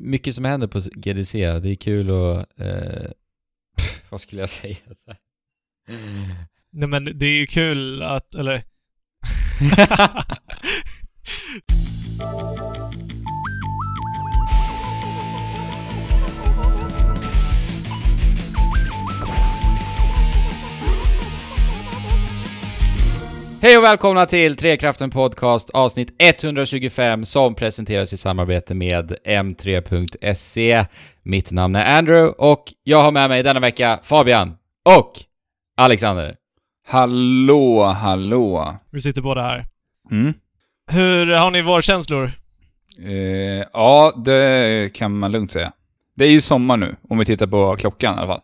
mycket som händer på GDC. Det är kul att... Eh, vad skulle jag säga? Nej men det är ju kul att, eller... Hej och välkomna till Trekraften Podcast avsnitt 125 som presenteras i samarbete med M3.se. Mitt namn är Andrew och jag har med mig denna vecka Fabian och Alexander. Hallå, hallå. Vi sitter båda här. Mm. Hur har ni vårkänslor? Eh, ja, det kan man lugnt säga. Det är ju sommar nu, om vi tittar på klockan i alla fall.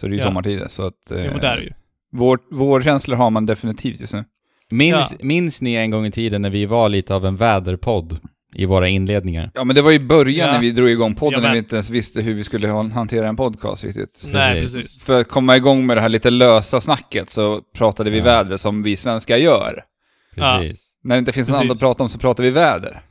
Så det är ju Ja. sommartider, så att... Eh, Jo, men det är ju. vår, vårkänslor har man definitivt just nu. Minns, Ja. minns ni en gång i tiden när vi var lite av en väderpodd i våra inledningar? Ja, men det var i början Ja. när vi drog igång podden, Ja, när vi inte ens visste hur vi skulle ha- hantera en podcast riktigt. Nej, Precis. precis. För att komma igång med det här lite lösa snacket så pratade vi Ja. väder som vi svenskar gör. Ja. Precis. När det inte finns något annat att prata om så pratar vi väder.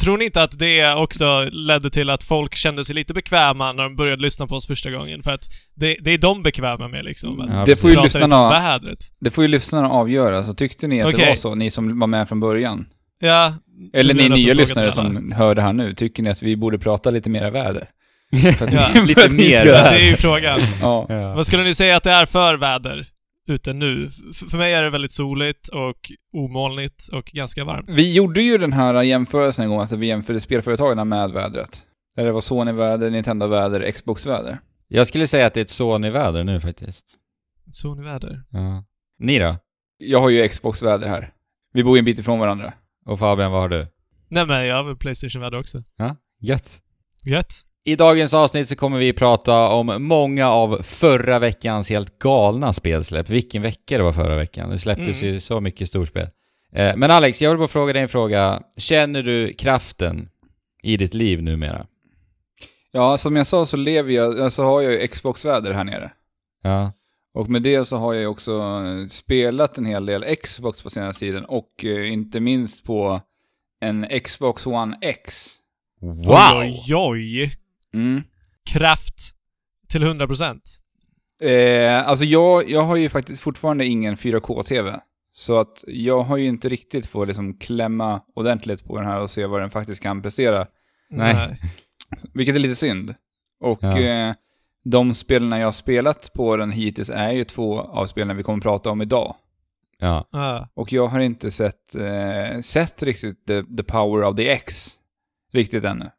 Tror ni inte att det också ledde till att folk kände sig lite bekväma när de började lyssna på oss första gången? För att det, det är de bekväma med liksom. Att Ja, det får ju lyssnarna, vädret. det får ju lyssnarna avgöra, så tyckte ni att det Okej. var så, ni som var med från början? Ja. Eller det ni nya lyssnare som hör det här nu, tycker ni att vi borde prata lite mera väder? För att- Ja. Lite mer det är ju frågan. Ja. Vad skulle ni säga att det är för väder ute nu? F- för mig är det väldigt soligt och omolnigt och ganska varmt. Vi gjorde ju den här jämförelsen en gång, att vi jämförde spelföretagen med vädret. Där det var Sony-väder, Nintendo-väder, Xbox-väder. Jag skulle säga att det är ett Sony-väder nu faktiskt. Sony-väder. Ja. Ni då? Jag har ju Xbox-väder här. Vi bor ju en bit ifrån varandra. Och Fabian, vad har du? Nej men jag har väl Playstation-väder också. Ja, gött. Gött. I dagens avsnitt så kommer vi prata om många av förra veckans helt galna spelsläpp. Vilken vecka det var förra veckan. Det släpptes Mm. ju så mycket storspel. Eh, Men Alex, jag vill bara fråga dig en fråga. Känner du kraften i ditt liv numera? Ja, som jag sa så lever jag, så har jag ju Xbox-väder här nere. Ja. Och med det så har jag ju också spelat en hel del Xbox på senaste tiden och eh, inte minst på en Xbox One X. Wow! Oj, oj, oj. Mm. Kraft till 100%. Eh, alltså jag, jag har ju faktiskt fortfarande ingen 4K-TV. Så att jag har ju inte riktigt fått liksom klämma ordentligt på den här och se vad den faktiskt kan prestera. Nej. Vilket är lite synd. Och Ja. eh, de spelarna jag har spelat på den hittills är ju två av spelen vi kommer att prata om idag. Ja. Ja. Och jag har inte sett, eh, sett riktigt the, the power of the X riktigt ännu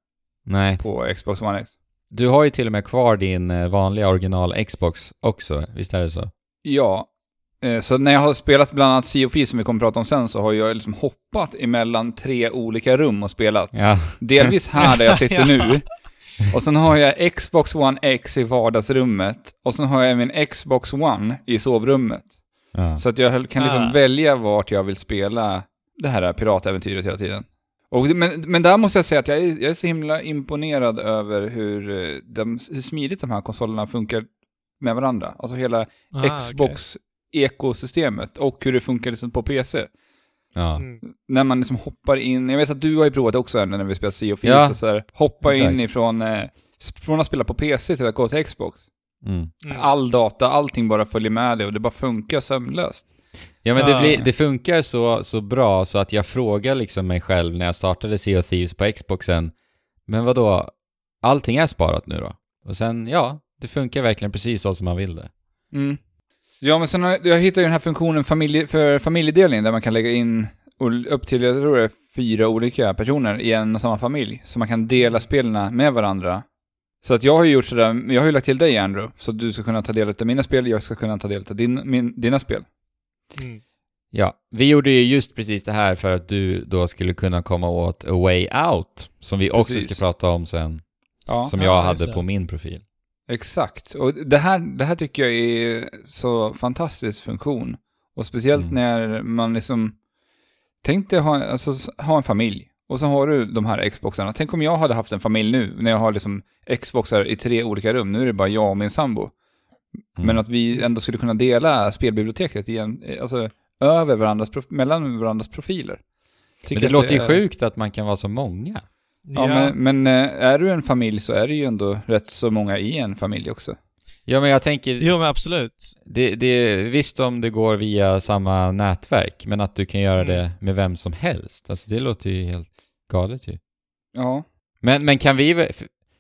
Nej. på Xbox One X. Du har ju till och med kvar din eh, vanliga original Xbox också, visst är det så? Ja, eh, så när jag har spelat bland annat Sea of Thieves som vi kommer att prata om sen så har jag liksom hoppat emellan tre olika rum och spelat. Ja. Delvis här där jag sitter Ja. nu. Och sen har jag Xbox One X i vardagsrummet. Och sen har jag min Xbox One i sovrummet. ja. Så att jag kan liksom Ah. välja vart jag vill spela det här piratäventyret hela tiden. Och, men, men där måste jag säga att jag är, jag är så himla imponerad över hur, eh, de, hur smidigt de här konsolerna funkar med varandra. Alltså hela Ah, Xbox-ekosystemet och hur det funkar liksom på PC. ja. Mm. När man liksom hoppar in, jag vet att du har ju provat det också när vi spelat Sea of Ja, så här, hoppa in exakt. ifrån, eh, från att spela på PC till att gå till Xbox. Mm. All data, allting bara följer med dig och det bara funkar sömlöst. Ja men det, Ja. blir, det funkar så, så bra så att jag frågar liksom mig själv när jag startade Sea of Thieves på Xboxen Men vad då? Allting är sparat nu då? Och sen, ja, det funkar verkligen precis så som man vill det. Mm. Ja, men sen har, jag hittade ju den här funktionen familje, för familjedelning där man kan lägga in upp till, jag tror det är fyra olika personer i en och samma familj. Så man kan dela spelen med varandra. Så att jag har ju gjort sådär, jag har ju lagt till dig Andrew, så du ska kunna ta del av mina spel, jag ska kunna ta del av din, min, dina spel. Mm. Ja, vi gjorde ju just precis det här för att du då skulle kunna komma åt A Way Out, som vi också Precis. ska prata om sen, Ja, som Ja, jag just hade på min profil. exakt. Och det här, det här tycker jag är så fantastisk funktion. Och speciellt Mm. när man liksom, tänk dig ha, alltså, ha en familj. Och så har du de här Xboxarna. Tänk om jag hade haft en familj nu, när jag har liksom Xboxar i tre olika rum. Nu är det bara jag och min sambo. Mm. Men att vi ändå skulle kunna dela spelbiblioteket igen, alltså över varandras, mellan varandras profiler. Men Tycker det att låter ju är- sjukt att man kan vara så många. Ja, men, men eh, är du en familj så är det ju ändå rätt så många i en familj också. Ja, men jag tänker, Jo, men absolut. det, det, visst om det går via samma nätverk, men att du kan göra Mm. det med vem som helst. Alltså det låter ju helt galet ju. Ja. Men, men kan vi...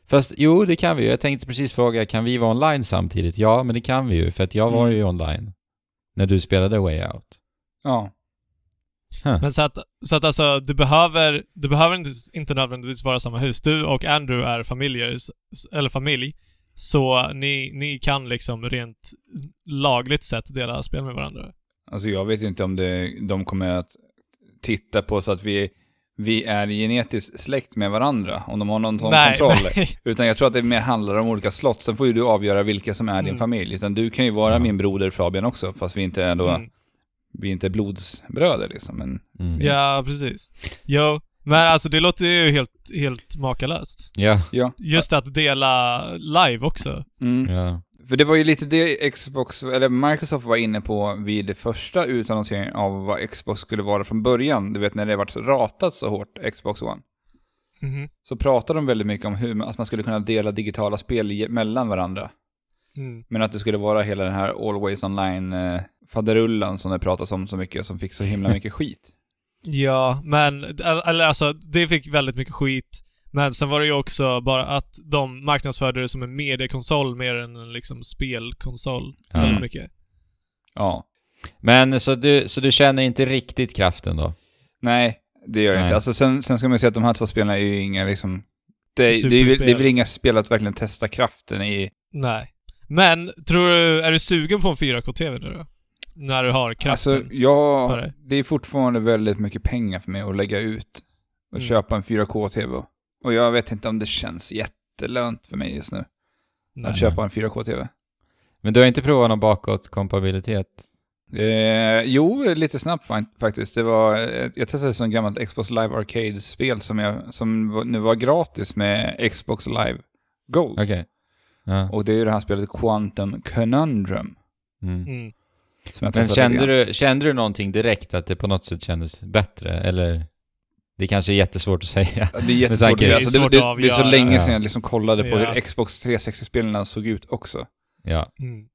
Fast jo, det kan vi ju. Jag tänkte precis fråga, kan vi vara online samtidigt? Ja, men det kan vi ju, för att jag var Mm. ju online. När du spelade Way Out. Ja. Huh. Men så att, så att alltså, du behöver, du behöver inte, inte nödvändigtvis vara samma hus. Du och Andrew är familjer, eller familj. Så ni, ni kan liksom rent lagligt sett dela spel med varandra. Alltså jag vet inte om det, de kommer att titta på så att vi, vi är genetiskt släkt med varandra, om de har någon sån kontroll. nej. Utan jag tror att det mer handlar om olika slott. Sen får ju du avgöra vilka som är din Mm. familj. Utan du kan ju vara Ja. min broder Fabian också, fast vi inte är då, Mm. vi är inte blodsbröder liksom. Men Mm. Ja, precis. Jo, men alltså det låter ju helt, helt makalöst. Ja. ja. Just att dela live också. Mm. ja. För det var ju lite det Xbox, eller Microsoft var inne på vid det första utannonseringen av vad Xbox skulle vara från början. Du vet när det varit ratat så hårt, Xbox One. Mhm. Så pratade de väldigt mycket om hur man- att man skulle kunna dela digitala spel mellan varandra. Mm. Men att det skulle vara hela den här Always Online eh, som det pratas om så mycket, som fick så himla mycket skit. Ja, men, eller alltså, det fick väldigt mycket skit. Men sen var det ju också bara att de marknadsförde det som en mediekonsol mer än en liksom spelkonsol. Ja. Väldigt mycket. Ja. Men så du, så du känner inte riktigt kraften då? Nej, det gör jag Nej. inte. Alltså sen, sen ska man säga att de här två spelen är ju inga liksom... Det, det, är, väl- det är väl inga spel att verkligen testa kraften i. Nej. Men, tror du, är du sugen på en 4K-TV nu då? När du har kraften? Alltså, ja, för det. det är fortfarande väldigt mycket pengar för mig att lägga ut och Mm. köpa en 4K-TV. Och jag vet inte om det känns jättelönt för mig just nu Nej. att köpa en 4K-TV. Men du har inte provat någon bakåtkompatibilitet? Eh, jo, lite snabbt fa- faktiskt. Det var, eh, jag testade som gammalt Xbox Live Arcade-spel som, jag, som nu var gratis med Xbox Live Gold. Okej. Ja. Och det är ju det här spelet Quantum Conundrum. Mm. Mm. Som jag Men kände du, kände du någonting direkt att det på något sätt kändes bättre? Eller? Det kanske är jättesvårt att säga. Ja, Det är jättesvårt att säga. Det är Alltså, det, det, det är så länge sedan jag liksom kollade på Ja. hur Xbox 360-spelen såg ut också. Ja. Mm.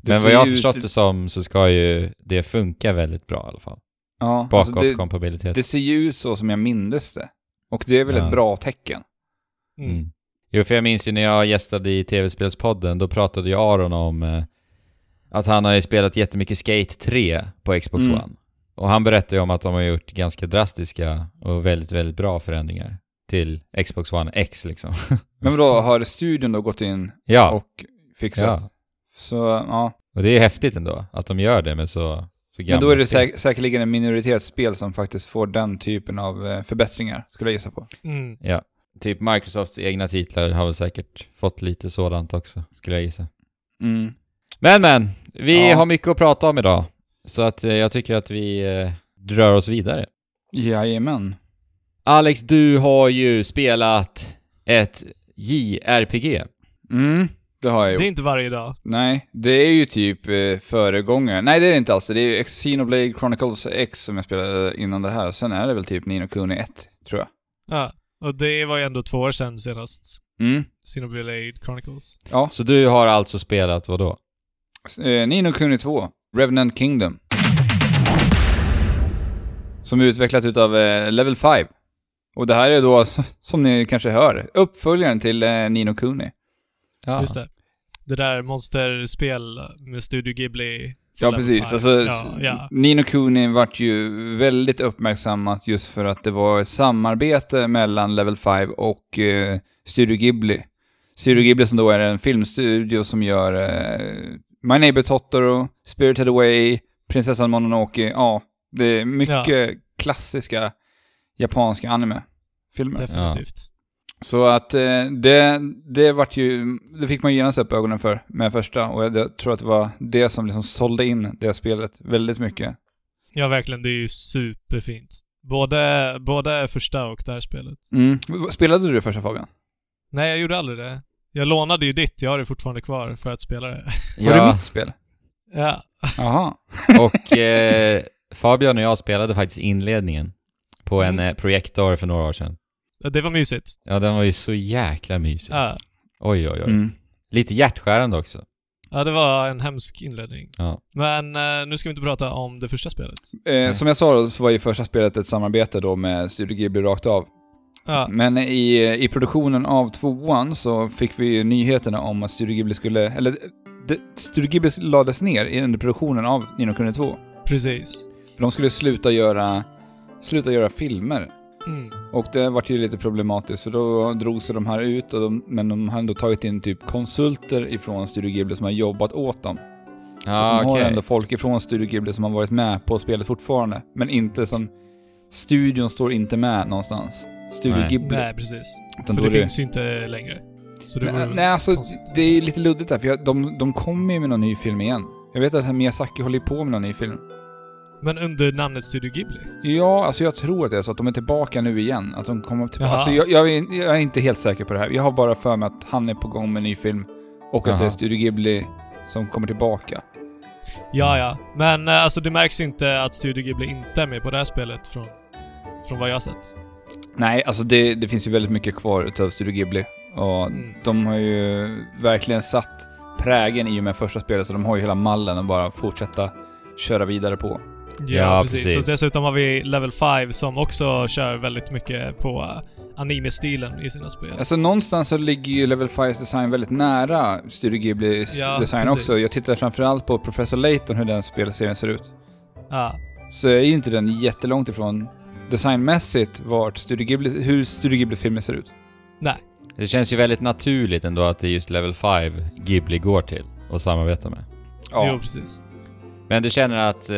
Men vad jag har ut- förstått det som så ska ju det funka väldigt bra i alla fall. Ja, alltså det, Bakåtkompatibilitet. det ser ju ut så som jag mindes det. Och det är väl Ja. ett bra tecken. Mm. Mm. Jo, för jag minns ju när jag gästade i tv-spelspodden, då pratade ju Aron om eh, att han har ju spelat jättemycket Skate 3 på Xbox Mm. One. Och han berättade ju om att de har gjort ganska drastiska och väldigt, väldigt bra förändringar till Xbox One X liksom. Men vadå, har studion då gått in ja, och, fixat? ja. Så, ja. och det är häftigt ändå att de gör det med så, så gamla Men då är det säk säkerligen en minoritetsspel som faktiskt får den typen av eh, förbättringar, skulle jag gissa på. Mm. Ja. Typ Microsofts egna titlar har väl säkert fått lite sådant också, skulle jag gissa. Mm. Men men, vi Ja. har mycket att prata om idag. Så att eh, jag tycker att vi eh, drar oss vidare. Jajamän. Alex, du har ju spelat ett JRPG. Mm, det har jag gjort. Det är inte varje dag. Nej, det är ju typ eh, föregångare. Nej, det är det inte alls. Det är ju Xenoblade Chronicles X som jag spelade innan det här. Sen är det väl typ Nino Kuni 1, tror jag. Ja. Och det var ju ändå två år sedan senast. Mm. Xenoblade Chronicles. Ja, Så du har alltså spelat vad då? eh, Nino Kuni 2, Revenant Kingdom. Som är utvecklat utav eh, Level 5. Och det här är då, som ni kanske hör, uppföljaren till eh, Nino Kuni. Ja. Just det. Det där monsterspel med Studio Ghibli. Ja, Level precis. Alltså, ja, ja. Nino Kuni vart ju väldigt uppmärksammat just för att det var ett samarbete mellan Level 5 och eh, Studio Ghibli. Studio Ghibli som då är en filmstudio som gör eh, My Neighbor Totoro, Spirited Away, Prinsessan Mononoke, ja, det är mycket klassiska japanska anime-filmer. Definitivt. Så att eh, det, det vart ju, det fick man ju genast upp ögonen för med första och jag, jag tror att det var det som liksom sålde in det spelet väldigt mycket. Ja, verkligen. Det är ju superfint. Både, både första och det här spelet. Mm. Spelade du det första Fabian? Nej, jag gjorde aldrig det. Jag lånade ju ditt, jag har det fortfarande kvar för att spela det. Var det Ja, mitt spel? Ja. Jaha. och eh, Fabian och jag spelade faktiskt inledningen på en Mm. eh, projektor för några år sedan. Ja, Det var mysigt. Ja, den var ju så jäkla mysig. Ja. Oj, oj, oj. Mm. Lite hjärtskärande också. ja, det var en hemsk inledning. Ja. Men eh, nu ska vi inte prata om det första spelet. Eh, som jag sa då, så var ju första spelet ett samarbete då med Studio Ghibli rakt av. Ja, Men i, i produktionen av tvåan så fick vi ju nyheterna om att Studio Ghibli skulle, eller det, Studio Ghibli lades ner i- under produktionen av Nino Kuni 2. precis. För de skulle sluta göra, sluta göra filmer. Mm. Och det vart ju lite problematiskt för då drog sig de här ut, och de, men de har ändå tagit in typ konsulter ifrån Studio Ghibli som har jobbat åt dem. så Ja, de har ändå folk ifrån Studio Ghibli som har varit med på spelet fortfarande. Men inte som... Studion står inte med någonstans. Studio Nej. Ghibli. Nej, precis. Utan För det finns ju inte längre. Så det Nej, nej, alltså konstigt. det är lite luddigt där, för jag, de, de kommer ju med någon ny film igen. Jag vet att Miyazaki håller på med någon ny film. Men under namnet Studio Ghibli? Ja, alltså jag tror att det är så att de är tillbaka nu igen. Att de kommer tillbaka. Alltså jag, jag, är, jag är inte helt säker på det här. Jag har bara för mig att han är på gång med en ny film. Och att Jaha. det är Studio Ghibli som kommer tillbaka. Ja, ja. Men eh, alltså det märks inte att Studio Ghibli inte är med på det här spelet från, från vad jag har sett. Nej, alltså det, det finns ju väldigt mycket kvar utav Studio Ghibli. Och Mm. de har ju verkligen satt prägen i och med första spelet, så de har ju hela mallen att bara fortsätta köra vidare på. Ja, Ja, precis. precis. Så dessutom har vi Level 5 som också kör väldigt mycket på eh, anime-stilen i sina spel. Alltså någonstans så ligger ju Level 5s design väldigt nära Studio Ghiblis Ja, design precis. också. Jag tittar framförallt på Professor Layton, hur den spelserien ser ut. Ja. Så är ju inte den jättelångt ifrån designmässigt vart Studio Ghibli, hur Studio Ghibli-filmer ser ut. Nej. Det känns ju väldigt naturligt ändå att det är just Level 5 Ghibli går till och samarbetar med. Jo, precis. Men du känner att eh,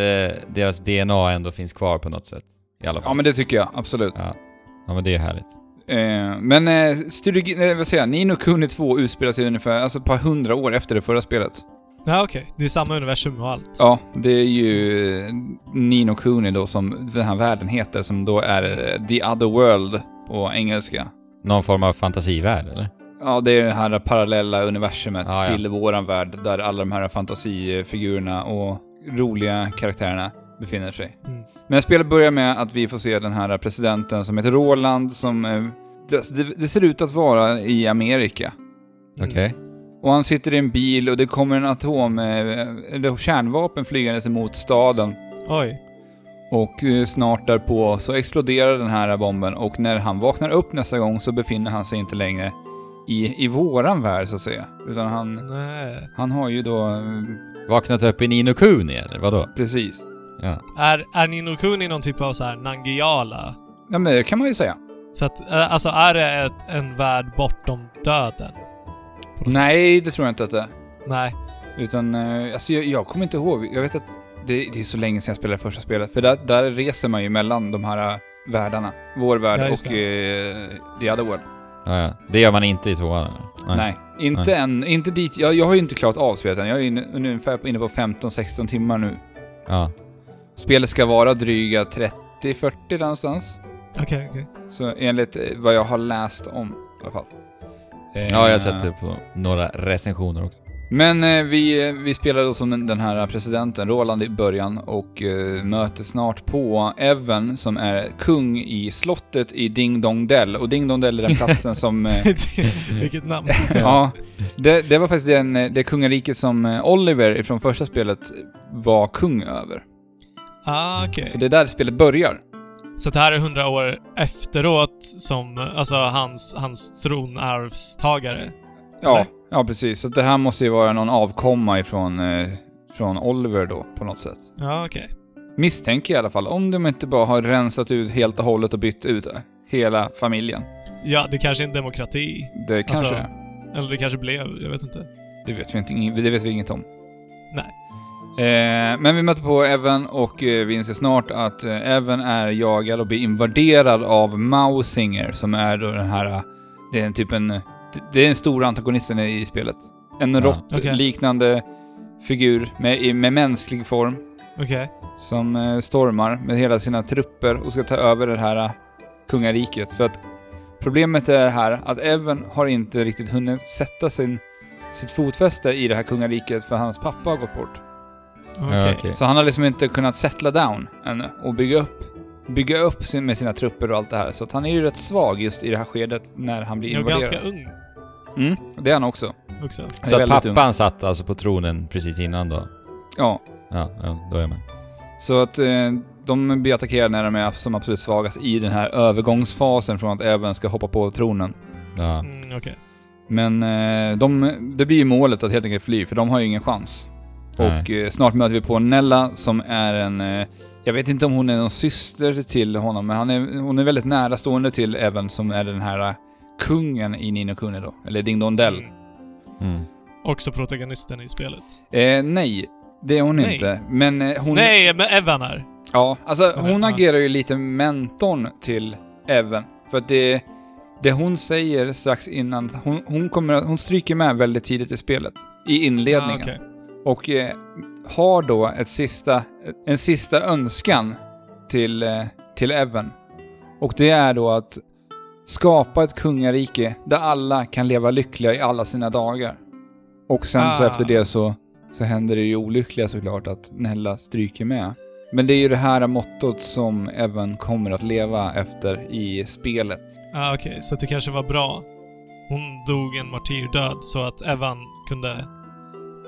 deras DNA ändå finns kvar på något sätt? I alla fall? ja men det tycker jag, absolut. ja. ja, men det är härligt. Eh, men eh, Studio eh, vad säger jag, Nino Kuni 2 utspelar sig ungefär, alltså ett par hundra år efter det förra spelet. Ja, okej. Det är samma universum och allt. Ja, det är ju Nino Kuni då som den här världen heter, som då är eh, The Other World på engelska. Någon form av fantasivärld, eller? Ja, det är det här parallella universumet Ja, ja. till våran värld, där alla de här fantasifigurerna och roliga karaktärerna befinner sig. Mm. Men spelet börjar med att vi får se den här presidenten som heter Roland, som... eh, Det, det, ser ut att vara i Amerika. Mm. Okej. Och han sitter i en bil och det kommer en atom... eh, Eller kärnvapen flygandes emot staden. Oj. Och eh, snart därpå så exploderar den här bomben och när han vaknar upp nästa gång så befinner han sig inte längre i, i våran värld så att säga. Utan han, Nej. han har ju då... eh, Vaknat upp i Nino Kuni, eller vadå? Precis. Ja. Är, är Nino Kuni någon typ av så här Nangiala? Ja men det kan man ju säga. Så att, alltså är det ett, en värld bortom döden? Nej, det tror jag inte att det är. Nej. Utan, eh, alltså jag, jag kommer inte ihåg. Jag vet att det, det är så länge sedan jag spelade första spelet. För där, där reser man ju mellan de här eh, världarna. Vår värld Ja, och eh, The Other World. Ja, ja. Det gör man inte i tvåan, eller? Nej, inte än. Inte dit. Jag, jag har ju inte klarat av spelet än. Jag är ungefär inne på 15-16 timmar nu. Ja. Spelet ska vara dryga 30-40 någonstans. Okej, okej. Så enligt vad jag har läst om i alla fall. Eh, Ja, jag har sett det på några recensioner också. Men eh, vi, vi spelar då som den- här presidenten, Roland, i början och eh, möter snart på Evan som är kung i slottet i Ding Dong Dell. Och Ding Dong Dell är den platsen som... Eh, Vilket namn. ja, det, det var faktiskt den, eh, det kungariket som eh, Oliver från första spelet var kung över. Ah, okej. Så det är där spelet börjar. Så det här är hundra år efteråt som, alltså hans, hans tronarvstagare? Ja, Eller? ja precis. Så det här måste ju vara någon avkomma ifrån, eh, från Oliver då, på något sätt. Ja, okej. Misstänker jag i alla fall. Om de inte bara har rensat ut helt och hållet och bytt ut hela familjen. Ja, det kanske är en demokrati. Det kanske Alltså- är. Eller det kanske blev, jag vet inte. Det vet vi, inte, det vet vi inget om. Nej. Eh, men vi möter på Evan och eh, vi inser snart att eh, Evan är jagad och blir invaderad av Mausinger som är då den här... eh, Det är en typ en... Det är den stora antagonisten i spelet. En Ja. råttliknande figur med, med mänsklig form Okej. som eh, stormar med hela sina trupper och ska ta över det här eh, kungariket. För att problemet är här att Evan har inte riktigt hunnit sätta sin, sitt fotfäste i det här kungariket för hans pappa har gått bort. Okej. Så han har liksom inte kunnat settla down ännu och bygga upp bygga upp sin, med sina trupper och allt det här. Så att han är ju rätt svag just i det här skedet när han blir invaderad. ganska ung Mm, det är han också. också. Han är Så att väldigt ung. pappan satt alltså på tronen precis innan då? Ja, Ja, ja då är med. så att eh, de blir attackerade när de är som absolut svagast i den här övergångsfasen från att även ska hoppa på tronen. Ja. Mm, Okej. Men eh, de, det blir ju målet att helt enkelt fly, för de har ju ingen chans. Nej. Och eh, snart möter vi på Nella som är en... Eh, jag vet inte om hon är någon syster till honom, men han är, hon är väldigt nära stående till Evan som är den här eh, kungen i Nino Kuni då. Eller Ding Dong Dell. Mm. Mm. Också protagonisten i spelet. Eh, nej, det är hon Nej. inte. Men hon... Nej, men Evan är. Ja, alltså Okej, hon ja. agerar ju lite mentorn till Evan. För att det, det hon säger strax innan, hon, hon, kommer, hon stryker med väldigt tidigt i spelet. I inledningen. Ah, okej. Och eh, har då ett sista, en sista önskan till, eh, till Evan. Och det är då att skapa ett kungarike där alla kan leva lyckliga i alla sina dagar. Och sen så Ah. efter det så, så händer det ju olyckliga såklart att Nella stryker med. Men det är ju det här mottot som Evan kommer att leva efter i spelet. Ah, okej. Så att det kanske var bra. Hon dog en martyrdöd så att Evan kunde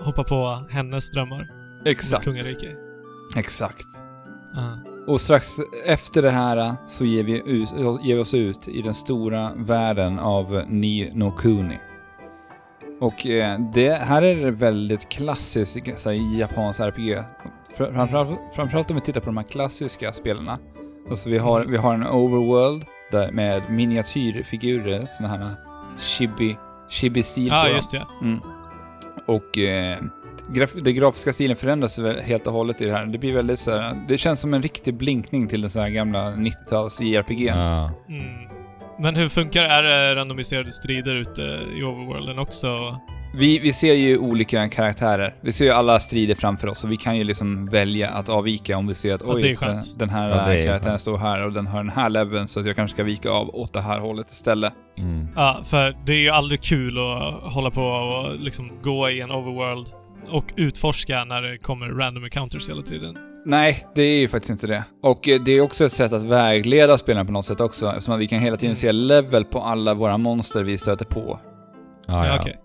hoppa på hennes drömmar. ett Kungarike. Exakt. Ah. Och strax efter det här så ger vi, ut, ger vi oss ut i den stora världen av Ni no Kuni. Och eh, det, här är det väldigt klassiskt så här, japansk RPG. Fr- Framförallt, framförallt om vi tittar på de här klassiska spelarna. Alltså vi har, vi har en overworld där med miniatyrfigurer, såna här chibi, chibi-stil ah, på dem. just det. Mm. Och eh, graf den grafiska stilen förändras väl helt och hållet i det här. Det blir väldigt så här, det känns som en riktig blinkning till den så här gamla 90-tals JRPG. Ja. Mm. Men hur funkar Är det randomiserade strider ute i overworlden också? Vi, vi ser ju olika karaktärer. Vi ser ju alla strider framför oss och vi kan ju liksom välja att avvika om vi ser att oj, den, den här Ja, karaktären skönt. står här och den har den här leveln så att jag kanske ska vika av åt det här hållet istället. Mm. Ja, för det är ju aldrig kul att hålla på och liksom gå i en overworld och utforska när det kommer random encounters hela tiden. Nej, det är ju faktiskt inte det. Och eh, det är också ett sätt att vägleda spelaren på något sätt också, eftersom att vi kan hela tiden Mm. se level på alla våra monster vi stöter på. Ja, ja. okej.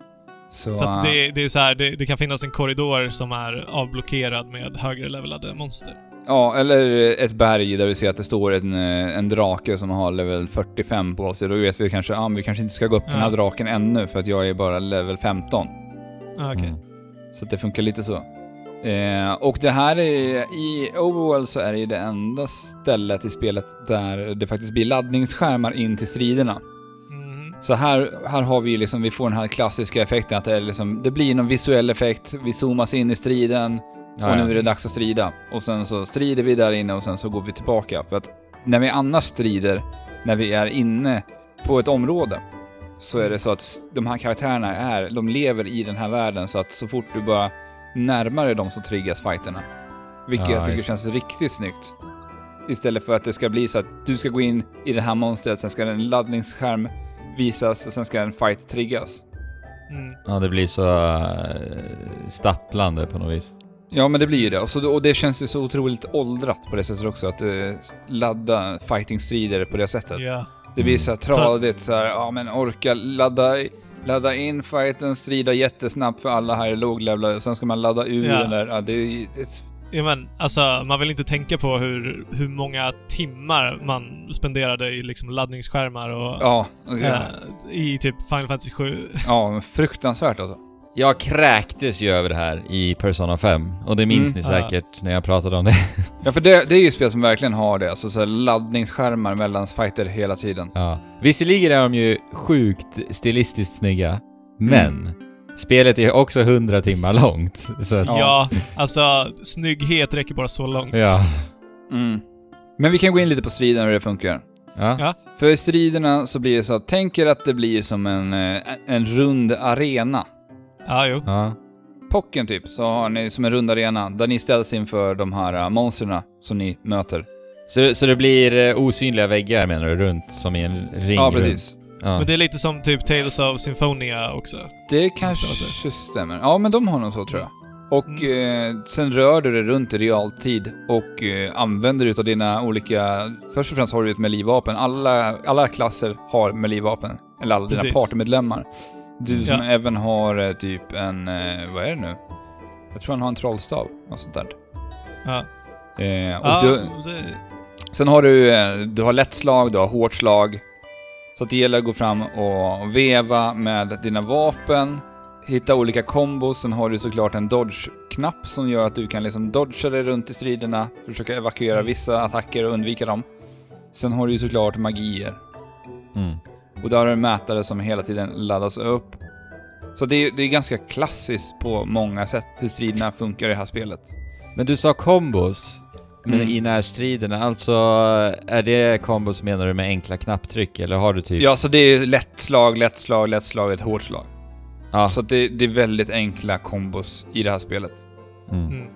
Så, Så att eh, det, det är så här, det, det kan finnas en korridor som är avblockerad med högre levelade monster. Ja, eller ett berg där vi ser att det står en, eh, en drake som har level 45 på sig. Då vet vi kanske, ja ah, vi kanske inte ska gå upp den här Ja. draken ännu för att jag är bara level 15. Ah, okej. Mm. Så att det funkar lite så. Eh, och det här är, i Overworld så är det ju det enda stället i spelet där det faktiskt blir laddningsskärmar in till striderna. Så här, här har vi liksom, vi får den här klassiska effekten att det, är liksom, det blir någon visuell effekt, vi zoomas in i striden, och nu är det dags att strida. Och sen så strider vi där inne och sen så går vi tillbaka. För att när vi annars strider, när vi är inne på ett område, så är det så att de här karaktärerna är, de lever i den här världen så att så fort du bara närmar dig dem så triggas fighterna. Vilket Ja, jag tycker det. känns riktigt snyggt. Istället för att det ska bli så att du ska gå in i det här monstret, sen ska en laddningsskärm visas och sen ska en fight triggas. Mm. ja, det blir så äh, stapplande på något vis. Ja, men det blir ju det. Och, så, och det känns ju så otroligt åldrat på det sättet också, att eh, ladda fighting-strider på det sättet. Ja. Det blir Mm. så här tradigt så här, ja men orka ladda, ladda in fighten, strida jättesnabbt för alla här är låglevlade, och sen ska man ladda ur Ja. den där, ja, det, är- det, Ja men, alltså man vill inte tänka på hur, hur många timmar man spenderade i liksom laddningsskärmar och... ja, alltså, ja, eh, I typ Final Fantasy 7. ja, men fruktansvärt alltså. Jag kräktes ju över det här i Persona 5, och det minns Mm. ni Ja. säkert när jag pratade om det. Ja, för det, det är ju spel som verkligen har det, alltså så här, laddningsskärmar mellan fighter hela tiden. Ja. Visserligen är de ju sjukt stilistiskt snygga, men spelet är också 100 timmar långt. Så att, Ja. alltså snygghet räcker bara så långt. ja. Mm. Men vi kan gå in lite på striden och hur det funkar. Ja. Ja. För i striderna så blir det så att, tänk er att det blir som en, eh, en rund arena. Ja, jo. ja. Pocken typ, så har ni som en rund arena där ni ställs inför de här uh, monstren som ni möter. Så, så det blir eh, osynliga väggar menar du, runt som i en ring Ja, runt? Ja. Men det är lite som typ Tales of Symphonia också. Det kanske stämmer. Ja, men de har nog så tror jag. Och Mm. eh, sen rör du dig runt i realtid och eh, använder utav dina olika... Först och främst har du ett melee-vapen. Alla, alla klasser har melee-vapen. Eller alla dina Precis. partymedlemmar. Du som Ja. även har eh, typ en... Eh, vad är det nu? Jag tror han har en trollstav. Något sånt där. Ja. Eh, och ja, du, det, sen har du, eh, du har lätt slag, du har hårt slag. Så det gäller att gå fram och veva med dina vapen, hitta olika kombos, sen har du såklart en dodge-knapp som gör att du kan liksom dodga dig runt i striderna, försöka evakuera Mm. vissa attacker och undvika dem. Sen har du ju såklart magier. Mm. Och där har du en mätare som hela tiden laddas upp. Så det är, det är ganska klassiskt på många sätt hur striderna funkar i det här spelet. Men du sa kombos Mm. i närstriderna, alltså är det kombos menar du med enkla knapptryck eller har du typ... Ja, så det är lätt slag, lätt slag, lätt slag, ett hårt slag. Ja. Så att det, det är väldigt enkla kombos i det här spelet. Mm. mm.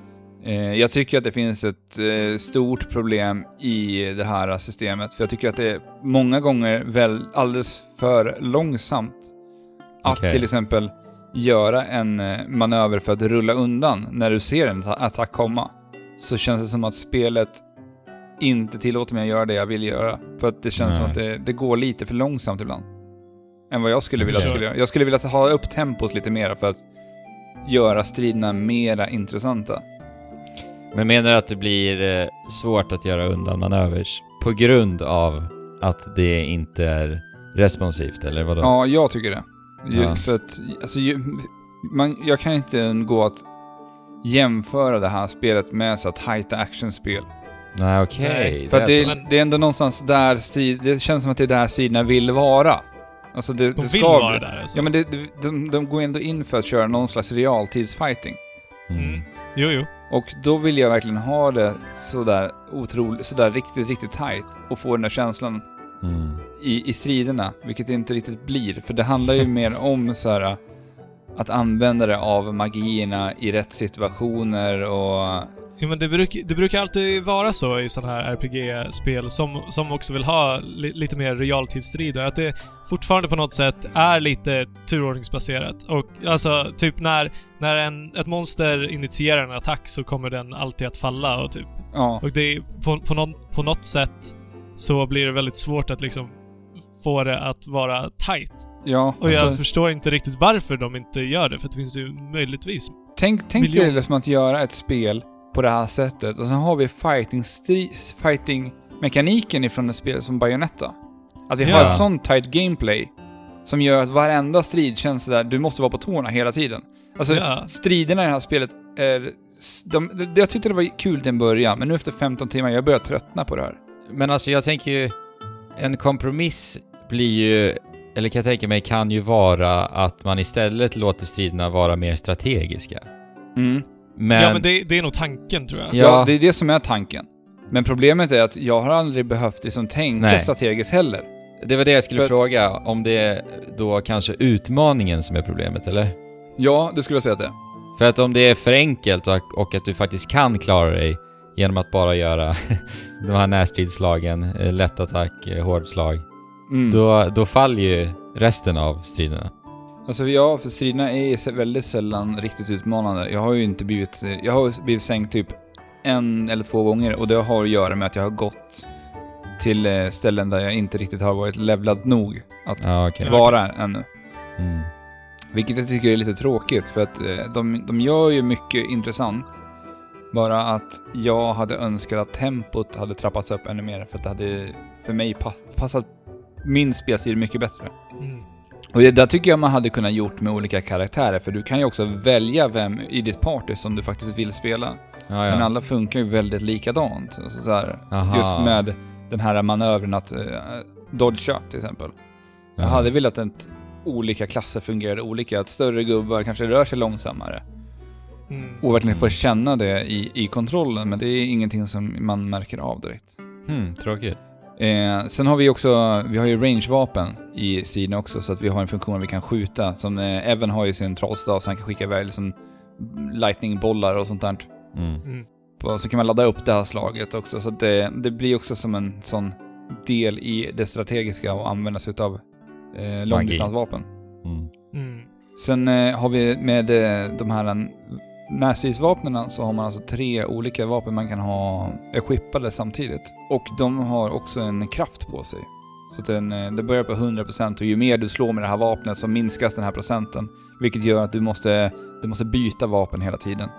Eh, jag tycker att det finns ett eh, stort problem i det här systemet, för jag tycker att det är många gånger väl alldeles för långsamt. Att Okej. till exempel göra en eh, manöver för att rulla undan när du ser en atta- attack komma. Så känns det som att spelet inte tillåter mig att göra det jag vill göra. För att det känns som Nej. att det, det går lite för långsamt ibland. Än vad jag skulle vilja att det skulle göra. Jag skulle vilja ha upp tempot lite mer för att göra striderna mera intressanta. Men menar du att det blir eh, svårt att göra undan manövers på grund av att det inte är responsivt, eller vadå? Ja, jag tycker det. Ja. För att, alltså, man, jag kan inte undgå att jämföra det här spelet med så tajta actionspel. Nej, okej. Nej, För att det, så. det är ändå någonstans där det känns som att det är där sidorna vill vara. Alltså det, De det vill ska vara bli- där alltså. Ja men det, det- de, de går ändå in för att köra någon slags realtidsfighting. Mm. Mm. Jo, jo. Och då vill jag verkligen ha det sådär otroligt, sådär riktigt, riktigt tight och få den där känslan Mm. i, i striderna, vilket det inte riktigt blir. För det handlar ju mer om så här att använda det av magierna i rätt situationer och... Ja, men det, bruk, det brukar alltid vara så i sådana här RPG-spel som, som också vill ha li, lite mer realtidsstrider. Att det fortfarande på något sätt är lite turordningsbaserat. Och alltså, typ när, när en, ett monster initierar en attack så kommer den alltid att falla och typ... Ja, Och det på, på, någon, på något sätt så blir det väldigt svårt att liksom få det att vara tight. Ja. Och jag alltså, förstår inte riktigt varför de inte gör det, för det finns ju möjligtvis... tänk tänk dig miljon- det som att göra ett spel på det här sättet och sen har vi fighting, fighting mekaniken ifrån ett spel som Bayonetta. Att vi har Ja. ett sånt tight gameplay som gör att varenda strid känns sådär, du måste vara på tårna hela tiden. Alltså, Ja. striderna i det här spelet är... De, de, jag tyckte det var kul till en början, men nu efter 15 timmar, jag börjar tröttna på det här. Men alltså jag tänker ju, en kompromiss blir ju, eller kan jag tänka mig, kan ju vara att man istället låter striderna vara mer strategiska. Mm. Men... ja, men det, det är nog tanken, tror jag. Ja. Ja. det är det som är tanken. Men problemet är att jag har aldrig behövt liksom tänka Nej. strategiskt heller. Det var det jag skulle För fråga, om det är då kanske utmaningen som är problemet, eller? Ja, det skulle jag säga att det. För att om det är för enkelt och, och att du faktiskt kan klara dig genom att bara göra de här närstridsslagen, eh, lätt attack, eh, hård slag, Mm. då, då faller ju resten av striderna. Alltså ja, för striderna är väldigt sällan riktigt utmanande. Jag har ju inte blivit... Jag har blivit sänkt typ en eller två gånger och det har att göra med att jag har gått till eh, ställen där jag inte riktigt har varit levlad nog att Ja, okej. vara ännu. Mm. Vilket jag tycker är lite tråkigt för att eh, de, de gör ju mycket intressant. Bara att jag hade önskat att tempot hade trappats upp ännu mer för att det hade för mig pa passat min spelstil mycket bättre. Mm. Och det där tycker jag man hade kunnat gjort med olika karaktärer för du kan ju också välja vem i ditt party som du faktiskt vill spela. Ja, Men ja. alla funkar ju väldigt likadant. Alltså så här, just med den här manövern att uh, dodga till exempel. Jag Ja. hade velat att olika klasser fungerade olika. Att större gubbar kanske rör sig långsammare. Mm. Och verkligen få känna det i, i kontrollen. Men det är ingenting som man märker av direkt. Hmm, tråkigt. Eh, sen har vi också, vi har ju rangevapen i sidan också. Så att vi har en funktion där vi kan skjuta. Som eh, Evan har ju sin trollstav så han kan skicka iväg liksom lightningbollar och sånt där. Mm. Mm. Och så kan man ladda upp det här slaget också. Så att det, det blir också som en sån del i det strategiska och använda sig utav eh, långdistansvapen. Mm. Mm. Sen eh, har vi med eh, de här närstridsvapnen så har man alltså tre olika vapen man kan ha equippade samtidigt. Och de har också en kraft på sig. Så att den, eh, det börjar på 100% och ju mer du slår med det här vapnet så minskas den här procenten. Vilket gör att du måste, du måste byta vapen hela tiden.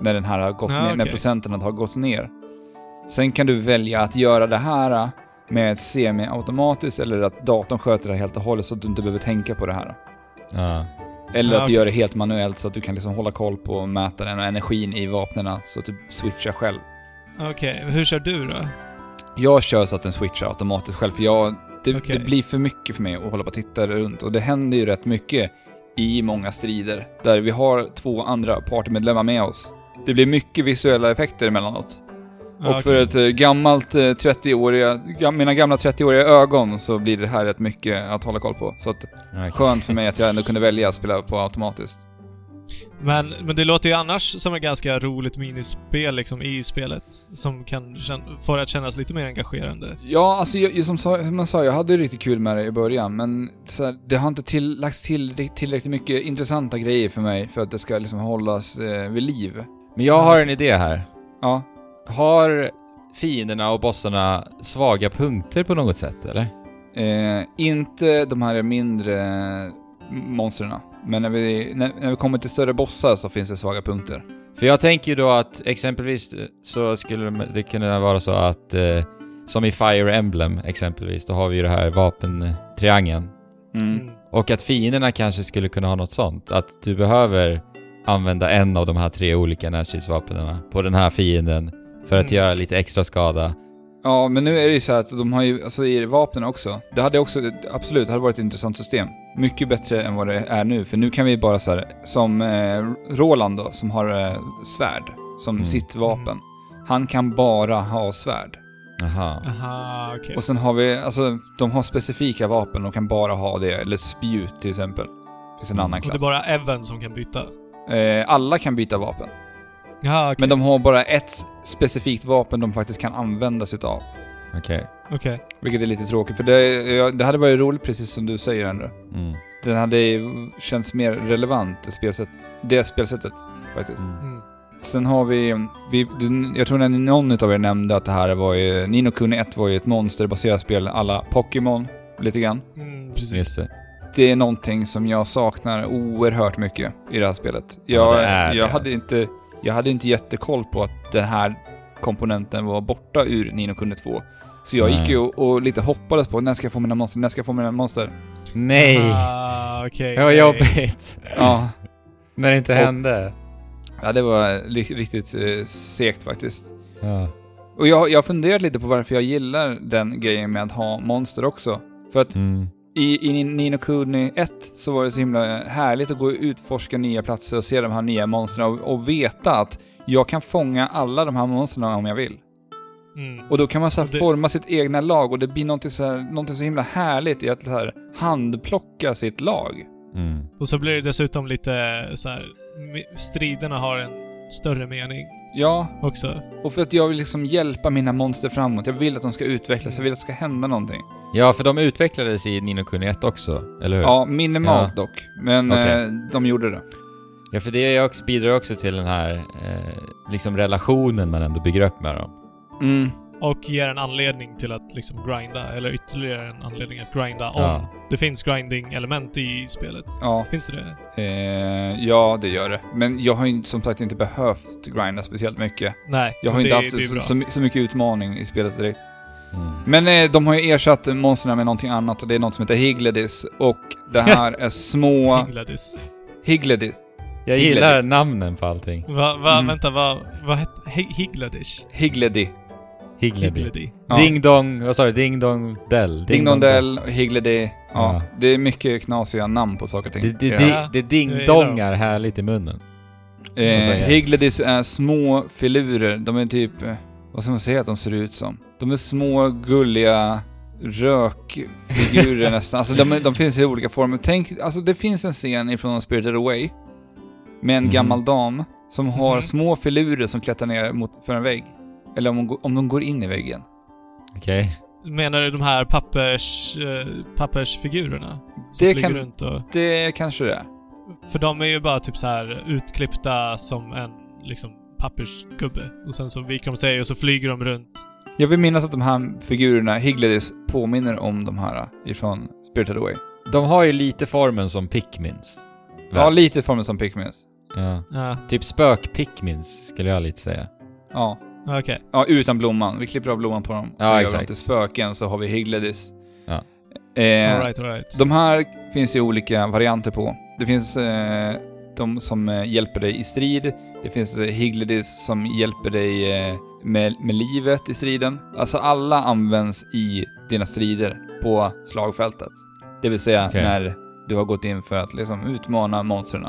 När den här har gått Ah, ner, när okej. procenten har gått ner. Sen kan du välja att göra det här med ett semi-automatiskt eller att datorn sköter det helt och hållet så att du inte behöver tänka på det här. Ja. Eller att du gör det helt manuellt så att du kan liksom hålla koll på mätaren och energin i vapnen så att du switchar själv. Okej, hur kör du då? Jag kör så att den switchar automatiskt själv för jag, det, Okej. det blir för mycket för mig att hålla på och titta runt och det händer ju rätt mycket i många strider där vi har två andra partymedlemmar med oss. Det blir mycket visuella effekter emellanåt. Och för ett eh, gammalt eh, 30-åriga, gam, mina gamla 30-åriga ögon så blir det här rätt mycket att hålla koll på. Så att Okej. skönt för mig att jag ändå kunde välja att spela på automatiskt. Men, men det låter ju annars som ett ganska roligt minispel liksom i spelet. Som kan få det att kännas lite mer engagerande. Ja, alltså jag, jag- som, sa, som jag sa, jag hade riktigt kul med det i början, men så här, det har inte till, lagts till tillräckligt mycket intressanta grejer för mig för att det ska liksom hållas eh, vid liv. Men jag har en idé här. Ja. Har fienderna och bossarna svaga punkter på något sätt, eller? Eh, inte de här mindre monstren. Men när vi, när, när vi kommer till större bossar så finns det svaga punkter. För jag tänker ju då att exempelvis så skulle det kunna vara så att eh, som i Fire Emblem exempelvis, då har vi ju det här vapentriangeln. Mm. Mm. Och att fienderna kanske skulle kunna ha något sånt. Att du behöver använda en av de här tre olika närstridsvapnen på den här fienden för att Mm. göra lite extra skada. Ja, men nu är det ju så här att de har ju, alltså i vapnen också. Det hade också, absolut, det hade varit ett intressant system. Mycket bättre än vad det är nu, för nu kan vi bara så här, som eh, Roland då, som har eh, svärd som Mm. sitt vapen. Han kan bara ha svärd. Aha. Aha, okej. Och sen har vi, alltså de har specifika vapen och kan bara ha det, eller spjut till exempel. Det finns en Mm. annan Och det är klass. bara Evan som kan byta? Eh, alla kan byta vapen. Jaha, okej. Men de har bara ett specifikt vapen de faktiskt kan använda sig utav. Okej. Okej. Vilket är lite tråkigt, för det, ja, det hade varit roligt precis som du säger ändå. Mm. Den hade ju känts mer relevant, det, spelsätt, det spelsättet faktiskt. Mm. Mm. Sen har vi, vi du- jag tror när någon utav er nämnde att det här var ju, Nino Kuni 1 var ju ett monsterbaserat spel alla Pokémon, lite grann. Mm, precis. Just det. Det är någonting som jag saknar oerhört mycket i det här spelet. Ja, Jag, det är det, jag, hade alltså. inte, jag hade inte jättekoll på att den här komponenten var borta ur Nino Kuni 2. Så jag Nej. gick ju och, och lite hoppades på när ska jag få mina monster, när ska jag få mina monster? Nej! Ah, okej. Det var nej. jobbigt. Ja, När det inte Och- hände. ja det var riktigt eh, segt faktiskt. Ja. Och jag jag har funderat lite på varför jag gillar den grejen med att ha monster också. För att Mm. I, i Nino Kuni 1 så var det så himla härligt att gå och utforska nya platser och se de här nya monstren och, och veta att jag kan fånga alla de här monstren om jag vill. Mm. Och då kan man så det- forma sitt egna lag och det blir någonting så, här, någonting så himla härligt i att så här handplocka sitt lag. Mm. Och så blir det dessutom lite så här. striderna har en större mening Ja, också. och för att jag vill liksom hjälpa mina monster framåt. Jag vill att de ska utvecklas, jag vill att det ska hända någonting. Ja, för de utvecklades i Nino Kuni 1 också, eller hur? Ja, minimalt dock. Men eh, de gjorde det. Ja, för det också, bidrar också till den här eh, liksom relationen man ändå bygger upp med dem. Mm. Och ger en anledning till att liksom grinda, eller ytterligare en anledning att grinda om Ja. det finns grinding-element i spelet. Ja, Finns det det? eh, ja, det gör det. Men jag har ju som sagt inte behövt grinda speciellt mycket. Nej. Jag har men inte det, haft det så, så, my- så mycket utmaning i spelet direkt. Mm. Men eh, de har ju ersatt monstren med någonting annat och det är något som heter Higledis och det här är små... Hingladis. Higledis. Jag gillar namnen på allting. Va, va, Mm. vänta, vad va hette... Hi- Higladish? Higledi. Higledy. Higledy. Ja. Ding Dong, vad sa du? Ding Dong Dell? Ding Dong Dell, och Higledi. Ja, Ja. det är mycket knasiga namn på saker och ting. Det, det, det. Ja, det jag ding-dongar härligt i munnen. Eh? Higledis är små filurer. De är typ... eh, Vad ska man säga att de ser ut som? De är små, gulliga rökfigurer nästan. Alltså de, de finns i olika former. Tänk, alltså det finns en scen ifrån Spirited Away med en Mhm. gammal dam som har Mhm. små filurer som klättrar ner mot, för en vägg. Eller om, hon, om de går in i väggen. Okej. Menar du de här pappers, eh, pappersfigurerna? Som Det flyger kan- runt och... Det kanske det är. För de är ju bara typ så här utklippta som en liksom pappersgubbe. Och sen så viker de sig och så flyger de runt. Jag vill minnas att de här figurerna, Higledis, påminner om de här ifrån Spirited Away. De har ju lite formen som Pikmins. Ja, lite formen som Pikmins. Ja. Ja, Typ spök-Pikmins skulle jag lite säga. Ja. Okej. ja, utan blomman. Vi klipper av blomman på dem. Ja, så gör vi exakt. till spöken, så har vi Higledis. Ja. Eh, Alright, alright. De här finns ju olika varianter på. Det finns eh, de som eh, hjälper dig i strid. Det finns eh, Higledis som hjälper dig eh, med, med livet i striden. Alltså alla används i dina strider på slagfältet. Det vill säga Okej. när du har gått in för att liksom utmana monstren.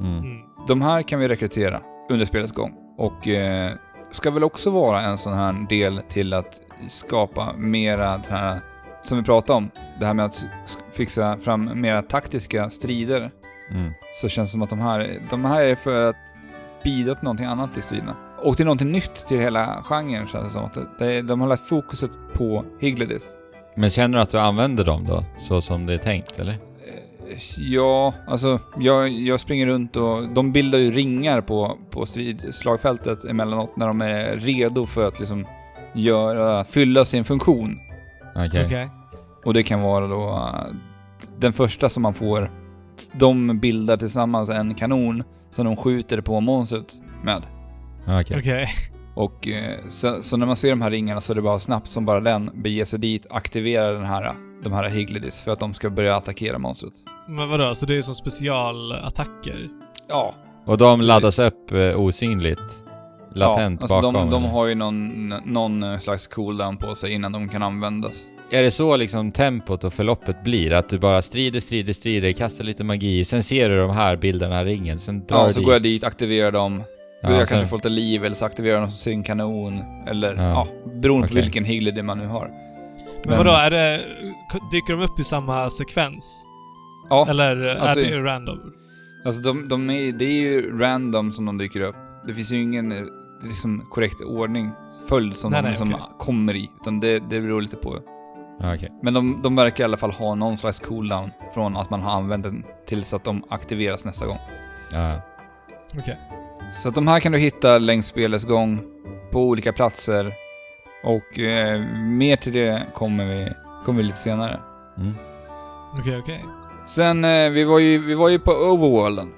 Mm. Mm. De här kan vi rekrytera under spelets gång. Och eh, ska väl också vara en sån här del till att skapa mera den här, som vi pratade om, det här med att fixa fram mera taktiska strider. Mm. Så känns det som att de här, de här är för att bidra till någonting annat i striderna. Och till någonting nytt till hela genren känns det som. Att det, de har lagt fokuset på Higledis. Men känner du att du använder dem då? Så som det är tänkt, eller? Ja, alltså jag, jag springer runt och de bildar ju ringar på, på strid, slagfältet emellanåt när de är redo för att liksom göra, fylla sin funktion. Okej. Okej. Och det kan vara då den första som man får, de bildar tillsammans en kanon som de skjuter på monstret med. Okej. Okej. Och eh, så, så när man ser de här ringarna så är det bara snabbt som bara den bege sig dit, aktivera den här, de här Higledis för att de ska börja attackera monstret. Men vadå, så det är som specialattacker? Ja, Och de laddas upp eh, osynligt? Latent ja, alltså bakom? de, de har ju någon, någon slags cooldown på sig innan de kan användas. Är det så liksom tempot och förloppet blir? Att du bara strider, strider, strider, kastar lite magi, sen ser du de här bilderna, ringen, sen drar Ja, så dit. går jag dit, aktiverar dem, Ja, börjar sen- kanske få lite liv eller så aktiverar de sin kanon. Eller Ja. ja, beroende på Okej. vilken Higledy man nu har. Men, Men- vadå, är det... Dyker de upp i samma sekvens? Ja, Eller alltså- är det random? alltså de, de är, det är ju random som de dyker upp. Det finns ju ingen eh, liksom, korrekt ordning, följd som Nej, de nej, liksom okej. kommer i. Utan det, det beror lite på. Okej. Men de, de verkar i alla fall ha någon slags cooldown från att man har använt den tills att de aktiveras nästa gång. Ja. Okej. Så att de här kan du hitta längs spelets gång på olika platser. Och eh, mer till det kommer vi, kommer vi lite senare. Mm. Okej, okej. Sen, eh, vi, var ju, vi var ju på Overworlden.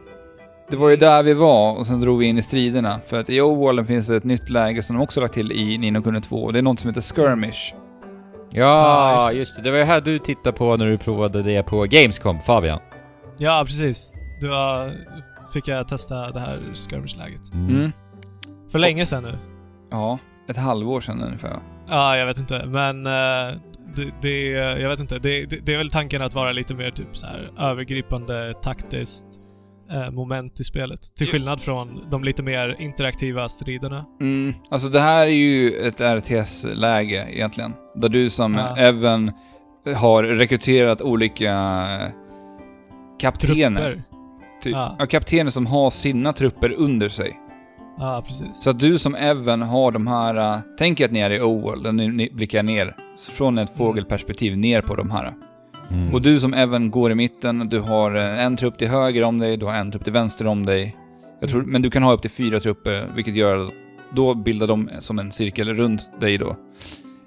Det var ju där vi var och sen drog vi in i striderna. För att i Overworlden finns det ett nytt läge som de också lagt till i Nino Kuni 2. Och det är något som heter Skirmish. Ja, Ah, just just, det. det. Det var ju här du tittade på när du provade det på Gamescom, Fabian. Ja, precis. Du var... Fick jag testa det här skirmish-läget. Mm. För länge sedan nu. Ja, ett halvår sedan ungefär. Ja, jag vet inte. Men eh, det, det, jag vet inte. Det, det, det är väl tanken att vara lite mer typ så här övergripande taktiskt eh, moment i spelet. Till skillnad från de lite mer interaktiva striderna. Mm, alltså det här är ju ett RTS-läge egentligen. Där du som Ja. även har rekryterat olika kaptener. Trupper. Typ. Ja. Ja. kaptener som har sina trupper under sig. Ja, precis. Så att du som även har de här, äh, tänk att ni är i Oworld, och ni, ni blickar ner, så från ett fågelperspektiv ner på de här. Mm. Och du som även går i mitten, du har eh, en trupp till höger om dig, du har en trupp till vänster om dig. Jag tror, men du kan ha upp till fyra trupper, vilket gör att då bildar de som en cirkel runt dig då.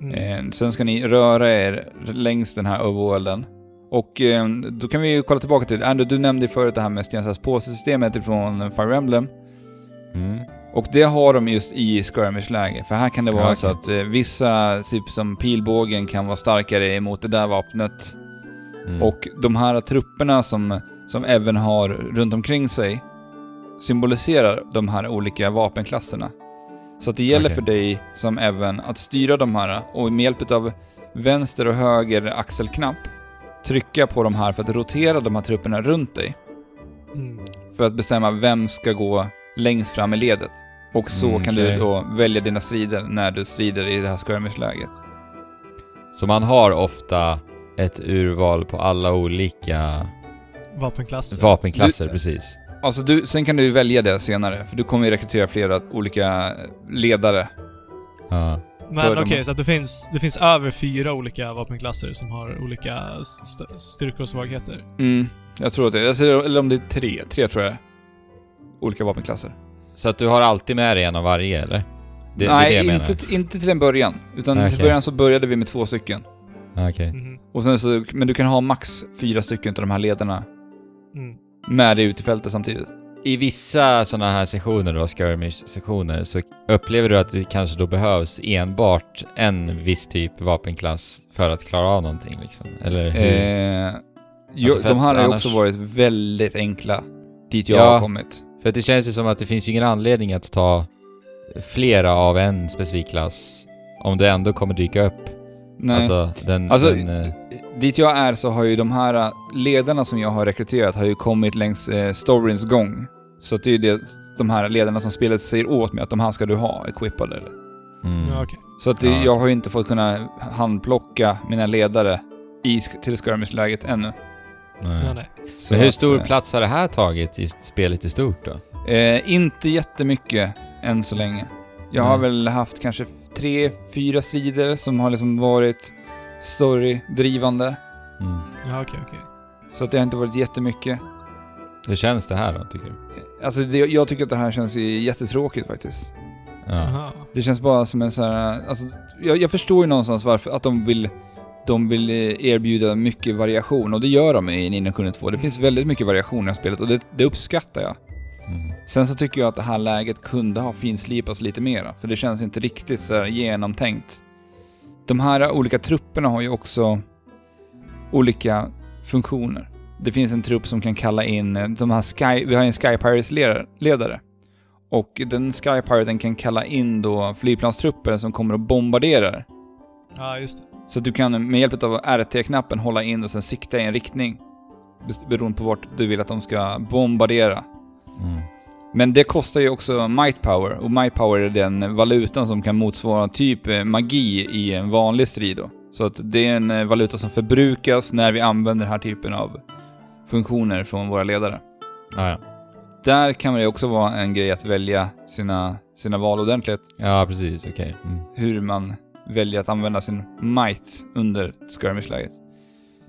Mm. Eh, sen ska ni röra er längs den här overworlden. Och eh, då kan vi ju kolla tillbaka till, Andrew, du nämnde förut det här med sten, sax, påse-systemet från Fire Emblem. Mm. Och det har de just i skirmish-läge. För här kan det vara Ja, så att eh, vissa, typ som pilbågen, kan vara starkare emot det där vapnet. Mm. Och de här trupperna som, som även har runt omkring sig symboliserar de här olika vapenklasserna. Så att det gäller Okej. för dig som även att styra de här och med hjälp av vänster och höger axelknapp trycka på de här för att rotera de här trupperna runt dig. Mm. För att bestämma vem ska gå längst fram i ledet. Och så Mm, kan okej. du då välja dina strider när du strider i det här skirmish-läget. Så man har ofta ett urval på alla olika Vapenklasser. vapenklasser, Du- precis. Alltså du, sen kan du välja det senare, för du kommer ju rekrytera flera olika ledare. Ja. Men okej, de- så att det finns, det finns över fyra olika vapenklasser som har olika st styrkor och svagheter. Mm. Jag tror att det är, eller om det är tre. Tre tror jag. Olika vapenklasser. Så att du har alltid med dig en av varje, eller? Det, Nej, det det inte, inte till en början. Utan Nej, till okej. början så började vi med två stycken. menar. Okej. Mhm. Och sen så, men du kan ha max fyra stycken av de här ledarna Mm. med dig ut i fältet samtidigt. I vissa sådana här sessioner då, skirmish-sessioner, så upplever du att det kanske då behövs enbart en viss typ vapenklass för att klara av någonting liksom? Eller hur? Eh, jo, Alltså, för de här har ju annars- också varit väldigt enkla dit jag Ja. har kommit. För att det känns ju som att det finns ingen anledning att ta flera av en specifik klass om det ändå kommer dyka upp. Nej. Alltså den... Alltså, den eh, Dit jag är så har ju de här äh, ledarna som jag har rekryterat har ju kommit längs eh, storyns gång. Så det är ju det, de här ledarna som spelet säger åt mig att de här ska du ha equippade. Eller? mm. Ja, okej. Så att det, Ja. jag har ju inte fått kunna handplocka mina ledare i, till skirmish-läget ännu. Nej. Nej. Så Men hur att, stor eh, plats har det här tagit i spelet i stort då? Eh, inte jättemycket än så länge. Jag har Nej. väl haft kanske tre, fyra strider som har liksom varit storydrivande. Mm. Ja, okej, okej. Så att det har inte varit jättemycket. Hur känns det här då, tycker du? Alltså det, jag tycker att det här känns jättetråkigt faktiskt. Ja. Aha. Det känns bara som en sån här, alltså, jag, jag förstår ju någonstans varför, att de vill, de vill eh, erbjuda mycket variation och det gör de i Nino Kuni 2. Det finns väldigt mycket variation i spelet och det, det uppskattar jag. Mm. Sen så tycker jag att det här läget kunde ha finslipats lite mera, för det känns inte riktigt så här genomtänkt. De här olika trupperna har ju också olika funktioner. Det finns en trupp som kan kalla in, eh, de här Sky, vi har en Sky Pirates-ledare. Och den Sky Piraten kan kalla in då flygplanstrupper som kommer och bombarderar. Ja, just det. Så att du kan med hjälp av RT-knappen hålla in och sen sikta i en riktning. Beroende på vart du vill att de ska bombardera. Mm. Men det kostar ju också might power, och might power är den valutan som kan motsvara typ eh, magi i en vanlig strid då. Så att det är en eh, valuta som förbrukas när vi använder den här typen av funktioner från våra ledare. Ja, ja. Där kan det också vara en grej att välja sina, sina val ordentligt. ja, precis. Okej. Mm. Hur man väljer att använda sin might under skirmish-läget.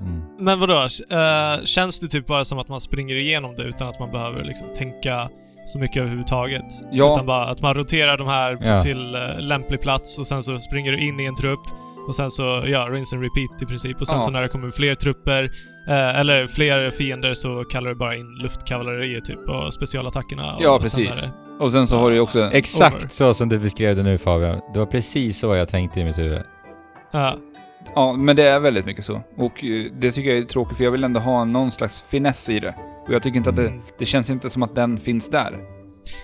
Mm. Men vadå? eh, känns det typ bara som att man springer igenom det utan att man behöver liksom tänka så mycket överhuvudtaget? Ja. Utan bara att man roterar de här Ja. till uh, lämplig plats och sen så springer du in i en trupp och sen så, ja, rinse and repeat i princip. Och sen Ja. så när det kommer fler trupper, eh, eller fler fiender så kallar du bara in luftkavalleriet typ och specialattackerna. Ja, och sen precis. är det- Och sen så har du ju också... Exakt Over. så som du beskrev det nu Fabian. Det var precis så jag tänkte i mitt huvud. Ja. Ja, men det är väldigt mycket så. Och eh, det tycker jag är tråkigt, för jag vill ändå ha någon slags finess i det. Och jag tycker inte att det... Mm. Det känns inte som att den finns där.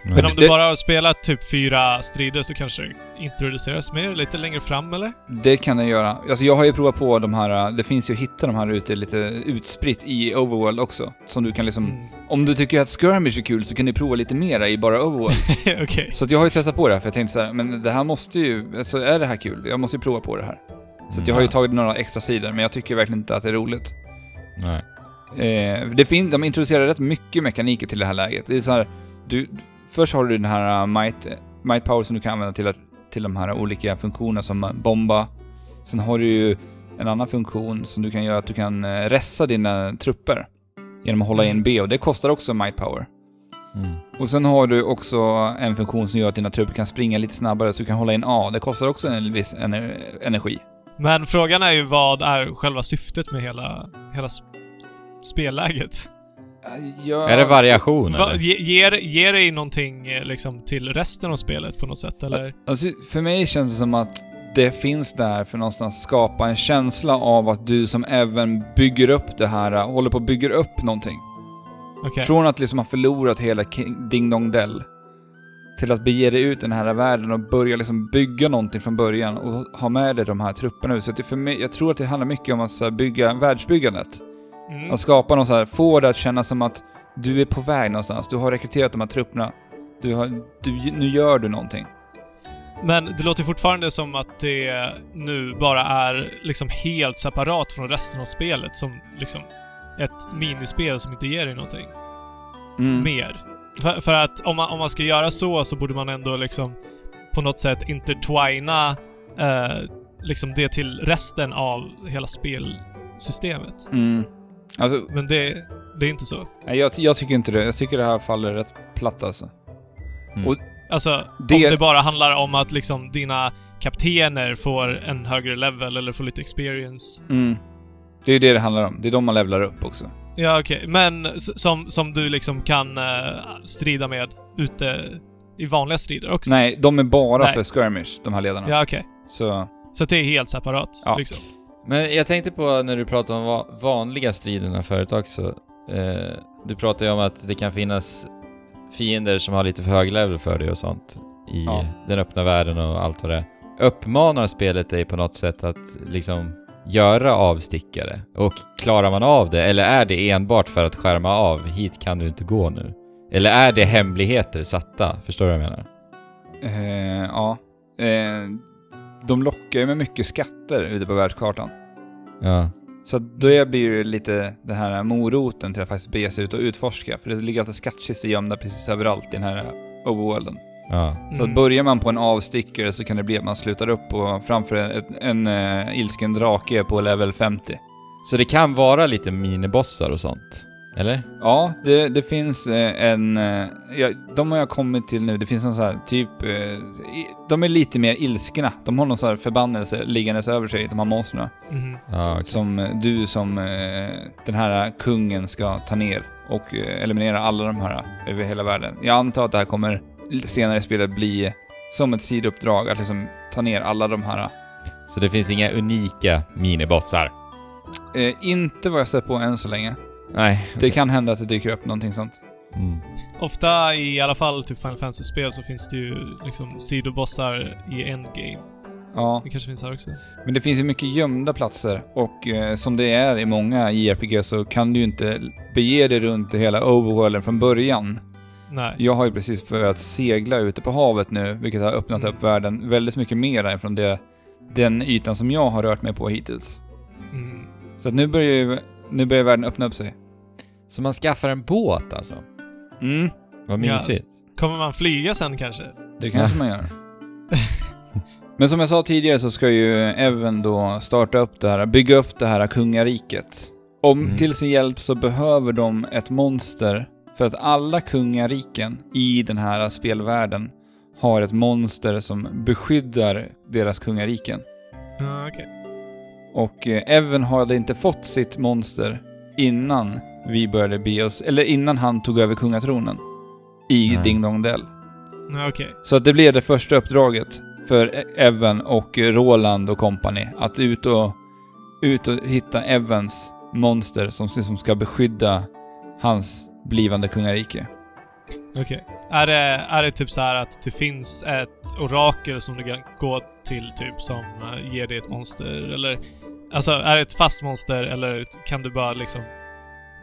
Men om det- du bara har spelat typ fyra strider så kanske det introduceras mer lite längre fram, eller? Det kan den göra. Alltså jag har ju provat på de här, eh, det finns ju att hitta de här ute lite utspritt i Overworld också. Som du kan liksom... Mm. Om du tycker att skirmish är kul så kan du prova lite mera i bara Overworld. Okej. så att jag har ju testat på det här för jag tänkte så här, men det här måste ju, alltså är det här kul? Jag måste ju prova på det här. Så att jag har ju Mm. tagit några extra sidor, men jag tycker verkligen inte att det är roligt. Nej. Eh, det fin- de introducerar rätt mycket mekaniker till det här läget. Det är så här, du, först har du den här uh, might, might power som du kan använda till, att, till de här olika funktionerna som uh, bomba. Sen har du ju en annan funktion som du kan göra att du kan uh, ressa dina trupper genom att hålla in B och det kostar också might power. Mm. Och sen har du också en funktion som gör att dina trupper kan springa lite snabbare så du kan hålla in A. Det kostar också en viss ener- energi. Men frågan är ju vad är själva syftet med hela, hela spelläget? Ja, Är det variation Va, eller? ge, ger, ger det någonting eh, liksom till resten av spelet på något sätt, eller? Alltså, för mig känns det som att det finns där för någonstans skapa en känsla av att du som även bygger upp det här, äh, håller på att bygga upp någonting. Okej. Från att liksom ha förlorat hela King- Ding Dong Dell till att bege dig ut i den här världen och börja liksom bygga någonting från början och ha med dig de här trupperna ut. Så att det för mig, jag tror att det handlar mycket om att bygga världsbyggandet. Mm. Att skapa något så här, få det att kännas som att du är på väg någonstans. Du har rekryterat de här trupperna. Du har, du, nu gör du någonting. Men det låter fortfarande som att det nu bara är liksom helt separat från resten av spelet som liksom ett minispel som inte ger dig någonting Mm. mer. För, för att om man, om man ska göra så så borde man ändå liksom på något sätt intertwina eh, liksom det till resten av hela spelsystemet. Mm. Alltså, Men det, Det är inte så. Nej, jag, jag tycker inte det. Jag tycker det här faller rätt platt alltså. Mm. Och Alltså, Det- om det bara handlar om att liksom dina kaptener får en högre level eller får lite experience. Mm. Det är ju det det handlar om. Det är de man levlar upp också. Ja, okej. Men s- som, som du liksom kan eh, strida med ute i vanliga strider också? Nej, de är bara Nej. för skirmish, de här ledarna. Ja, okej. Så, Så det är helt separat, Ja. liksom? Men jag tänkte på när du pratade om va- vanliga striderna förut också. Eh, du pratade ju om att det kan finnas fiender som har lite för hög level för dig och sånt i Ja. den öppna världen och allt vad det är. Uppmanar spelet dig på något sätt att liksom göra avstickare? Och klarar man av det, eller är det enbart för att skärma av, hit kan du inte gå nu? Eller är det hemligheter satta? Förstår du vad jag menar? eh, ja. Eh, de lockar ju med mycket skatter ute på världskartan. Ja. Så det blir ju lite den här moroten till att faktiskt bege sig ut och utforska. För det ligger alltid skattkistor gömda precis överallt i den här overworlden. Ja. Så att Mm. börjar man på en avstickare så kan det bli att man slutar upp på, framför en, en, eh, ilsken drake på level 50. Så det kan vara lite minibossar och sånt? Eller? Ja, det, det finns eh, en... eh, Ja, de har jag kommit till nu. Det finns en sån här typ... eh, De är lite mer ilskna. De har någon sån här förbannelse liggandes över sig, de här monstren. Mhm. Ja, okej. Som eh, du som den här kungen ska ta ner och eliminera alla de här över hela världen. Jag antar att det här kommer senare i spelet bli som ett sidouppdrag, att liksom ta ner alla de här. Så det finns inga unika minibossar? Eh, inte vad jag sett på än så länge. Nej. Det kan hända att det dyker upp någonting sånt. Mm. Ofta, i alla fall till Final Fantasy-spel, så finns det ju liksom sidobossar i endgame. Ja, Det kanske finns här också. men det finns ju mycket gömda platser och eh, som det är i många JRPG så kan du ju inte bege dig runt i hela overworlden från början. Nej. Jag har ju precis börjat segla ute på havet nu, vilket har öppnat upp världen väldigt mycket mer ifrån det, den ytan som jag har rört mig på hittills. Mm. Så att nu börjar ju, nu börjar världen öppna upp sig. Så man skaffar en båt alltså? Mm, Vad Ja, mysigt. Kommer man flyga sen kanske? det kanske man gör. Men som jag sa tidigare så ska ju Evan då starta upp det här, bygga upp det här kungariket. Om Mm. till sin hjälp så behöver de ett monster för att alla kungariken i den här spelvärlden har ett monster som beskyddar deras kungariken. Ja, okej. Och eh, Evan hade inte fått sitt monster innan vi började be oss, eller innan han tog över kungatronen i Nej. Ding Dong Dell. Ja, okej. Så att det blev det första uppdraget för E- Evan och Roland och company. Att ut och, ut och hitta Evans monster som, som ska beskydda hans blivande kungarike. Okej. Är, det, är det typ så här att det finns ett orakel som du kan gå till typ som eh, ger dig ett monster? Eller... Alltså, är det ett fast monster eller kan du bara liksom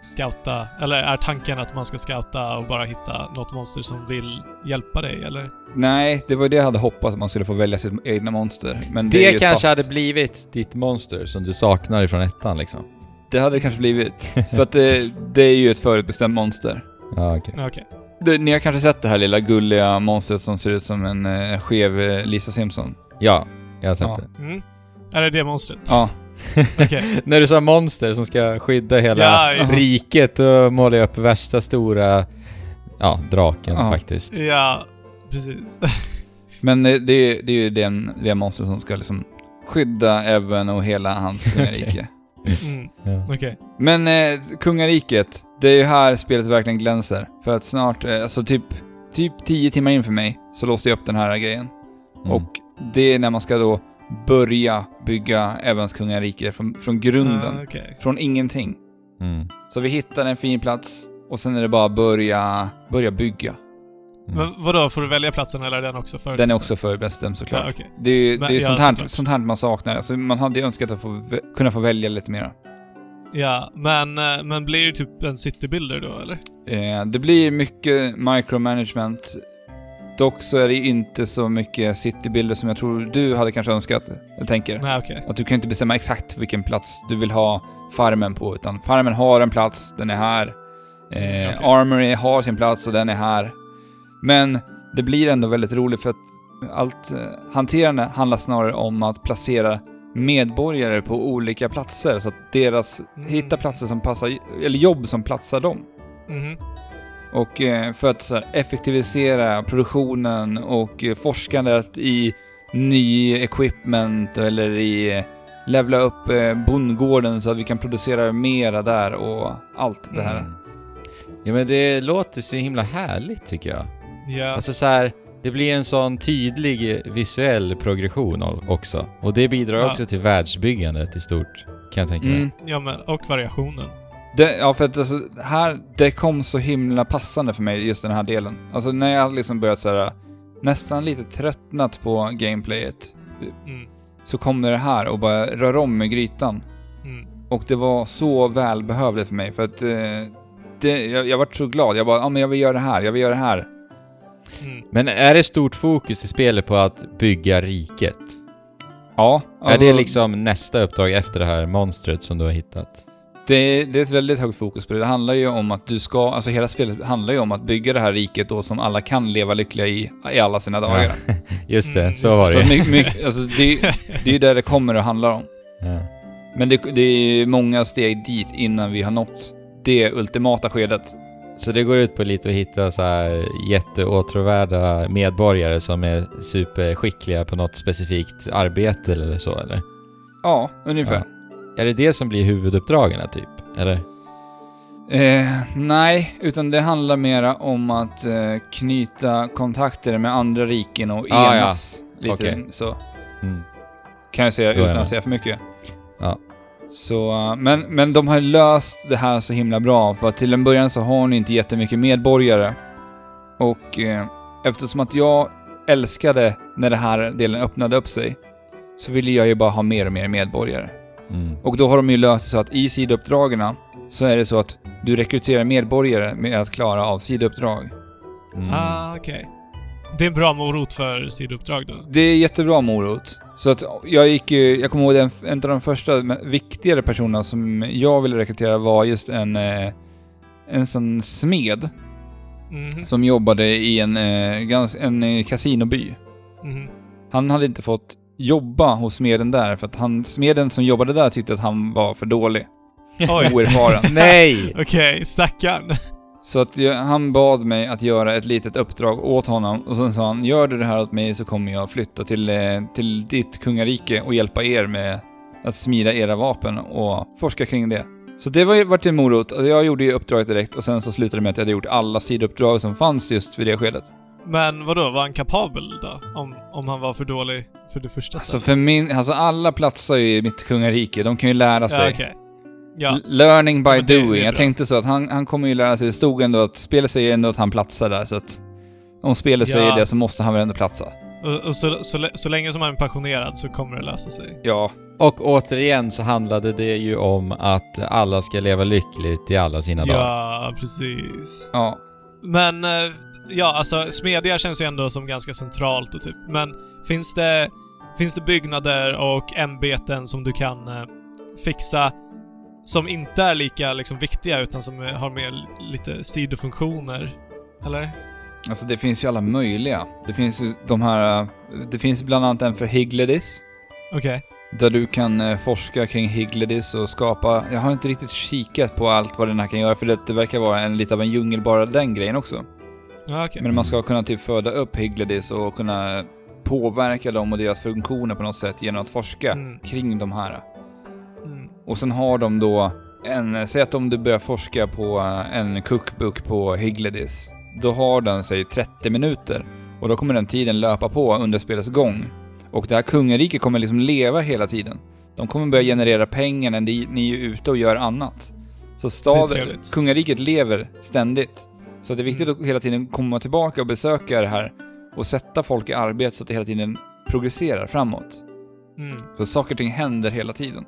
scouta? Eller är tanken att man ska scouta och bara hitta något monster som vill hjälpa dig, eller? Nej, det var det jag hade hoppats att man skulle få välja sitt egna monster. Men det, Det, kanske fast. hade blivit ditt monster som du saknar ifrån ettan liksom. Det hade det kanske blivit. För att det, det är ju ett förutbestämt monster. Ja, okej. Okej. Det, ni har kanske sett det här lilla gulliga monstret som ser ut som en eh, skev eh, Lisa Simpson? Ja, jag har sett Ja. det. Mm. Är det det monstret? Ja. När du sa monster som ska skydda hela Ja, ja. riket, då målade jag upp värsta stora, ja, draken Ja. faktiskt. Ja, precis. Men det, det, det är ju den, det monster som ska liksom skydda Evan och hela hans kungarike. Mm. Ja. Okej. Men eh, kungariket, det är ju här spelet verkligen glänser. För att snart, eh, alltså typ, typ 10 timmar in för mig, så låste jag upp den här grejen. Mm. Och det är när man ska då börja bygga Evans kungarike från, från grunden. Ah, okej. Från ingenting. Mm. Så vi hittar en fin plats och sen är det bara börja, börja bygga. Mm. Men vadå, får du välja platsen eller är den också för Den är också förbestämd såklart. Ja, okej. Det är, Men- det är ja, sånt, här, såklart. sånt här man saknar. Alltså man hade ju önskat att få, kunna få välja lite mer. Ja, men, eh, men blir det typ en citybuilder då, eller? Eh, det blir mycket micromanagement. Dock så är det inte så mycket citybilder som jag tror du hade kanske önskat, eller tänker. Nej, okej. Att du kan inte bestämma exakt vilken plats du vill ha farmen på, utan farmen har en plats, den är här. Eh, Okej. Armory har sin plats och den är här. Men det blir ändå väldigt roligt för att allt eh, hanterande handlar snarare om att placera medborgare på olika platser så att deras, Mm. hitta platser som passar, eller jobb som platsar dem. Mhm. Och eh, för att här, effektivisera produktionen och eh, forskandet i ny equipment eller i eh, levla upp bondgården så att vi kan producera mera där och allt det här. Mm. Ja men det låter så himla härligt tycker jag. Ja. Alltså så här, det blir en sån tydlig visuell progression också. Och det bidrar Ja. också till världsbyggandet i stort, kan jag tänka mig. Mm. ja, men och variationen. Det, ja, för att alltså, här, det kom så himla passande för mig, just den här delen. Alltså när jag liksom börjat så här, nästan lite tröttnat på gameplayet, Mm. så kom det här och bara rör om med grytan. Mm. Och det var så välbehövligt för mig, för att eh, det, jag, jag vart så glad. Jag bara, ja men jag vill göra det här, jag vill göra det här. Mm. Men är det stort fokus i spelet på att bygga riket? Ja, alltså, är det liksom nästa uppdrag efter det här monstret som du har hittat? Det, det är ett väldigt högt fokus på det. Det handlar ju om att du ska, alltså hela spelet handlar ju om att bygga det här riket då som alla kan leva lyckliga i, i alla sina dagar. Just det, Mm, så just var Så det. mycket, mycket, alltså det, det är ju där det kommer att handla om. Ja. Men det, det är många steg dit innan vi har nått det ultimata skedet. Så det går ut på lite att hitta så här jätteåtråvärda medborgare som är superskickliga på något specifikt arbete eller så, eller? Ja, ungefär. Är det det som blir huvuduppdragen, typ? Eller? Eh, nej, utan det handlar mera om att eh, knyta kontakter med andra riken och Ah, ja. enas. Lite Okej. så. Mm. Kan jag säga utan att säga för mycket. Ja. Så, eh, men, men de har löst det här så himla bra, för till en början så har ni inte jättemycket medborgare. Och eh, eftersom att jag älskade när den här delen öppnade upp sig, så ville jag ju bara ha mer och mer medborgare. Mm. Och då har de ju löst det så att i sidouppdragen så är det så att du rekryterar medborgare med att klara av sidouppdrag. Mm. Ah, okej. Det är en bra morot för sidouppdrag då. Det är jättebra morot. Så att jag gick ju, jag kommer ihåg en, en av de första viktigare personerna som jag ville rekrytera var just en, eh, en sån smed Mhm. som jobbade i en, eh, en eh, kasinoby. Mhm. Han hade inte fått jobba hos smeden där för att han, smeden som jobbade där tyckte att han var för dålig. Oj. Oerfaren. Nej! Okej, stackarn. Så att jag, han bad mig att göra ett litet uppdrag åt honom och sen sa han gör du det här åt mig så kommer jag flytta till, eh, till ditt kungarike och hjälpa er med att smida era vapen och forska kring det. Så det var vart en morot. Jag gjorde ju uppdraget direkt och sen så slutade det med att jag hade gjort alla sidouppdrag som fanns just vid det skedet. Men vadå, var han kapabel då? Om, om han var för dålig för det första Alltså stället? för min, alltså alla platsar ju i mitt kungarike, de kan ju lära sig. Ja, okej. Ja. Learning by Ja, det- doing. Jag tänkte så att han, han kommer ju lära sig, det stod ändå att spelet säger ändå att han platsar där så att om spelet Ja. säger det så måste han väl ändå platsa. Och, och så, så, så länge som han är passionerad så kommer det lösa sig. Ja, Och återigen så handlade det ju om att alla ska leva lyckligt i alla sina dagar. Ja, precis. ja. Men, eh, ja alltså smedja känns ju ändå som ganska centralt och typ. Men finns det, finns det byggnader och ämbeten som du kan eh, fixa som inte är lika liksom viktiga utan som har mer lite sidofunktioner? Eller? Alltså det finns ju alla möjliga. Det finns ju de här, eh, det finns bland annat en för Higledis. Okej. Där du kan eh, forska kring Higledis och skapa, jag har inte riktigt kikat på allt vad den här kan göra för det, det verkar vara en lite av en djungel bara den grejen också. Ja, okej. Men man ska kunna typ föda upp Higledis och kunna påverka dem och deras funktioner på något sätt genom att forska Mm. kring de här. Mm. Och sen har de då en, säg att om du börjar forska på eh, en cookbook på Higledis. Då har den, säg 30 minuter. Och då kommer den tiden löpa på under spelets gång. Och det här kungariket kommer liksom leva hela tiden. De kommer börja generera pengar när ni, är ute och gör annat. Så staden, kungariket lever ständigt. Så det är viktigt att hela tiden komma tillbaka och besöka det här och sätta folk i arbete så att det hela tiden progresserar framåt. Mm. Så saker och ting händer hela tiden.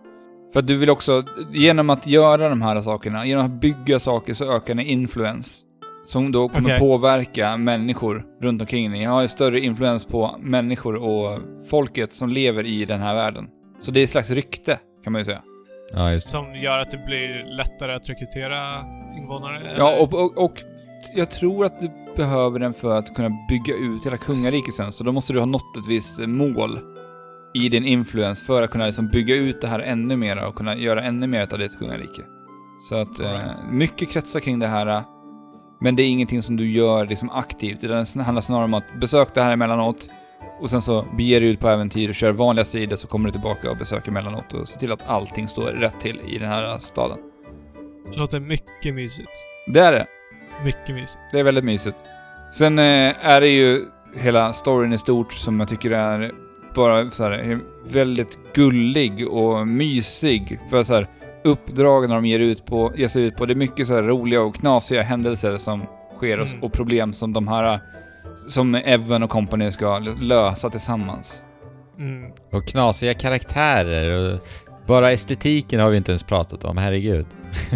För att du vill också, genom att göra de här sakerna, genom att bygga saker så ökar ni influens. Som då kommer Okej. påverka människor runt omkring dig. Jag har ju större influens på människor och folket som lever i den här världen. Så det är ett slags rykte, kan man ju säga. Ja, just Som gör att det blir lättare att rekrytera invånare? Ja, och, och, och jag tror att du behöver den för att kunna bygga ut hela kungariket sen, så då måste du ha nått ett visst mål. i din influens för att kunna liksom bygga ut det här ännu mer och kunna göra ännu mer av ditt kungarike. Så att eh, Alright. mycket kretsar kring det här. eh, Men det är ingenting som du gör liksom aktivt. utan Det handlar snarare om att besök det här emellanåt och sen så beger du ut på äventyr och kör vanliga strider så kommer du tillbaka och besöker emellanåt och ser till att allting står rätt till i den här staden. Det låter mycket mysigt. Det är det. Mycket mysigt. Det är väldigt mysigt. Sen eh, är det ju hela storyn i stort som jag tycker är bara så här, väldigt gullig och mysig. För så här, uppdragen de ger, ut på, ger sig ut på, det är mycket så här roliga och knasiga händelser som sker och, Mm. och problem som de här, som Evan och company ska lösa tillsammans. Mm. Och knasiga karaktärer och bara estetiken har vi inte ens pratat om, herregud.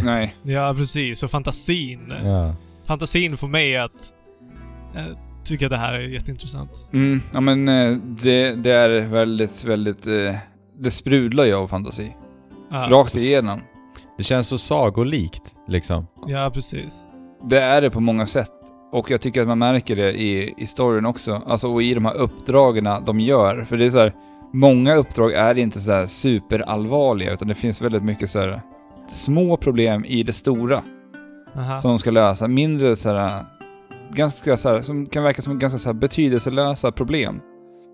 Nej. Ja, precis. Och fantasin. Ja. Fantasin får mig att eh, tycka att det här är jätteintressant. Mm, ja men eh, det, det är väldigt, väldigt, eh, det sprudlar ju av fantasi. Ja, Rakt igenom. Det känns så sagolikt, liksom. Ja, precis. Det är det på många sätt. Och jag tycker att man märker det i, i storyn också. Alltså och i de här uppdragen de gör. För det är så här, många uppdrag är inte så här superallvarliga utan det finns väldigt mycket så här små problem i det stora Aha. som de ska lösa. Mindre så här, ganska så här, som kan verka som ganska så här betydelselösa problem.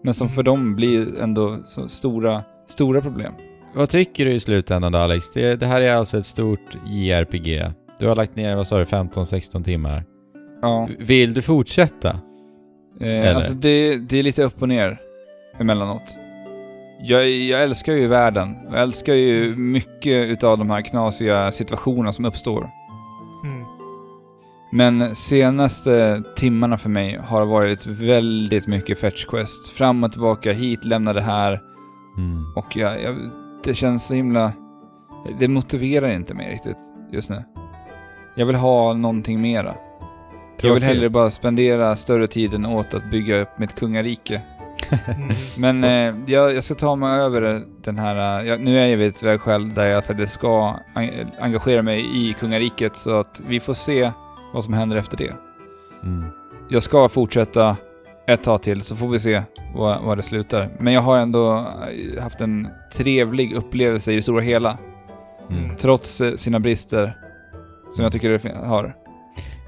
Men som Mm. för dem blir ändå så stora, stora problem. Vad tycker du i slutändan då Alex? Det, det här är alltså ett stort JRPG. Du har lagt ner, vad sa du, 15-16 timmar. Ja. Vill du fortsätta? Eh, alltså det, det är lite upp och ner emellanåt. Jag, jag älskar ju världen. Jag älskar ju mycket utav de här knasiga situationerna som uppstår. Mm. Men senaste timmarna för mig har varit väldigt mycket fetch quest. Fram och tillbaka, hit, lämna det här. Mm. Och jag, jag, det känns så himla... Det motiverar inte mig riktigt just nu. Jag vill ha någonting mera. Jag vill hellre bara spendera större tiden åt att bygga upp mitt kungarike. Mm. Men eh, jag, jag ska ta mig över den här... eh, Jag, nu är jag vid ett vägskäl där jag faktiskt ska en- engagera mig i kungariket så att vi får se vad som händer efter det. Mm. Jag ska fortsätta ett tag till så får vi se vad, vad det slutar. Men jag har ändå eh, haft en trevlig upplevelse i det stora hela. Mm. Trots eh, sina brister som jag tycker det har.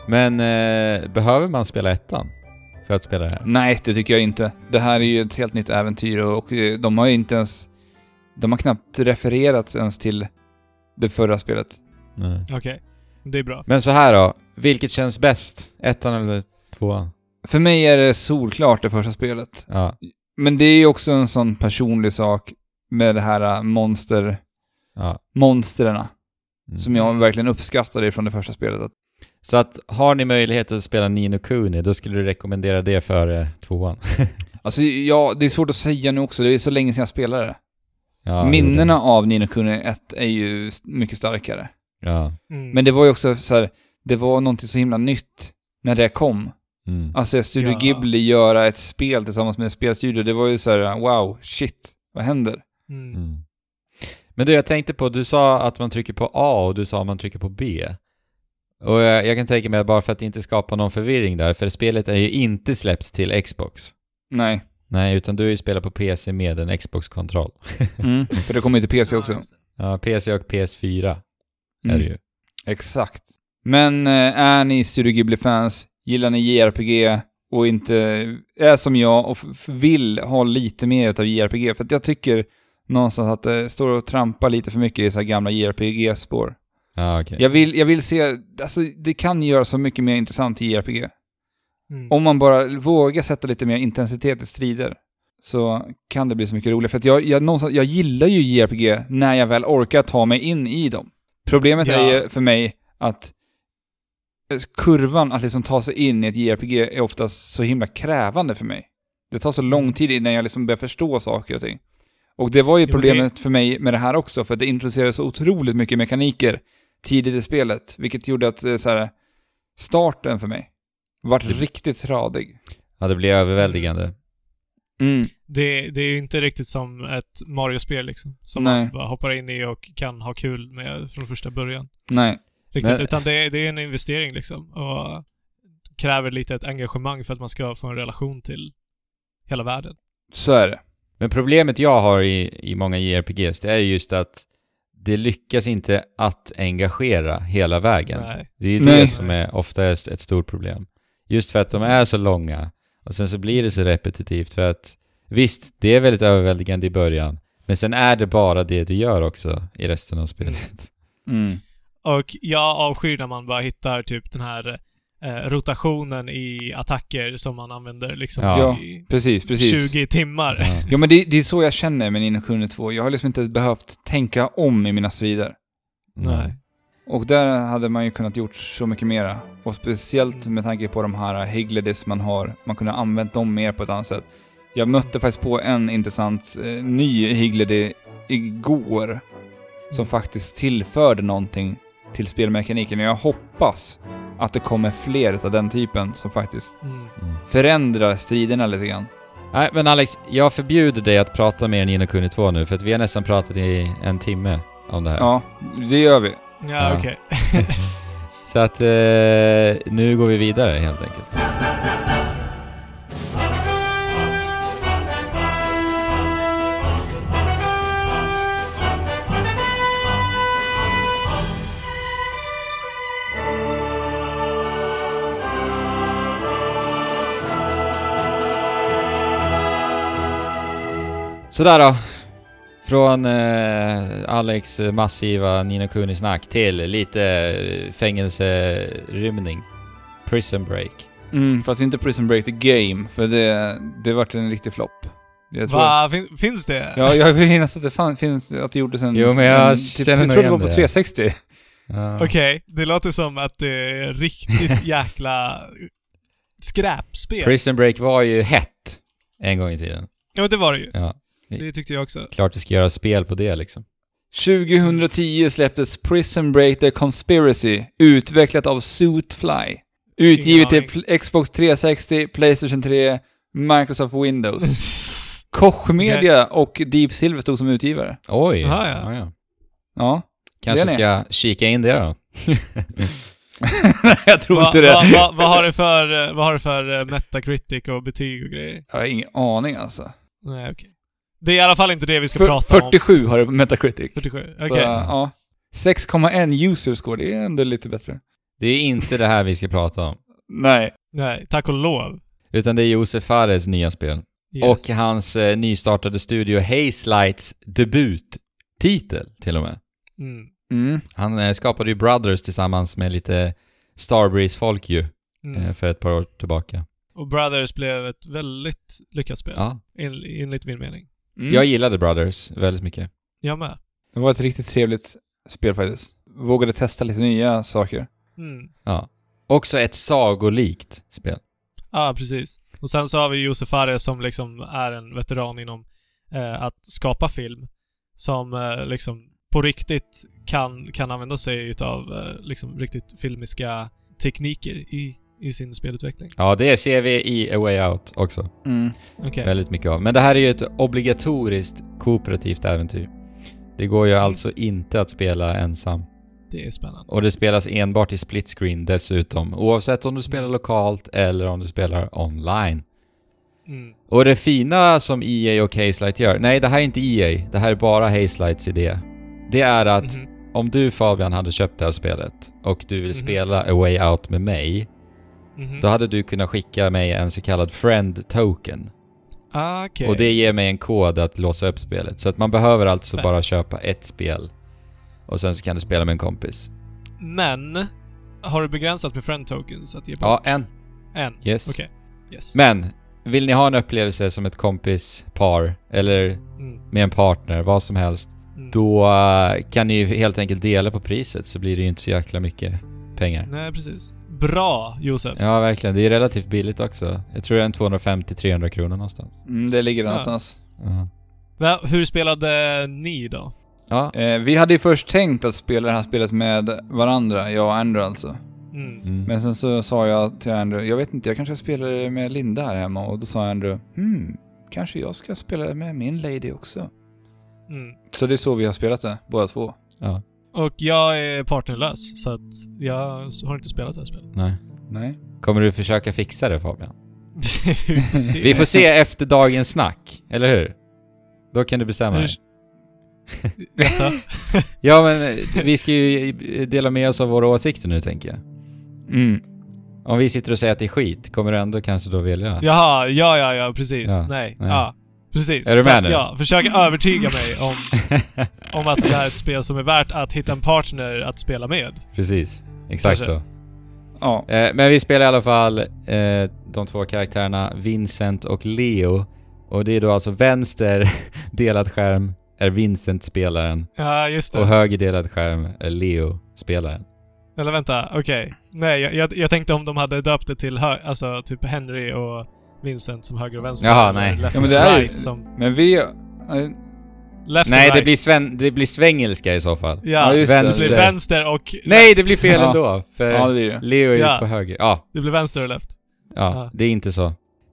Men eh, behöver man spela ettan för att spela det här? Nej, det tycker jag inte. Det här är ju ett helt nytt äventyr och, och eh, de har ju inte ens... De har knappt refererat ens till det förra spelet. Nej. Okej. Det är bra. Men så här då, vilket känns bäst? Ettan eller tvåan? För mig är det solklart det första spelet. Ja. Men det är ju också en sån personlig sak med det här äh, monster... ja. Monsterna. Mm. Som jag verkligen uppskattade från det första spelet. Att, Så att har ni möjlighet att spela Nino Kuni, då skulle du rekommendera det före tvåan? alltså, ja, det är svårt att säga nu också. Det är så länge sedan jag spelade det. Ja, Minnena av Nino Kuni 1 är ju mycket starkare. Ja. Mm. Men det var ju också så här, det var någonting så himla nytt när det kom. Mm. Alltså Studio Ja. Ghibli göra ett spel tillsammans med en spelstudio, det var ju så här: wow, shit, vad händer? Mm. Mm. Men du, jag tänkte på, du sa att man trycker på A och du sa att man trycker på B. Och jag, jag kan tänka mig, bara för att inte skapa någon förvirring där, för spelet är ju inte släppt till Xbox. Nej. Nej, utan du har ju spelat på PC med en Xbox-kontroll. Mm. För det kommer ju till PC också. Ja, PC och PS4 är Mm. det ju. Exakt. Men eh, är ni Studio Ghibli-fans, gillar ni JRPG och inte är som jag och vill ha lite mer utav JRPG, för att jag tycker någonstans att det står och trampar lite för mycket i så gamla JRPG-spår. Ja, okej. Jag vill, jag vill se, alltså det kan göra så mycket mer intressant i JRPG. Mm. Om man bara vågar sätta lite mer intensitet i strider så kan det bli så mycket roligare. För att jag, jag, jag gillar ju JRPG när jag väl orkar ta mig in i dem. Problemet Ja. är ju för mig att eh, kurvan att liksom ta sig in i ett JRPG är oftast så himla krävande för mig. Det tar så lång tid innan jag liksom börjar förstå saker och ting. Och det var ju problemet för mig med det här också, för att det introducerades så otroligt mycket mekaniker tidigt i spelet, vilket gjorde att eh, så här, starten för mig vart riktigt tradig. Ja, det blir överväldigande. Mm. Det, det är ju inte riktigt som ett Mario-spel liksom. Som Nej. man bara hoppar in i och kan ha kul med från första början. Nej. Riktigt. Men- Utan det, det är en investering liksom. Och kräver lite ett engagemang för att man ska få en relation till hela världen. Så är det. Men problemet jag har i, i många JRPGs, det är just att det lyckas inte att engagera hela vägen. Nej. Det är ju Nej. det som är oftast ett stort problem. Just för att de är så långa och sen så blir det så repetitivt för att visst, det är väldigt överväldigande i början men sen är det bara det du gör också i resten av spelet. Mm. Och jag avskyr när man bara hittar typ den här eh, rotationen i attacker som man använder liksom Ja. i Precis, precis. 20 timmar. Ja. Ja men det, det är så jag känner med Nino Kuni 2. Jag har liksom inte behövt tänka om i mina strider. Nej. Och där hade man ju kunnat gjort så mycket mera. Och speciellt med tanke på de här Higledis man har. Man kunde ha använt dem mer på ett annat sätt. Jag mötte faktiskt på en intressant eh, ny Higledy igår. Som faktiskt tillförde någonting till spelmekaniken. Och jag hoppas att det kommer fler av den typen som faktiskt Mm. Förändrar striderna lite grann. Nej, men Alex, jag förbjuder dig att prata mer än Nino Kuni 2 nu för att vi har nästan pratat i en timme om det här. Ja, det gör vi. Ja, Ja. okej. Så att eh, nu går vi vidare helt enkelt. Sådär då. Från eh, Alex massiva Nino Kuni-snack till lite eh, fängelserymning. Prison break. Mm, fast inte Prison Break the Game, för det, det vart en riktig flopp. Jag tror- Va? Fin, finns det? Ja, jag vill minnas att det fan, finns, att det gjordes en... Jo, men jag en, känner Jag tror det var på det. 360. Ja. Okej, det låter som att det är riktigt jäkla skräpspel. Prison break var ju hett en gång i tiden. Ja, men det var det ju. Ja, Det tyckte jag också. klart det ska göra spel på det liksom. 2010 släpptes Prison Break The Conspiracy, utvecklat av Suitfly. Utgivet till Xbox 360, Playstation 3, Microsoft Windows. Koch Media och Deep Silver stod som utgivare. Oj! Aha, ja. ja, ja. Ja. Kanske ska kika in det då. jag tror Vad inte det. va, va, vad har det för, eh, vad har det för eh, Metacritic och betyg och grejer? Jag har ingen aning alltså. Nej, okej. Det är i alla fall inte det vi ska För, prata om. 47 har det på Metacritic. 47. Okej. Så, ja. 6,1 user score, det är ändå lite bättre. Det är inte det här vi ska prata om. Nej. Nej, tack och lov. Utan det är Josef Fares nya spel. Yes. Och hans eh, nystartade studio Haze Lights debuttitel till och med. Mm. Mm. Han eh, skapade ju Brothers tillsammans med lite Starbreeze-folk ju, Mm. eh, för ett par år tillbaka. Och Brothers blev ett väldigt lyckat spel. Ja. En, enligt min mening. Mm. Jag gillade Brothers väldigt mycket. Jag med. Det var ett riktigt trevligt spel faktiskt. Vågade testa lite nya saker. Mm. Ja. Också ett sagolikt spel. Ja, precis. Och sen så har vi Josef Fares som liksom är en veteran inom eh, att skapa film. Som eh, liksom på riktigt kan, kan använda sig utav eh, liksom riktigt filmiska tekniker i, i sin spelutveckling. Ja, det ser vi i A Way Out också. Mm. Okej. Väldigt mycket av. Men det här är ju ett obligatoriskt kooperativt äventyr. Det går ju alltså inte att spela ensam. Det är spännande. Och det spelas enbart i split screen dessutom. Oavsett om du spelar lokalt eller om du spelar online. Mm. Och det fina som EA och Hazelight gör, nej det här är inte EA, det här är bara Hazelights idé. Det är att Mhm. om du Fabian hade köpt det här spelet och du vill Mhm. spela A Way Out med mig, Mhm. då hade du kunnat skicka mig en så kallad friend token. Ah, Okej. Och det ger mig en kod att låsa upp spelet. Så att man behöver alltså Fett. bara köpa ett spel. Och sen så kan du spela med en kompis. Men, har du begränsat med friend tokens att ge bort? Ja, en. En? Yes. Okej. Yes. Men, vill ni ha en upplevelse som ett kompispar, eller Mm. med en partner, vad som helst, Mm. då eh, kan ni ju helt enkelt dela på priset så blir det ju inte så jäkla mycket pengar. Nej, precis. Bra, Josef. Ja, verkligen. Det är relativt billigt också. Jag tror det är en 250-300 kronor någonstans. Mm, det ligger där Ja. någonstans. Ja. Va, hur spelade ni då? Ja. Eh, vi hade ju först tänkt att spela det här spelet med varandra, jag och Andrew alltså. Mm. Mm. Men sen så sa jag till Andrew, jag vet inte, jag kanske ska spela det med Linda här hemma. Och då sa Andrew, hmm, kanske jag ska spela det med min lady också. Mm. Så det är så vi har spelat det, båda två. ja. Och jag är partnerlös, så att jag har inte spelat det här spelet. Nej. Nej. Kommer du försöka fixa det Fabian? Vi får se. Vi får se efter dagens snack, eller hur? Då kan du bestämma dig. Jaså? Ja, men eh, vi ska ju dela med oss av våra åsikter nu, tänker jag. Mm. Om vi sitter och säger att det är skit, kommer du ändå kanske då välja? Jaha, ja, ja, ja, precis. Ja, Nej, nej. ja. Precis. Är du med att, nu? Ja, försök övertyga mig om, om att det här är ett spel som är värt att hitta en partner att spela med. Precis. Exakt Kanske. så. Ja. Eh, men vi spelar i alla fall eh, de två karaktärerna Vincent och Leo. Och det är då alltså vänster delad skärm är Vincent spelaren Ja, just och det. höger delad skärm är Leo spelaren. Eller vänta, okej. Nej, jag, jag, jag tänkte om de hade döpt det till hö- alltså typ Henry och Vincent som höger och vänster. Jaha, eller nej. Left Ja, men and det är right som... Men vi... eh, Left Nej, and det right. blir, sven- det blir svengelska i så fall. Ja, Ja, just det. det Vänster. blir vänster och... Nej, left. det blir fel Ja. ändå. För Ja, det blir det. Leo är ju Ja. på höger. Ja, Det blir vänster och left. ja, det är inte så.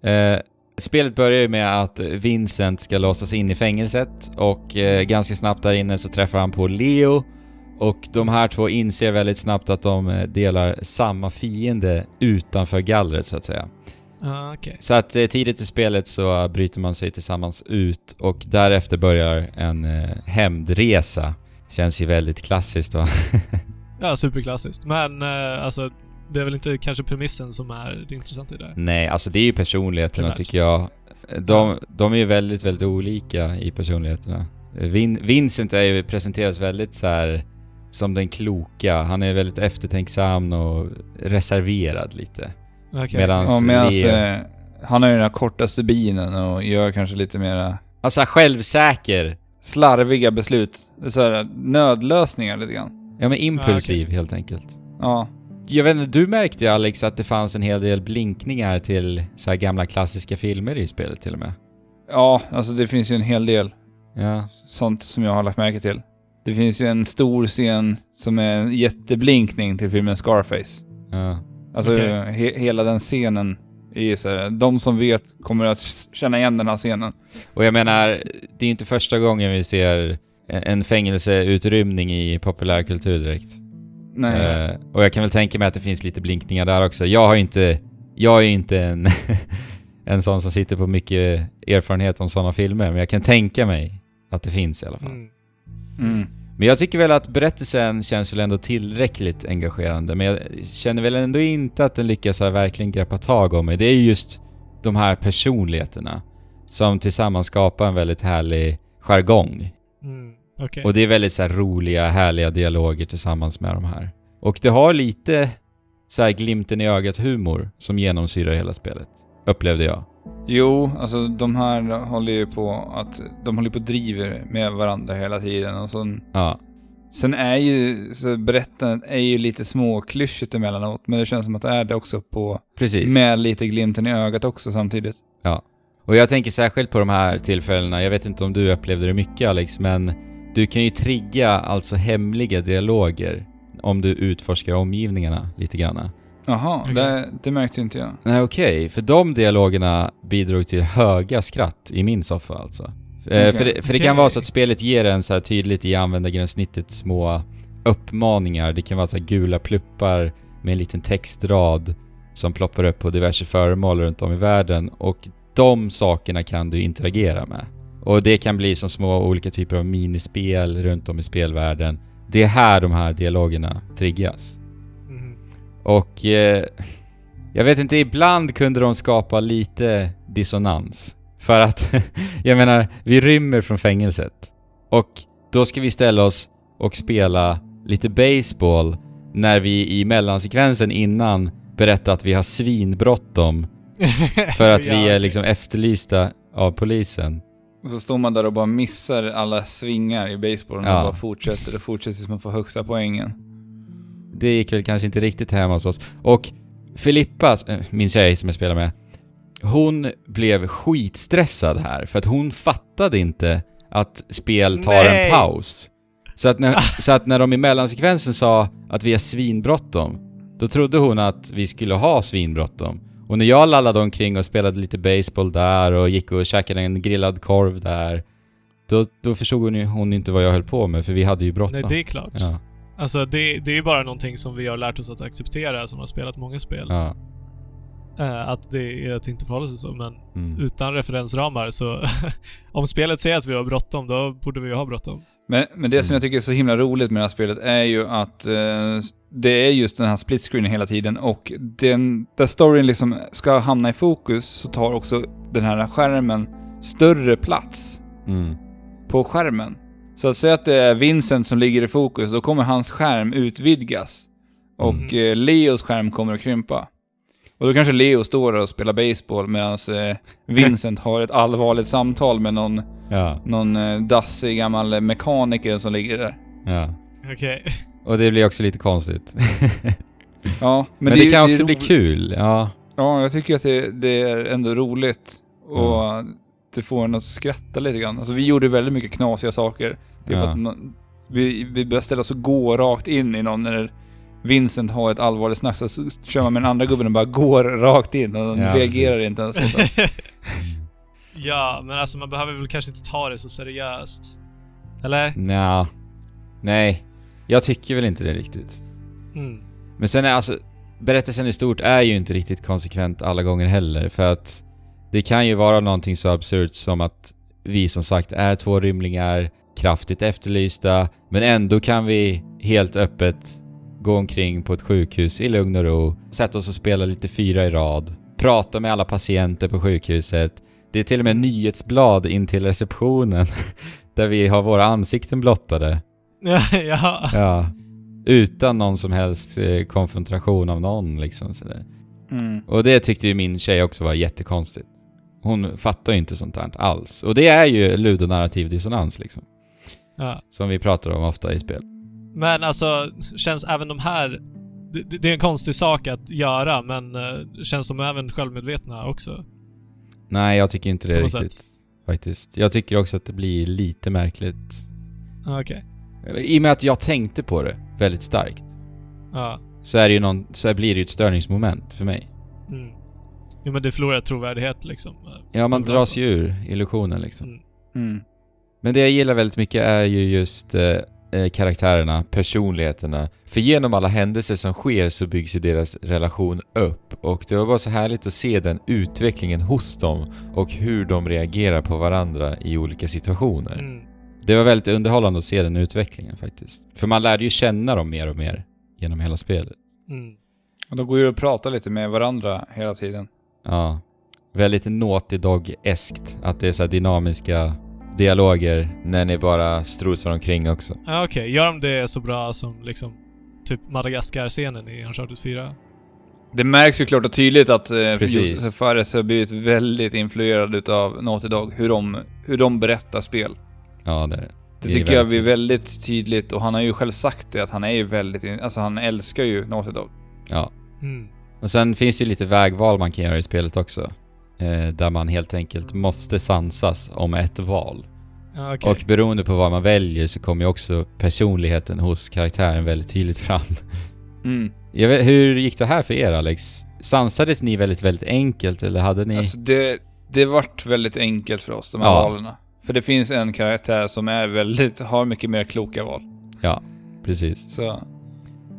Eh, spelet börjar ju med att Vincent ska låsas in i fängelset och eh, ganska snabbt där inne så träffar han på Leo och de här två inser väldigt snabbt att de eh, delar samma fiende utanför gallret så att säga. Ja, okej. Så att eh, tidigt i spelet så eh, bryter man sig tillsammans ut och därefter börjar en eh, hämndresa. Känns ju väldigt klassiskt va? Ja, superklassiskt. Men eh, alltså, det är väl inte kanske premissen som är det intressanta i det här. Nej, alltså det är ju personligheterna Primärt. tycker jag. De, de är ju väldigt, väldigt olika i personligheterna. Vin, Vincent är ju, presenteras väldigt så här som den kloka. Han är väldigt eftertänksam och reserverad lite. Okej. Medans Ja, men alltså, Leo... eh, han har ju den här korta stubinen och gör kanske lite mera Alltså självsäker. slarviga beslut. Så här, nödlösningar lite grann. Ja men impulsiv helt enkelt. Ja. Jag vet inte, du märkte ju Alex att det fanns en hel del blinkningar till så här gamla klassiska filmer i spelet till och med. Ja, alltså det finns ju en hel del Ja. sånt som jag har lagt märke till. Det finns ju en stor scen som är en jätteblinkning till filmen Scarface. Ja. Alltså Okej. he- hela den scenen är så här, de som vet kommer att känna igen den här scenen. Och jag menar, det är inte första gången vi ser en fängelseutrymning i populärkultur direkt. Nej. Eh, och jag kan väl tänka mig att det finns lite blinkningar där också. Jag har ju inte... Jag är ju inte en, en sån som sitter på mycket erfarenhet om sådana filmer, men jag kan tänka mig att det finns i alla fall. Mm. Mm. Men jag tycker väl att berättelsen känns väl ändå tillräckligt engagerande, men jag känner väl ändå inte att den lyckas verkligen greppa tag om mig. Det är ju just de här personligheterna som tillsammans skapar en väldigt härlig jargong. Mm. Okej. Och det är väldigt så här roliga, härliga dialoger tillsammans med de här. Och det har lite så här glimten i ögat humor som genomsyrar hela spelet. Upplevde jag. Jo, alltså de här håller ju på att, de håller på och driver med varandra hela tiden och sen, Ja. sen är ju, så berättandet är ju lite småklyschigt emellanåt, men det känns som att det är det också på, Precis. med lite glimten i ögat också samtidigt. Och jag tänker särskilt på de här tillfällena, jag vet inte om du upplevde det mycket Alex, men du kan ju trigga alltså hemliga dialoger om du utforskar omgivningarna lite granna. Jaha, Okej. det, det märkte inte jag. Nej okej, för de dialogerna bidrog till höga skratt i min soffa alltså. Eh, Okej. För, det, för det kan vara så att spelet ger en så här tydligt i användargränssnittet små uppmaningar. Det kan vara så här gula pluppar med en liten textrad som ploppar upp på diverse föremål runt om i världen och de sakerna kan du interagera med. Och det kan bli som små olika typer av minispel runt om i spelvärlden. Det är här de här dialogerna triggas. Och eh, jag vet inte, ibland kunde de skapa lite dissonans. För att, jag menar, vi rymmer från fängelset. Och då ska vi ställa oss och spela lite baseball när vi i mellansekvensen innan berättar att vi har svinbråttom för att vi är liksom efterlysta av polisen. Och så står man där och bara missar alla svingar i basebollen Ja. och bara fortsätter och fortsätter tills man får högsta poängen. Det gick väl kanske inte riktigt hem hos oss. Och Filippa, äh, min tjej som jag spelar med, hon blev skitstressad här för att hon fattade inte att spel tar Nej. en paus. Så att, när, så att när de i mellansekvensen sa att vi har svinbråttom, då trodde hon att vi skulle ha svinbråttom. Och när jag lallade omkring och spelade lite baseball där och gick och käkade en grillad korv där, då, då förstod hon, hon inte vad jag höll på med för vi hade ju bråttom. Nej, det är klart. Ja, Alltså det, det är ju bara någonting som vi har lärt oss att acceptera som har spelat många spel. ja. eh, att det är att det inte förhåller sig så, men Mm. utan referensramar så... om spelet säger att vi har bråttom, då borde vi ju ha bråttom. Men, men det som Mm. jag tycker är så himla roligt med det här spelet är ju att eh, det är just den här split screenen hela tiden och den, där storyn liksom ska hamna i fokus så tar också den här skärmen större plats Mm. på skärmen. Så att säga att det är Vincent som ligger i fokus, då kommer hans skärm utvidgas. Och eh, Leos skärm kommer att krympa. Och då kanske Leo står där och spelar baseball medan eh, Vincent har ett allvarligt samtal med någon, Ja, någon eh, dassig gammal mekaniker som ligger där. ja. Okej. Och det blir också lite konstigt. Ja, Men, det, kan är också bli kul, ja. Ja, jag tycker att det, det är ändå roligt. Och det får en att skratta lite grann. Alltså vi gjorde väldigt mycket knasiga saker. Typ Ja. att man, vi, vi började ställa oss och gå rakt in i någon när Vincent har ett allvarligt snack så kör man med den andra gubben och bara går rakt in och de Ja, reagerar precis. inte ens. Ja, men alltså man behöver väl kanske inte ta det så seriöst. Eller? Nja. Nej. Jag tycker väl inte det riktigt. Mm. Men sen är alltså, berättelsen i stort är ju inte riktigt konsekvent alla gånger heller, för att det kan ju vara någonting så absurt som att vi som sagt är två rymlingar, kraftigt efterlysta, men ändå kan vi helt öppet gå omkring på ett sjukhus i lugn och ro, sätta oss och spela lite fyra i rad, prata med alla patienter på sjukhuset. Det är till och med nyhetsblad in till receptionen där vi har våra ansikten blottade. Ja, ja. Ja. Utan någon som helst eh, konfrontation av någon liksom sådär. Mm. Och det tyckte ju min tjej också var jättekonstigt. Hon fattar ju inte sånt här alls. Och det är ju ludonarrativ dissonans liksom. ja. Som vi pratar om ofta i spel. Men alltså, känns även de här... Det, det- är en konstig sak att göra, men eh, känns de även självmedvetna också? Nej, jag tycker inte det riktigt. sätt. Faktiskt. Jag tycker också att det blir lite märkligt. Ja, Okej. I och med att jag tänkte på det väldigt starkt. Ja. Så är det ju någon, så blir det ju ett störningsmoment för mig. Mm. Jo men det förlorar trovärdighet liksom. Ja, man dras ju ur illusionen liksom. Mm. Mm. Men det jag gillar väldigt mycket är ju just eh, eh, karaktärerna, personligheterna. För genom alla händelser som sker så byggs ju deras relation upp och det var bara så härligt att se den utvecklingen hos dem och hur de reagerar på varandra i olika situationer. Mm. Det var väldigt underhållande att se den utvecklingen faktiskt. För man lärde ju känna dem mer och mer genom hela spelet. Mm. Och de går ju och pratar lite med varandra hela tiden. Ja. Väldigt Naughty Dog-eskt. Att det är så här dynamiska dialoger när ni bara strosar omkring också. Ja, Okej, gör de det så bra som liksom typ Madagaskar-scenen i Uncharted 4? Det märks ju klart och tydligt att eh. Josef Fares har blivit väldigt influerad utav Naughty Dog, hur de, hur de berättar spel. Ja, det är det. Det tycker jag väldigt blir väldigt tydligt och han har ju själv sagt det att han är ju väldigt, alltså han älskar ju Naughty Dog. Ja. Mm. Och sen finns det ju lite vägval man kan göra i spelet också. Eh, där man helt enkelt måste sansas om ett val. Ja, okej. Och beroende på vad man väljer så kommer ju också personligheten hos karaktären väldigt tydligt fram. Mm. Jag vet, hur gick det här för er Alex? Sansades ni väldigt, väldigt enkelt eller hade ni... Alltså det, det vart väldigt enkelt för oss, de här Ja. valen. För det finns en karaktär som är väldigt, har mycket mer kloka val. Ja, precis. Så,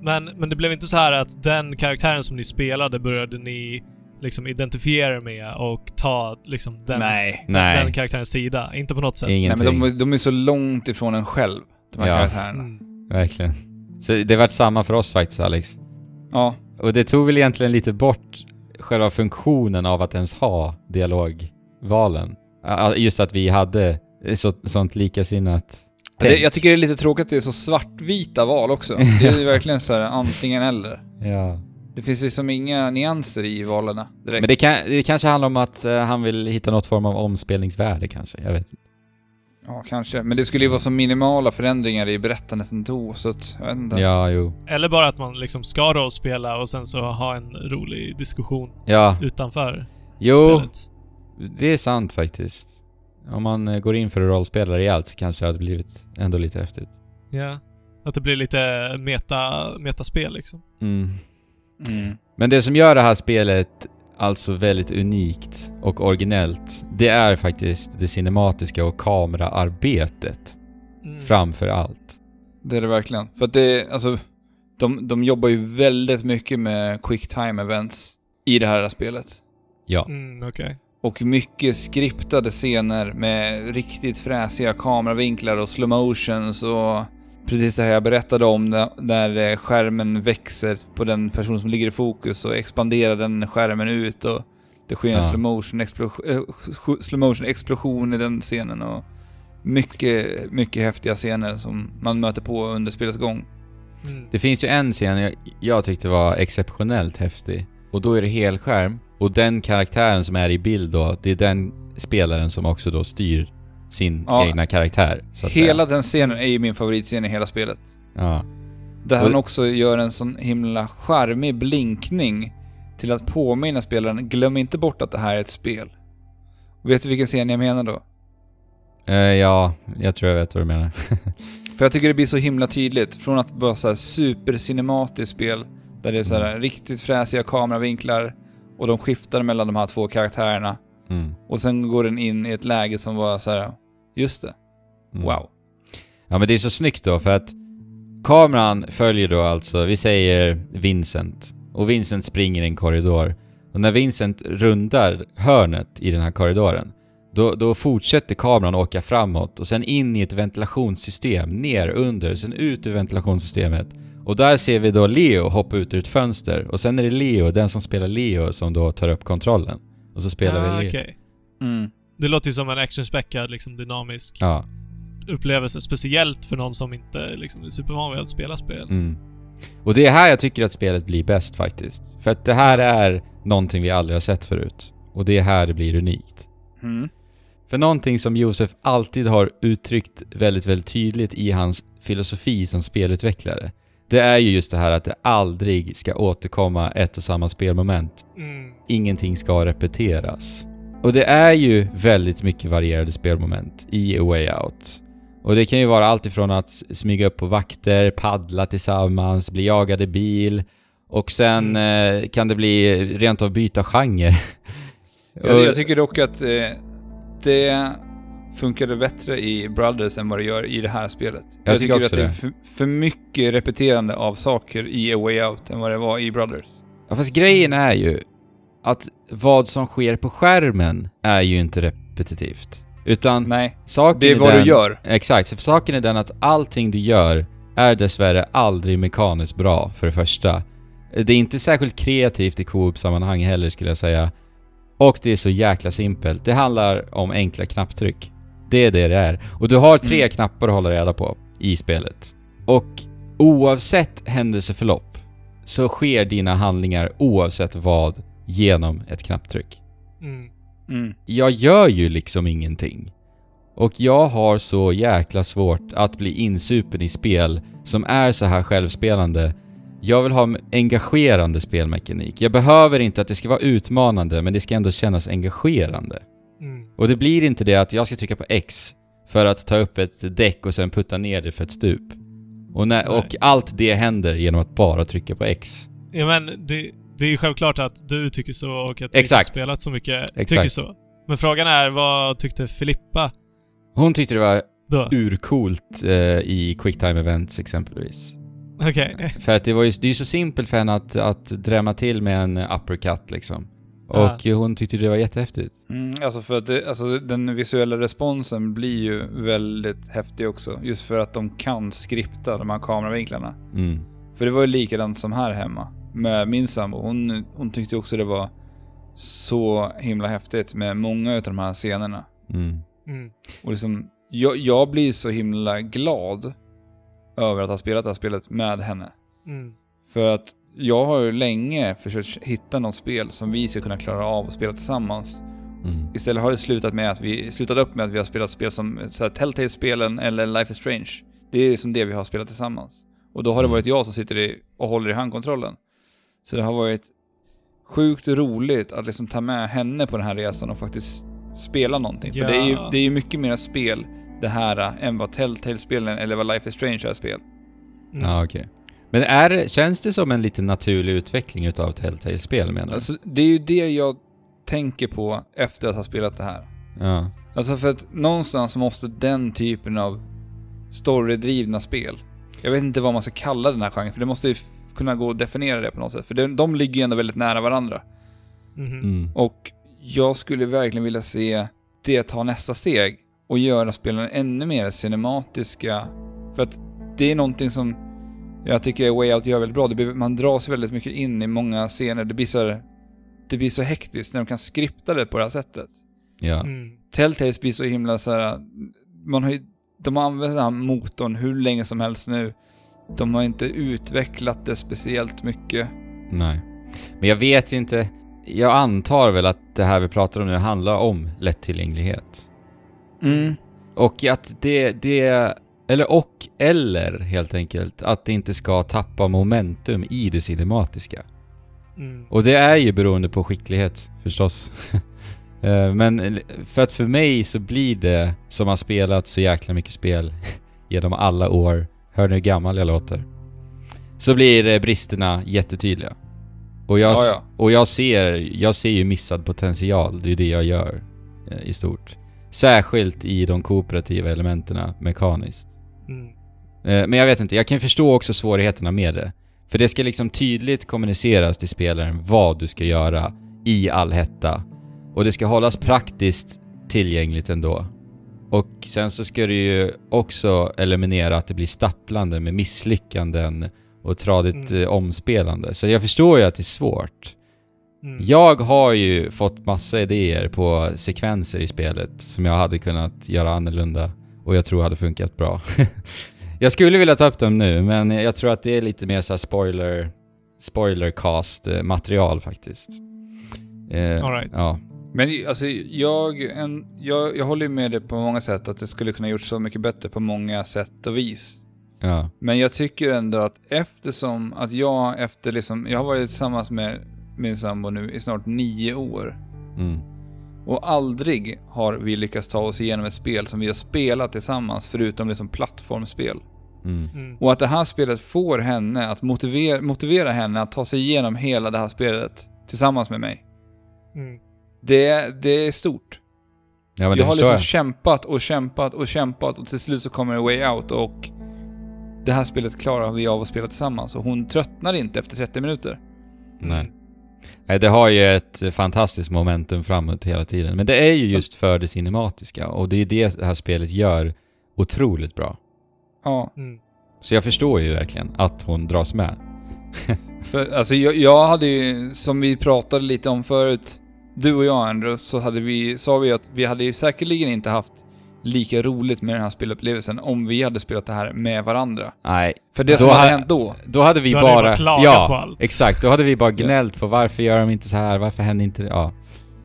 Men, men det blev inte så här att den karaktären som ni spelade började ni liksom identifiera er med och ta liksom den, Nej. den, Nej. den karaktärens sida? Inte på något sätt? nej Ingenting. men de, de är så långt ifrån en själv, de här Ja. karaktärerna. Mm. Verkligen. Så det vart samma för oss faktiskt Alex. Ja, Och det tog väl egentligen lite bort själva funktionen av att ens ha dialogvalen. Ja, Just att vi hade så, sånt likasinnat det, tänk. jag tycker det är lite tråkigt att det är så svartvita val också. Det är ju verkligen så här antingen eller. Ja. Det finns liksom inga nyanser i valen direkt. Men det, kan, det kanske handlar om att eh, han vill hitta något form av omspelningsvärde kanske. Jag vet inte. Ja, kanske. Men det skulle ju vara så minimala förändringar i berättandet ändå, så att, jag vet inte. Ja, jo. Eller bara att man liksom ska rollspela och sen så ha en rolig diskussion Ja, utanför jo. spelet. Det är sant faktiskt. Om man eh, går in för att rollspela rejält så kanske det hade blivit ändå lite häftigt. Ja. Att det blir lite meta, metaspel liksom. Mm. Mm. Men det som gör det här spelet alltså väldigt unikt och originellt, det är faktiskt det cinematiska och kameraarbetet Mm. framför allt. Det är det verkligen. För att det, alltså, de, de jobbar ju väldigt mycket med quick time events i det här spelet. Ja. Mm, okej. Och mycket skriptade scener med riktigt fräsiga kameravinklar och slow motions och precis det här jag berättade om där, där eh, skärmen växer på den person som ligger i fokus och expanderar den skärmen ut och det sker en Ja. slow motion explosion, eh, slow motion explosion i den scenen och mycket, mycket häftiga scener som man möter på under spelets gång. Mm. Det finns ju en scen jag, jag tyckte var exceptionellt häftig. Och då är det helskärm. Och den karaktären som är i bild då, det är den spelaren som också då styr sin Ja. egna karaktär. Så att Hela säga. den scenen är ju min favoritscen i hela spelet. Ja. Där Och- han också gör en sån himla charmig blinkning till att påminna spelaren, glöm inte bort att det här är ett spel. Vet du vilken scen jag menar då? Eh, ja, jag tror jag vet vad du menar. För jag tycker det blir så himla tydligt, från att vara så här supercinematiskt spel, där det är så här Mm. riktigt fräsiga kameravinklar, och de skiftar mellan de här två karaktärerna, Mm. och sen går den in i ett läge som var så här, just det, Mm. wow. Ja men det är så snyggt då för att kameran följer då alltså, vi säger Vincent. Och Vincent springer i en korridor. Och när Vincent rundar hörnet i den här korridoren, då, då fortsätter kameran åka framåt och sen in i ett ventilationssystem, ner under, sen ut ur ventilationssystemet. Och där ser vi då Leo hoppa ut ur ett fönster och sen är det Leo, den som spelar Leo, som då tar upp kontrollen. Och så spelar ah, vi Leo. okej. Mm. Det låter ju som en actionspäckad, liksom dynamisk Ja. upplevelse. Speciellt för någon som inte liksom, är supervan vid att spela spel. Mm. Och det är här jag tycker att spelet blir bäst faktiskt. För att det här är någonting vi aldrig har sett förut. Och det är här det blir unikt. Mm. För någonting som Josef alltid har uttryckt väldigt, väldigt tydligt i hans filosofi som spelutvecklare. Det är ju just det här att det aldrig ska återkomma ett och samma spelmoment. Mm. Ingenting ska repeteras. Och det är ju väldigt mycket varierade spelmoment i A Way Out. Och det kan ju vara allt ifrån att smyga upp på vakter, paddla tillsammans, bli jagad i bil och sen eh, kan det bli rent av byta genre. Jag, jag tycker dock att eh, det funkade bättre i Brothers än vad det gör i det här spelet. Jag, tycker tycker, också att det är för, för mycket repeterande av saker i A Way Out än vad det var i Brothers. Ja, fast grejen är ju att vad som sker på skärmen är ju inte repetitivt. Utan Nej, saken det är vad den, du gör. Exakt, för saken är den att allting du gör är dessvärre aldrig mekaniskt bra, för det första. Det är inte särskilt kreativt i co-op-sammanhang heller skulle jag säga. Och det är så jäkla simpelt. Det handlar om enkla knapptryck. Det är det det är. Och du har tre Mm. knappar att hålla reda på i spelet. Och oavsett händelseförlopp så sker dina handlingar oavsett vad genom ett knapptryck. Mm. Mm. Jag gör ju liksom ingenting. Och jag har så jäkla svårt att bli insupen i spel som är så här självspelande. Jag vill ha en engagerande spelmekanik. Jag behöver inte att det ska vara utmanande, men det ska ändå kännas engagerande. Mm. Och det blir inte det att jag ska trycka på X för att ta upp ett däck och sen putta ner det för ett stup. Och, när, och allt det händer genom att bara trycka på X. Ja men det, det är ju självklart att du tycker så och att Exakt. som har spelat så mycket Exakt. tycker så. Men frågan är, vad tyckte Filippa Hon tyckte det var då? urcoolt eh, i quicktime events exempelvis. Okej. För att det var ju, det är ju så simpelt för henne att, att drämma till med en uppercut liksom. Ja. Och hon tyckte det var jättehäftigt. Mm, alltså för att det, alltså den visuella responsen blir ju väldigt häftig också. Just för att de kan skripta de här kameravinklarna. Mm. För det var ju likadant som här hemma. Med min sambo. Hon, hon tyckte också det var så himla häftigt med många av de här scenerna. Mm. Mm. Och liksom, jag, jag blir så himla glad över att ha spelat det här spelet med henne. Mm. För att jag har ju länge försökt hitta något spel som vi ska kunna klara av att spela tillsammans. Mm. Istället har det slutat med att vi slutat upp med att vi har spelat spel som Telltale-spelen eller Life is Strange. Det är som det vi har spelat tillsammans. Och då har det Mm. varit jag som sitter i, och håller i handkontrollen. Så det har varit sjukt roligt att liksom ta med henne på den här resan och faktiskt spela någonting. För Ja. det är ju det är mycket mer spel det här än vad Telltale-spelen eller vad Life is Strange är spel. Mm. Ja, okej. Men är, känns det som en lite naturlig utveckling utav Telltale-spel menar du? Alltså, det är ju det jag tänker på efter att ha spelat det här. ja. Alltså för att någonstans måste den typen av storydrivna spel, jag vet inte vad man ska kalla den här genren, för det måste ju kunna gå att definiera det på något sätt. För de, de ligger ju ändå väldigt nära varandra. Mhm. Mm. Och jag skulle verkligen vilja se det ta nästa steg och göra spelen ännu mer cinematiska. För att det är någonting som jag tycker Way Out gör väldigt bra. Det blir, man dras väldigt mycket in i många scener. Det blir så, det blir så hektiskt när de kan skripta det på det här sättet. Ja. Mm. Telltales blir så himla så här. Man har ju, de har använt den här motorn hur länge som helst nu. De har inte utvecklat det speciellt mycket. Nej. Men jag vet inte. Jag antar väl att det här vi pratar om nu handlar om lättillgänglighet. Mm. Och att det, det, eller och, eller helt enkelt, att det inte ska tappa momentum i det cinematiska. Mm. Och det är ju beroende på skicklighet, förstås. Eh, Men för att för mig så blir det, som har spelat så jäkla mycket spel genom alla år, hör ni hur gammal jag låter? Så blir eh, bristerna jättetydliga. Och jag, Ja, ja. och jag ser, jag ser ju missad potential, det är ju det jag gör eh, i stort. Särskilt i de kooperativa elementen mekaniskt. Mm. Eh, Men jag vet inte, jag kan förstå också svårigheterna med det. För det ska liksom tydligt kommuniceras till spelaren vad du ska göra i all hetta. Och det ska hållas praktiskt tillgängligt ändå. Och sen så ska du ju också eliminera att det blir stapplande med misslyckanden och tradigt Mm. eh, omspelande. Så jag förstår ju att det är svårt. Mm. Jag har ju fått massa idéer på sekvenser i spelet som jag hade kunnat göra annorlunda och jag tror hade funkat bra. jag skulle vilja ta upp dem nu, men jag tror att det är lite mer så här spoiler, spoilercast eh, material faktiskt. Eh, All right. Ja. Men alltså, jag, en, jag, jag håller med dig på många sätt att det skulle kunna gjort så mycket bättre på många sätt och vis. Ja. Men jag tycker ändå att eftersom att jag efter liksom, jag har varit tillsammans med min sambo nu i snart nio år. Mm. Och aldrig har vi lyckats ta oss igenom ett spel som vi har spelat tillsammans, förutom liksom plattformsspel. Mm. Mm. Och att det här spelet får henne att motivera, motivera henne att ta sig igenom hela det här spelet tillsammans med mig. Mm. Det, det är stort. Ja, men det jag har liksom kämpat och kämpat och kämpat och till slut så kommer det way out och det här spelet klarar vi av att spela tillsammans och hon tröttnar inte efter 30 minuter. Nej. Nej, det har ju ett fantastiskt momentum framåt hela tiden. Men det är ju just för det cinematiska och det är ju det det här spelet gör otroligt bra. Ja, Mm. Så jag förstår ju verkligen att hon dras med. för alltså jag, jag hade ju, som vi pratade lite om förut, du och jag Andrew, så hade vi, sa vi att vi hade ju säkerligen inte haft lika roligt med den här spelupplevelsen om vi hade spelat det här med varandra. Nej, För det Då som hade ha- hänt då, då hade vi Då hade vi bara... bara klagat ja, på allt. exakt. Då hade vi bara gnällt på varför gör de inte så här, varför händer inte det? Ja.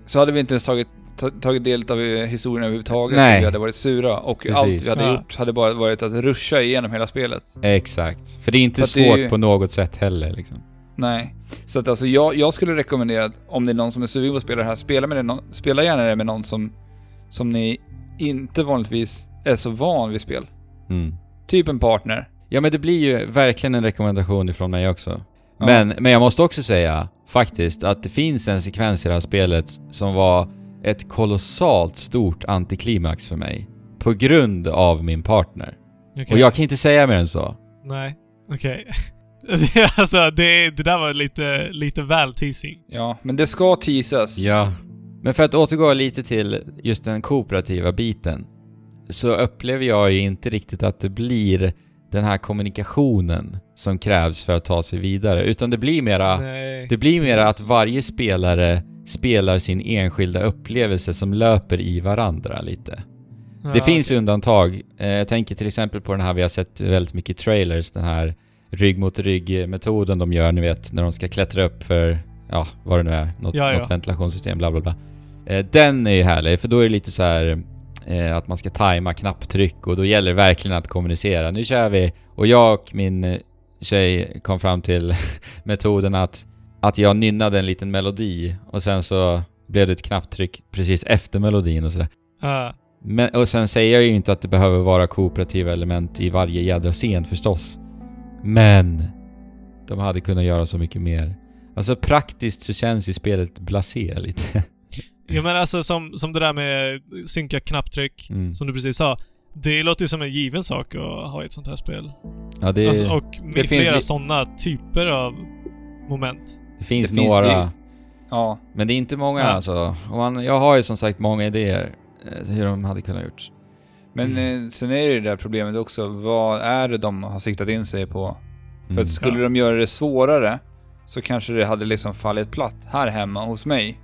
så hade vi inte ens tagit, ta- tagit del av historien överhuvudtaget. Nej. Vi hade varit sura och Precis. allt vi hade Ja. gjort hade bara varit att ruscha igenom hela spelet. Exakt. För det är inte svårt ju- på något sätt heller liksom. Nej. Så att alltså jag, jag skulle rekommendera att om det är någon som är sugen på att spela det här, spela, med det, spela gärna det med någon som, som ni inte vanligtvis är så van vid spel. Mm. Typ en partner. Ja men det blir ju verkligen en rekommendation ifrån mig också. Ja. Men, men jag måste också säga, faktiskt, att det finns en sekvens i det här spelet som var ett kolossalt stort antiklimax för mig. På grund av min partner. Okej. Och jag kan inte säga mer än så. Nej. Okej. alltså, det, det där var lite, lite väl teasing. Ja, men det ska teasas. Ja. Men för att återgå lite till just den kooperativa biten. Så upplever jag ju inte riktigt att det blir den här kommunikationen som krävs för att ta sig vidare. Utan det blir mera... Nej. Det blir mera att varje spelare spelar sin enskilda upplevelse som löper i varandra lite. Ja, Det finns okej. undantag. Eh, Jag tänker till exempel på den här vi har sett väldigt mycket trailers, den här rygg mot rygg-metoden de gör, ni vet, när de ska klättra upp för, ja, vad det nu är, något, Ja, ja. något ventilationssystem, bla bla bla. Eh, Den är ju härlig, för då är det lite så här eh, att man ska tajma knapptryck och då gäller det verkligen att kommunicera. Nu kör vi! Och jag och min eh, tjej kom fram till metoden att, att jag nynnade en liten melodi och sen så blev det ett knapptryck precis efter melodin och sådär. Ja. Men, och sen säger jag ju inte att det behöver vara kooperativa element i varje jädra scen förstås. Men de hade kunnat göra så mycket mer. Alltså praktiskt så känns ju spelet blasé lite. ja, men alltså som, som det där med synka knapptryck, Mm. som du precis sa. Det låter ju som en given sak att ha i ett sånt här spel. Ja, det, Alltså, och det med finns flera li- sådana typer av moment. det finns det finns några... det- Ja. Men det är inte många Ja. alltså. Och man, jag har ju som sagt många idéer eh, hur de hade kunnat gjort. Men eh, sen är det det där problemet också, vad är det de har siktat in sig på? För Mm. att skulle Ja. de göra det svårare så kanske det hade liksom fallit platt här hemma hos mig.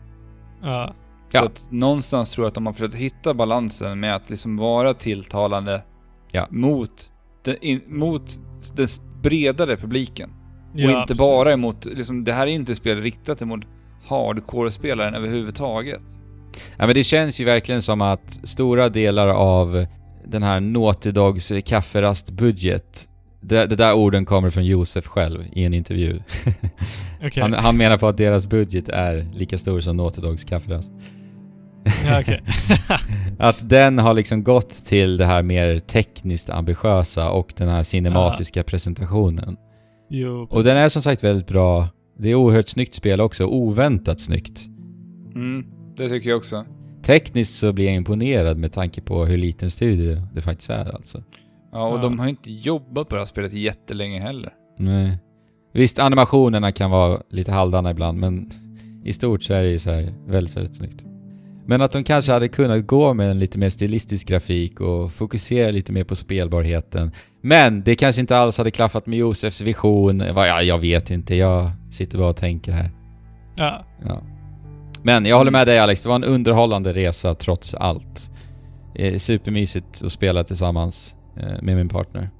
Ja. Så Ja. att någonstans tror jag att de har försökt hitta balansen med att liksom vara tilltalande Ja. mot, den, in, mot den bredare publiken. och Ja, inte bara precis. emot, liksom, det här är inte spel riktat emot hardcore-spelaren överhuvudtaget. Ja, men det känns ju verkligen som att stora delar av den här Naughty Dogs kafferastbudget, det, det där orden kommer från Josef själv i en intervju. Okej. Han, han menar på att deras budget är lika stor som Naughty Dogs kafferast. Ja, okej. Att den har liksom gått till det här mer tekniskt ambitiösa och den här cinematiska presentationen. jo, Och den är som sagt väldigt bra. Det är oerhört snyggt spel också, oväntat snyggt. Mm, det tycker jag också. Tekniskt så blir jag imponerad med tanke på hur liten studio det faktiskt är alltså. Ja, och Ja. de har inte jobbat på det här spelet jättelänge heller. Nej. Visst, animationerna kan vara lite halvdana ibland, men i stort så är det ju så här väldigt, väldigt snyggt. Men att de kanske hade kunnat gå med en lite mer stilistisk grafik och fokusera lite mer på spelbarheten. Men det kanske inte alls hade klaffat med Josefs vision. Ja, jag vet inte, jag sitter bara och tänker här. Ja. Ja. Men jag håller med dig Alex, det var en underhållande resa trots allt. Eh, supermysigt att spela tillsammans eh, med min partner.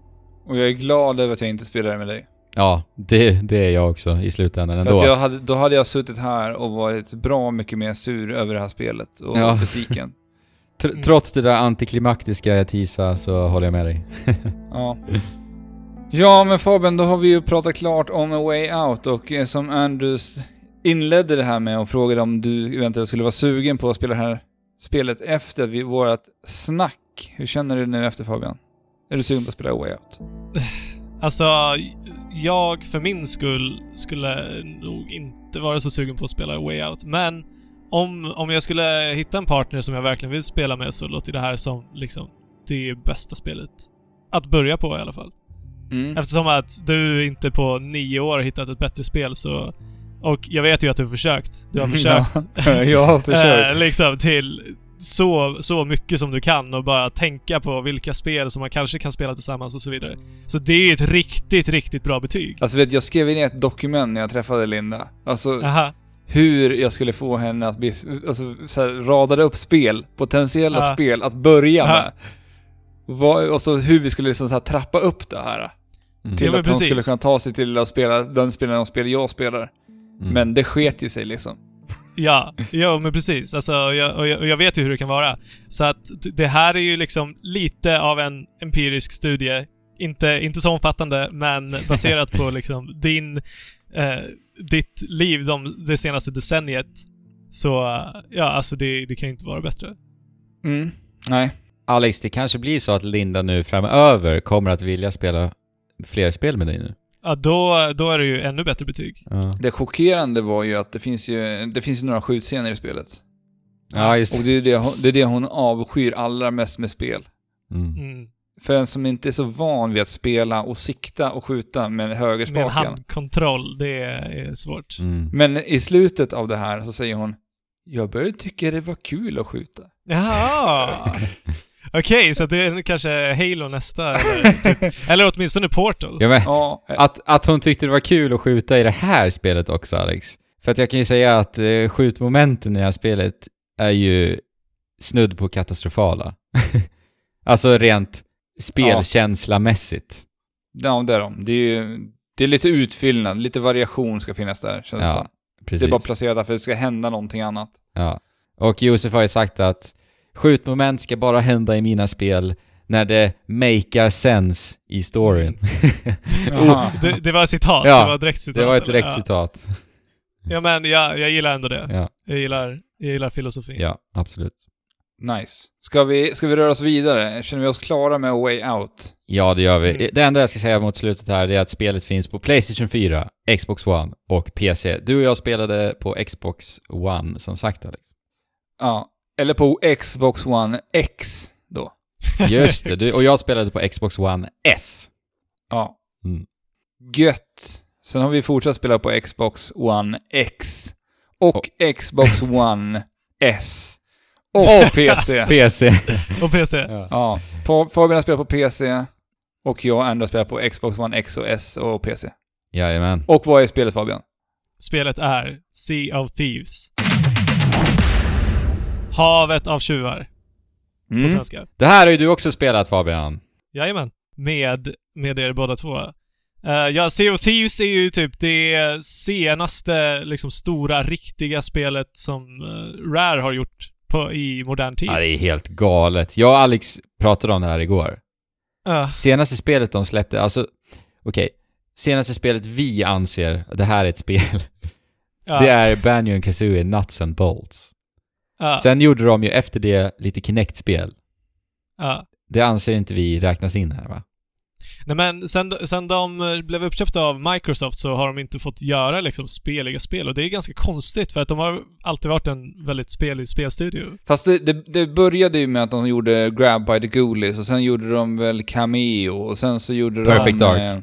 Och jag är glad över att jag inte spelar med dig. Ja, det, det är jag också i slutändan För ändå. att jag hade, då hade jag suttit här och varit bra mycket mer sur över det här spelet och Ja. besviken. Tr- trots det där antiklimaktiska jag teasade så håller jag med dig. Ja. Ja, men Fabian, då har vi ju pratat klart om A Way Out och eh, som Andrews inledde det här med och frågade om du eventuellt skulle vara sugen på att spela det här spelet efter vi, vårat snack. Hur känner du nu efter Fabian? Är du sugen på att spela A Way Out? Alltså, jag för min skull skulle nog inte vara så sugen på att spela Way Out, men om, om jag skulle hitta en partner som jag verkligen vill spela med så låter det här som liksom det bästa spelet att börja på i alla fall. Mm. Eftersom att du inte på nio år hittat ett bättre spel så... Och jag vet ju att du har försökt. Du har försökt. Ja, jag har försökt. eh, liksom till så, så mycket som du kan och bara tänka på vilka spel som man kanske kan spela tillsammans och så vidare. Så det är ett riktigt, riktigt bra betyg. Alltså vet, jag skrev in ett dokument när jag träffade Linda. Alltså Aha. hur jag skulle få henne att bli, alltså så här, radade upp spel, potentiella Ja. spel att börja Ja. med. Vad, och så hur vi skulle liksom så här trappa upp det här. Mm. Till Ja, att hon precis. skulle kunna ta sig till att spela den spelaren och spel jag spelar. Mm. Men det sket ju sig liksom. Ja, ja men precis. Alltså, jag, och, jag, och jag vet ju hur det kan vara. Så att det här är ju liksom lite av en empirisk studie. Inte, inte så omfattande, men baserat på liksom din, eh, ditt liv de, det senaste decenniet. Så, eh, ja, alltså det, det kan ju inte vara bättre. Mm. Nej. Alex, det kanske blir så att Linda nu framöver kommer att vilja spela fler spel med dig nu. Ja, då, då är det ju ännu bättre betyg. Ja, Det chockerande var ju att det finns ju, det finns ju några skjutscener i spelet. ja just Och det är det, hon- det är det hon avskyr allra mest med spel. Mm. Mm. För en som inte är så van vid att spela och sikta och skjuta med Med en högerspaken. handkontroll, det är svårt. Mm. Men i slutet av det här så säger hon Jag började tycka det var kul att skjuta. Jaha! Okej, så det är kanske Halo nästa, eller, typ, eller åtminstone Portal. Ja, men, Ja, att, att hon tyckte det var kul att skjuta i det här spelet också, Alex. För att jag kan ju säga att eh, skjutmomenten i det här spelet är ju snudd på katastrofala. alltså rent spelkänslamässigt. ja det är de. Det är ju det är lite utfyllnad, lite variation ska finnas där känns det Ja, som. Precis. Det är bara placerat där för att det ska hända någonting annat. Ja. Och Josef har ju sagt att skjutmoment ska bara hända i mina spel när det makear sense i storyn. Jaha. Det, det var citat, Ja, det var direkt citat. det var ett eller? direkt ja. citat. Ja men jag, jag gillar ändå det. Ja, Jag gillar, jag gillar filosofin. ja absolut. Nice. Ska vi, ska vi röra oss vidare? Känner vi oss klara med Way Out? Ja, det gör vi. Mm. Det enda jag ska säga mot slutet här det är att spelet finns på Playstation 4, Xbox One och PC. Du och jag spelade på Xbox One, som sagt Alex. Ja. Eller på Xbox One X då. Just det, du, och jag spelade på Xbox One S. Ja. Mm. Gött. Sen har vi fortsatt spela på Xbox One X och Xbox One S. Och PC. PC. Och PC. ja. Ja, Fa- Fabian har spelat på PC och jag och har spelat på Xbox One X och S och PC. Jajamän. Och vad är spelet Fabian? Spelet är Sea of Thieves. Havet av tjuvar, på Mm. svenska. Det här har ju du också spelat Fabian. Jajamän. Med, med er båda två. Uh, ja, Sea of Thieves är ju typ det senaste, liksom stora, riktiga spelet som uh, Rare har gjort på, i modern tid. Ja, det är helt galet. Jag och Alex pratade om det här igår. Uh, Senaste spelet de släppte, alltså, okej. Senaste spelet vi anser, det här är ett spel, det är Banjo Kazooie Nuts and Bolts. Ja, Sen gjorde de ju efter det lite Kinect-spel. ja. Det anser inte vi räknas in här va? Nej men sen, sen de eh, blev uppköpta av Microsoft så har de inte fått göra liksom speliga spel och det är ganska konstigt för att de har alltid varit en väldigt spelig spelstudio. Fast det, det, det började ju med att de gjorde Grab by the Ghoulies och sen gjorde de väl Cameo och sen så gjorde Perfect de... Dark. eh,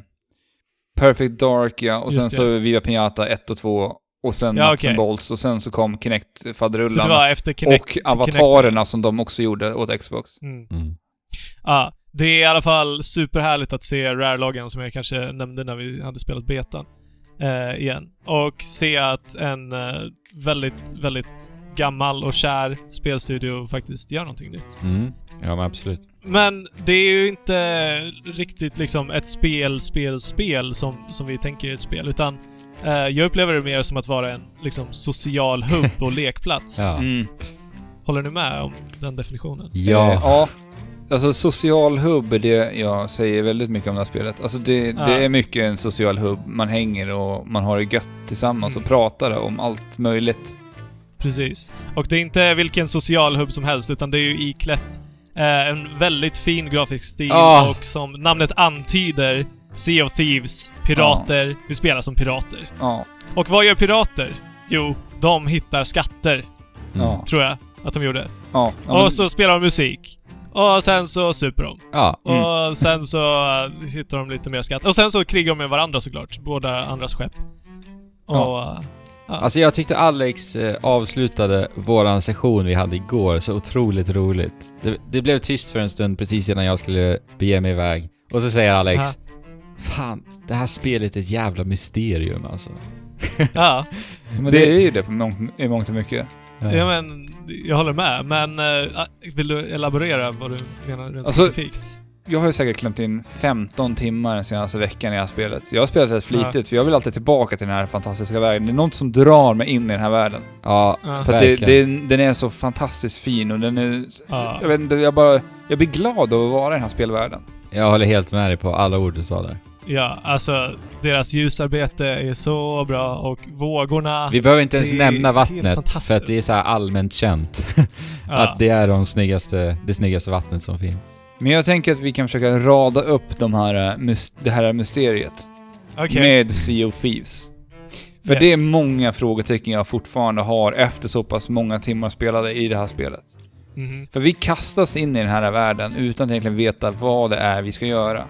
Perfect Dark ja, och Just sen det. så Viva Pinata 1 och 2 och sen Ja, Nuts and Bolts och sen så kom Kinect-faderullan. Kinect... och avatarerna som de också gjorde åt Xbox. Mm. Mm. Ja, det är i alla fall superhärligt att se Rare-loggan som jag kanske nämnde när vi hade spelat betan eh, igen. Och se att en eh, väldigt, väldigt gammal och kär spelstudio faktiskt gör någonting nytt. Mm. Ja men absolut. Men det är ju inte riktigt liksom ett spel, spel, spel som, som vi tänker är ett spel, utan jag upplever det mer som att vara en liksom social hubb och lekplats. Ja. Mm. Håller ni med om den definitionen? Ja. Eh, ja. Alltså social hubb är det jag säger väldigt mycket om det här spelet. Alltså det, Ja. det är mycket en social hubb. Man hänger och man har det gött tillsammans och Mm. pratar om allt möjligt. Precis. Och det är inte vilken social hubb som helst, utan det är ju iklätt eh, en väldigt fin grafisk stil Ah. och som namnet antyder, Sea of Thieves, pirater. Vi spelar som pirater. Ja. Och vad gör pirater? Jo, de hittar skatter. Ja. tror jag att de gjorde. Ja. ja men- Och så spelar de musik. Och sen så super de. Ja. Mm. Och sen så äh, hittar de lite mer skatt. Och sen så krigar de med varandra såklart. Båda andras skepp. Och... Ja. Ja. Alltså jag tyckte Alex eh, avslutade våran session vi hade igår så otroligt roligt. Det, det blev tyst för en stund precis innan jag skulle bege mig iväg. Och så säger Alex Ja. Fan, det här spelet är ett jävla mysterium alltså. ja. men det- det är ju det på mångt, i mångt och mycket. ja, men jag håller med. Men äh, vill du elaborera vad du menar rent Alltså- specifikt? Jag har ju säkert klämt in 15 timmar den senaste veckan i det här spelet. Jag har spelat rätt flitigt, för jag vill alltid tillbaka till den här fantastiska världen. Det är något som drar mig in i den här världen. Ja, Ja. För att det, det, den är så fantastiskt fin och den är... Ja. Jag vet inte, jag bara... Jag blir glad av att vara i den här spelvärlden. Jag håller helt med dig på alla ord du sa där. Ja, alltså deras ljusarbete är så bra och vågorna... Vi behöver inte ens nämna vattnet för att det är så här allmänt känt. ja. Att det är de snyggaste, det snyggaste vattnet som finns. Men jag tänker att vi kan försöka rada upp de här, eh, det här mysteriet Okej. med Sea of Thieves. För Yes. det är många frågetecken jag fortfarande har efter så pass många timmar spelade i det här spelet. Mhm. För vi kastas in i den här världen utan att egentligen veta vad det är vi ska göra.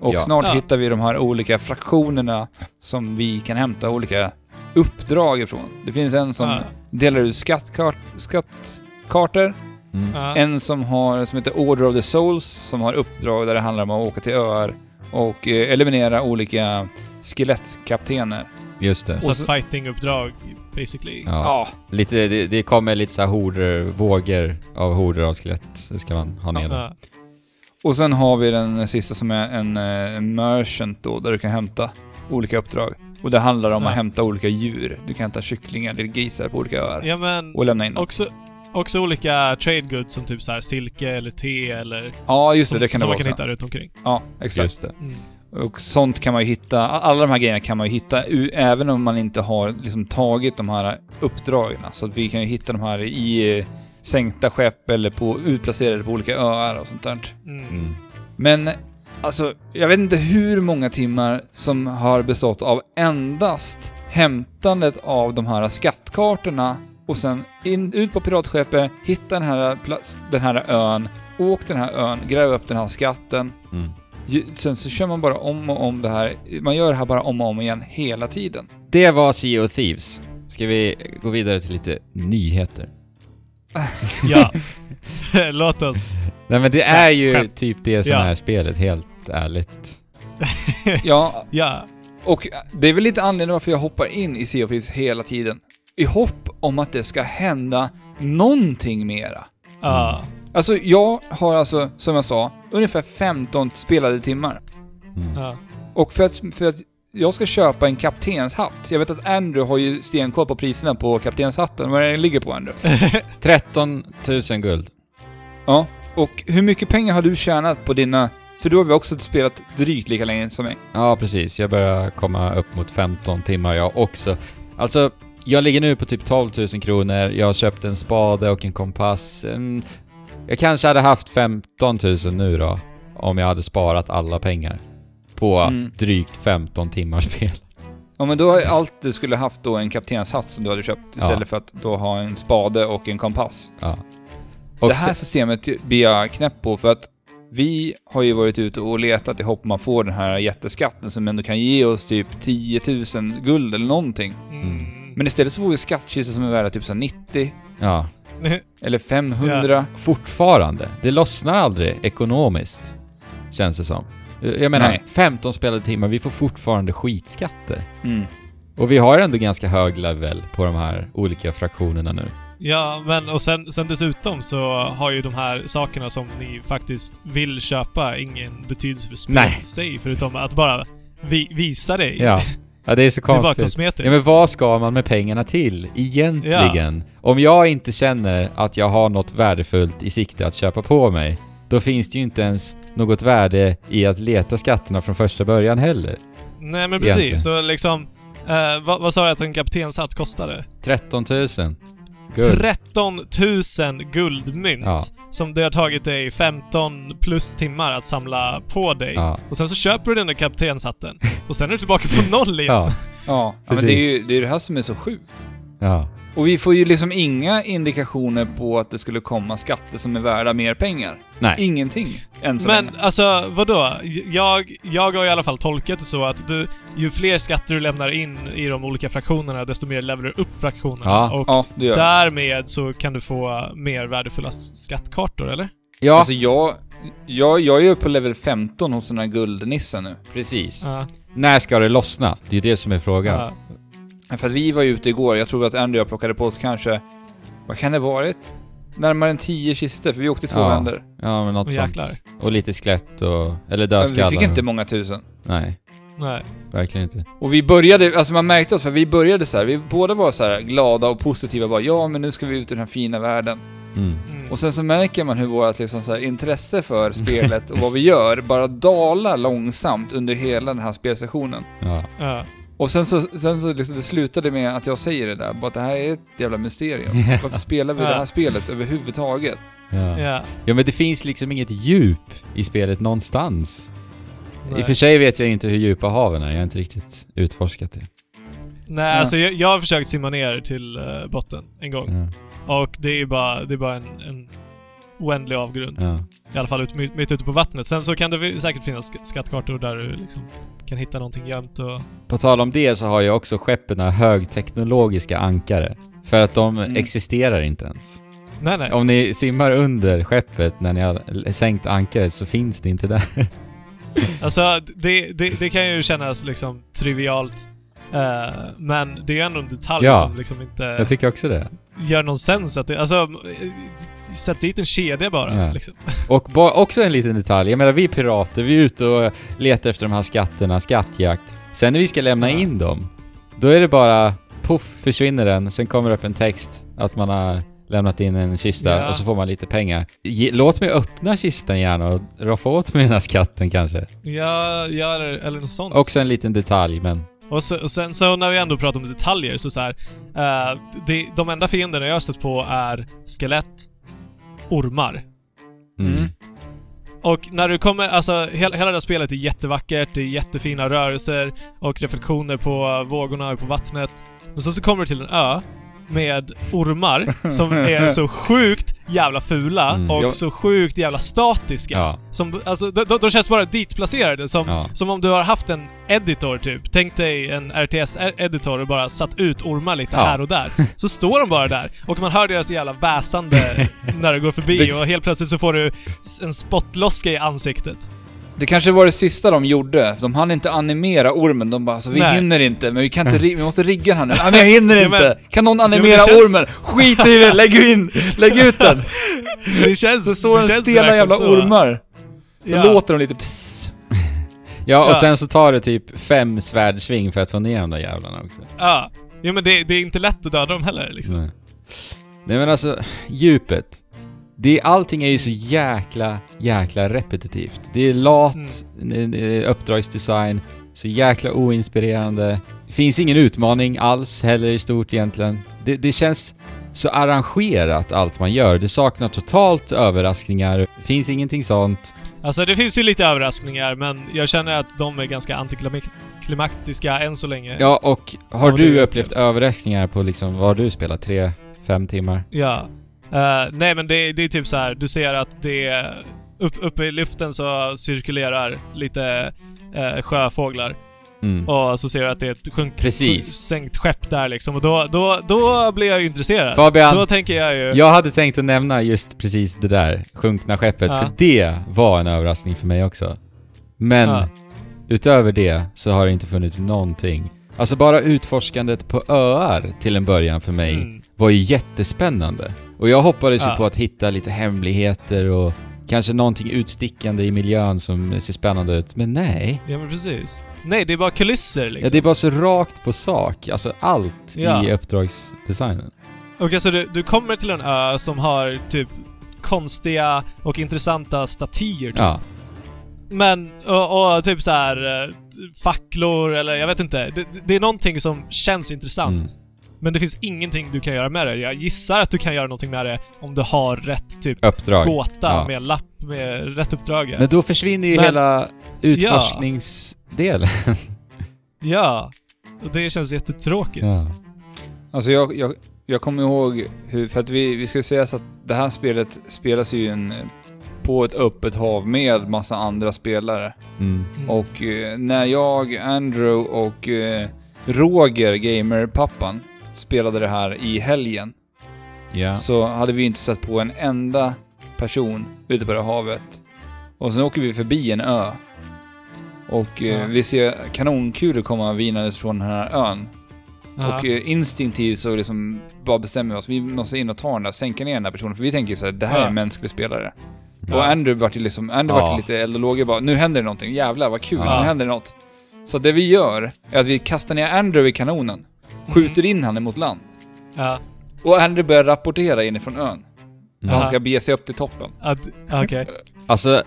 Och Ja. snart Ja. hittar vi de här olika fraktionerna som vi kan hämta olika uppdrag ifrån. Det finns en som Ja. delar ut skattkart, skattkartor, Mm. Ja. en som har, som heter Order of the Souls, som har uppdrag där det handlar om att åka till öar och eh, eliminera olika skelettkaptener. Just det. Så och så- ett fighting-uppdrag, basically. Ja. Ja. Lite, det, det kommer lite så här horder, vågor av horder av skelett. Det ska man ha ner. Ja. Och sen har vi den sista som är en eh, merchant då, där du kan hämta olika uppdrag. Och det handlar om Ja. att hämta olika djur. Du kan hämta kycklingar eller grisar på olika öar. Ja men, Och lämna in dem. också, också olika trade goods som typ så här silke eller te eller... Ja, just det. som, Det kan det som vara man kan också. hitta runt omkring. Ja, exakt. Just det. Mm. Och sånt kan man ju hitta, alla de här grejerna kan man ju hitta även om man inte har liksom tagit de här uppdragen. Så att vi kan ju hitta de här i eh, sänkta skepp eller på, utplacerade på olika öar och sånt där. Mm. Mm. Men alltså, jag vet inte hur många timmar som har bestått av endast hämtandet av de här skattkartorna och sen in, ut på piratskeppet, hitta den här, plats, den här ön, åk den här ön, gräv upp den här skatten. Mm. Sen så kör man bara om och om det här. Man gör det här bara om och om igen hela tiden. Det var Sea of Thieves. Ska vi gå vidare till lite nyheter? Ja. Låt oss. Nej men det är ju Skämt. typ det som Ja. är spelet, helt ärligt. Ja, Ja. och det är väl lite anledningen varför jag hoppar in i Sea of Thieves hela tiden. I hopp om att det ska hända någonting mera. Ja. Alltså, jag har alltså, som jag sa, ungefär 15 spelade timmar. Mm. Ja. Och för att, för att jag ska köpa en kaptenshatt. Jag vet att Andrew har ju stenkoll på priserna på kaptenshatten. Vad den ligger på Andrew? 13 000 guld. Ja. Och hur mycket pengar har du tjänat på dina... För då har vi också spelat drygt lika länge som mig. Ja, precis. Jag börjar komma upp mot 15 timmar jag också. Alltså, jag ligger nu på typ 12 000 kronor. Jag har köpt en spade och en kompass. En... Jag kanske hade haft 15 000 nu då, om jag hade sparat alla pengar. På Mm. drygt 15 timmars spel. Ja men då har allt du skulle haft då en kaptenshatt som du hade köpt istället Ja. för att då ha en spade och en kompass. Ja. Och det här systemet blir jag knäpp på för att vi har ju varit ute och letat i hopp om att få den här jätteskatten som ändå kan ge oss typ 10 000 guld eller någonting. Mm. Men istället så får vi skattkistor som är värda typ så här 90 Ja. eller 500. Fortfarande. Det lossnar aldrig ekonomiskt. Känns det som. Jag menar, Nej. 15 spelade timmar, vi får fortfarande skitskatter. Mm. Och vi har ändå ganska hög level på de här olika fraktionerna nu. Ja, men och sen, sen dessutom så har ju de här sakerna som ni faktiskt vill köpa ingen betydelse för spelet i sig, förutom att bara vi, visa dig. Ja. Ja, det är så Det är bara konstigt. kosmetiskt. Ja, men vad ska man med pengarna till egentligen? Om jag inte känner att jag har något värdefullt i sikte att köpa på mig, då finns det ju inte ens något värde i att leta skatterna från första början heller. Nej men Egentligen. precis, så liksom... Eh, vad, vad sa du att en kaptenshatt kostade? 13 000. Guld. 13 000 guldmynt. Ja. Som det har tagit dig 15 plus timmar att samla på dig. Ja. Och sen så köper du den där kaptenshatten. Och sen är du tillbaka på noll igen. Ja. Ja, ja men det är ju det, är det här som är så sjukt. Ja. Och vi får ju liksom inga indikationer på att det skulle komma skatter som är värda mer pengar. Nej. Ingenting, än så Men länge. alltså, vadå? Jag, jag har i alla fall tolkat det så att du, ju fler skatter du lämnar in i de olika fraktionerna, desto mer levelar du upp fraktionerna. Ja. Och Ja, det gör därmed så kan du få mer värdefulla skattkartor, eller? Ja, Alltså jag, jag, jag är ju på level 15 hos den här guldnissen nu. precis. Ja. När ska det lossna? Det är ju det som är frågan. För att vi var ju ute igår, jag tror att Andy och jag plockade på oss kanske, vad kan det varit? Närmare än 10 kistor, för vi åkte två Ja. vändor. Ja, men något Och sånt. Och lite skelett och... Eller Men vi dödskallar. fick inte många tusen. Nej, Nej. verkligen inte. Och vi började, alltså man märkte oss, för vi började så här, vi båda var så här glada och positiva bara ja men nu ska vi ut i den här fina världen. Mm. Mm. Och sen så märker man hur vårt liksom så här, intresse för spelet och vad vi gör bara dalar långsamt under hela den här spelsessionen. Ja. Ja. Och sen så, sen så liksom, det slutade med att jag säger det där, bara att det här är ett jävla mysterium. Varför spelar vi det här spelet överhuvudtaget? Ja. Ja. ja, men det finns liksom inget djup i spelet någonstans. Nej. I och för sig vet jag inte hur djupa haven är, jag har inte riktigt utforskat det. Nej, Ja. alltså jag, jag har försökt simma ner till eh, botten en gång. Ja. Och det är bara, det är bara en, en oändlig avgrund. Ja. I alla fall ut, mitt, mitt ute på vattnet. Sen så kan det säkert finnas sk- skattkartor där du liksom kan hitta någonting gömt och... På tal om det så har ju också skeppen högteknologiska ankare. För att de Mm. existerar inte ens. Nej, nej. Om ni simmar under skeppet när ni har sänkt ankaret så finns det inte där. Alltså, det, det, det kan ju kännas liksom trivialt. eh, men det är ju ändå en detalj Ja. som liksom inte Jag tycker också det. Gör någon sens att det... Alltså, sätt dit en kedja bara Ja. liksom. Och ba- också en liten detalj. Jag menar, vi är pirater, vi är ute och letar efter de här skatterna, skattjakt. Sen när vi ska lämna Ja. in dem, då är det bara puff, försvinner den. Sen kommer det upp en text att man har lämnat in en kista Ja. och så får man lite pengar. Ge, låt mig öppna kistan gärna och roffa åt mig den här skatten kanske. Ja, ja eller något sånt. Också en liten detalj, men... Och, så, och sen så när vi ändå pratar om detaljer så, så här, eh, det, de enda fienderna jag har stött på är skelett, ormar. Mm. Mm. Och när du kommer, alltså hela, hela det här spelet är jättevackert, det är jättefina rörelser och reflektioner på vågorna och på vattnet. Men så, så kommer du till en ö med ormar som är så sjukt jävla fula Mm. och Ja. så sjukt jävla statiska. Ja. Som, alltså, de, de, känns bara ditplacerade. Som, Ja. som om du har haft en editor typ. Tänk dig en RTS-editor och bara satt ut ormar lite Ja. här och där. Så står de bara där och man hör deras jävla väsande när du går förbi Det- och helt plötsligt så får du en spottloska i ansiktet. Det kanske var det sista de gjorde. De hann inte animera ormen. De bara, så vi Nej. hinner inte, men vi kan inte, ri- vi måste rigga den här nu. Nej men jag hinner Ja, inte! men- kan någon men det animera känns- ormen? Skit i det, lägg in, lägg ut den! Det känns, Så står det en känns stela verkligen jävla så. ormar. Så Ja. låter de lite pss. Ja, och Ja. sen så tar det typ fem svärdsving för att få ner de där jävlarna också. Ja. Ja men det, det är inte lätt att döda dem heller liksom. Nej. Nej men alltså, djupet. Det, allting är ju så jäkla, jäkla repetitivt. Det är lat, Mm. uppdragsdesign, så jäkla oinspirerande. Det finns ingen utmaning alls heller i stort egentligen. Det, det känns så arrangerat allt man gör. Det saknar totalt överraskningar. Det finns ingenting sånt. Alltså det finns ju lite överraskningar men jag känner att de är ganska antiklimaktiska än så länge. Ja, och har det du upplevt upplevt. överraskningar på liksom, vad har du spelat? Tre, fem timmar? Ja. Eh, nej men det, det är typ så här. du ser att det... Upp, uppe i luften så cirkulerar lite uh, sjöfåglar. Mm. Och så ser du att det är ett sjunk, Precis. sänkt skepp där liksom. Och då, då, då blir jag ju intresserad. Fabian, Då tänker jag ju... Jag hade tänkt att nämna just precis det där, sjunkna skeppet, Ja. för det var en överraskning för mig också. Men Ja. utöver det så har det inte funnits någonting. Alltså bara utforskandet på öar till en början för mig Mm. var ju jättespännande. Och jag hoppades ju Ja. på att hitta lite hemligheter och kanske någonting utstickande i miljön som ser spännande ut. Men nej. Ja men precis. Nej, det är bara kulisser liksom. Ja, det är bara så rakt på sak. Alltså allt Ja. i uppdragsdesignen. Och alltså du, du kommer till en ö som har typ konstiga och intressanta statyer typ. Ja. Men, och, och typ så här eh, facklor eller jag vet inte. Det, det är någonting som känns intressant. Mm. Men det finns ingenting du kan göra med det. Jag gissar att du kan göra någonting med det om du har rätt typ Uppdrag. gåta Ja. med lapp med rätt uppdrag. Men då försvinner ju Men- hela utforskningsdelen. Ja. Och det känns jättetråkigt. Ja. Alltså jag, jag, jag kommer ihåg hur, för att vi, vi ska säga så att det här spelet spelas ju en, på ett öppet hav med massa andra spelare. Mm. Mm. Och eh, när jag, Andrew och eh, Roger, gamerpappan, spelade det här i helgen Ja. så hade vi inte sett på en enda person ute på det havet. Och sen åker vi förbi en ö. Och eh, Ja. vi ser kanonkulor komma vinandes från den här ön. Ja. Och eh, instinktivt så liksom bara bestämmer vi oss, vi måste in och ta den där, sänka ner den där personen. För vi tänker så här, det här är Ja. en mänsklig spelare. Och Andrew vart ju liksom, Andrew Ja. vart lite eld och lågor bara, nu händer det någonting, jävlar vad kul, nu händer det något. Så det vi gör är att vi kastar ner Andrew i kanonen, skjuter in han emot land. Ja. Och Andrew börjar rapportera inifrån ön. Mm. Han Aha. ska bege sig upp till toppen. Att- Okej. Alltså,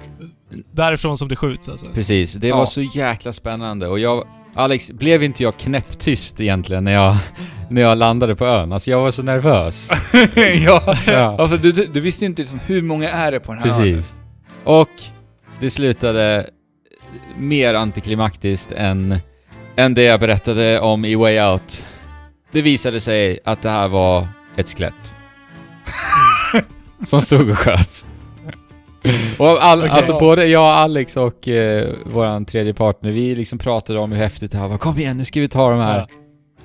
Därifrån som det skjuts alltså. precis. Det Ja. var så jäkla spännande och jag... Alex, blev inte jag knäpptyst egentligen när jag, när jag landade på ön? Alltså jag var så nervös. ja. Ja. Alltså du, du, du visste ju inte liksom, hur många är det på den här ön? Precis. Och det slutade mer antiklimaktiskt än, än det jag berättade om i Way Out. Det visade sig att det här var ett skelett. Som stod och sköt. Och all, Okej. alltså både jag, Alex och eh, våran tredje partner, vi liksom pratade om hur häftigt det här var. Kom igen, nu ska vi ta de här. Ja.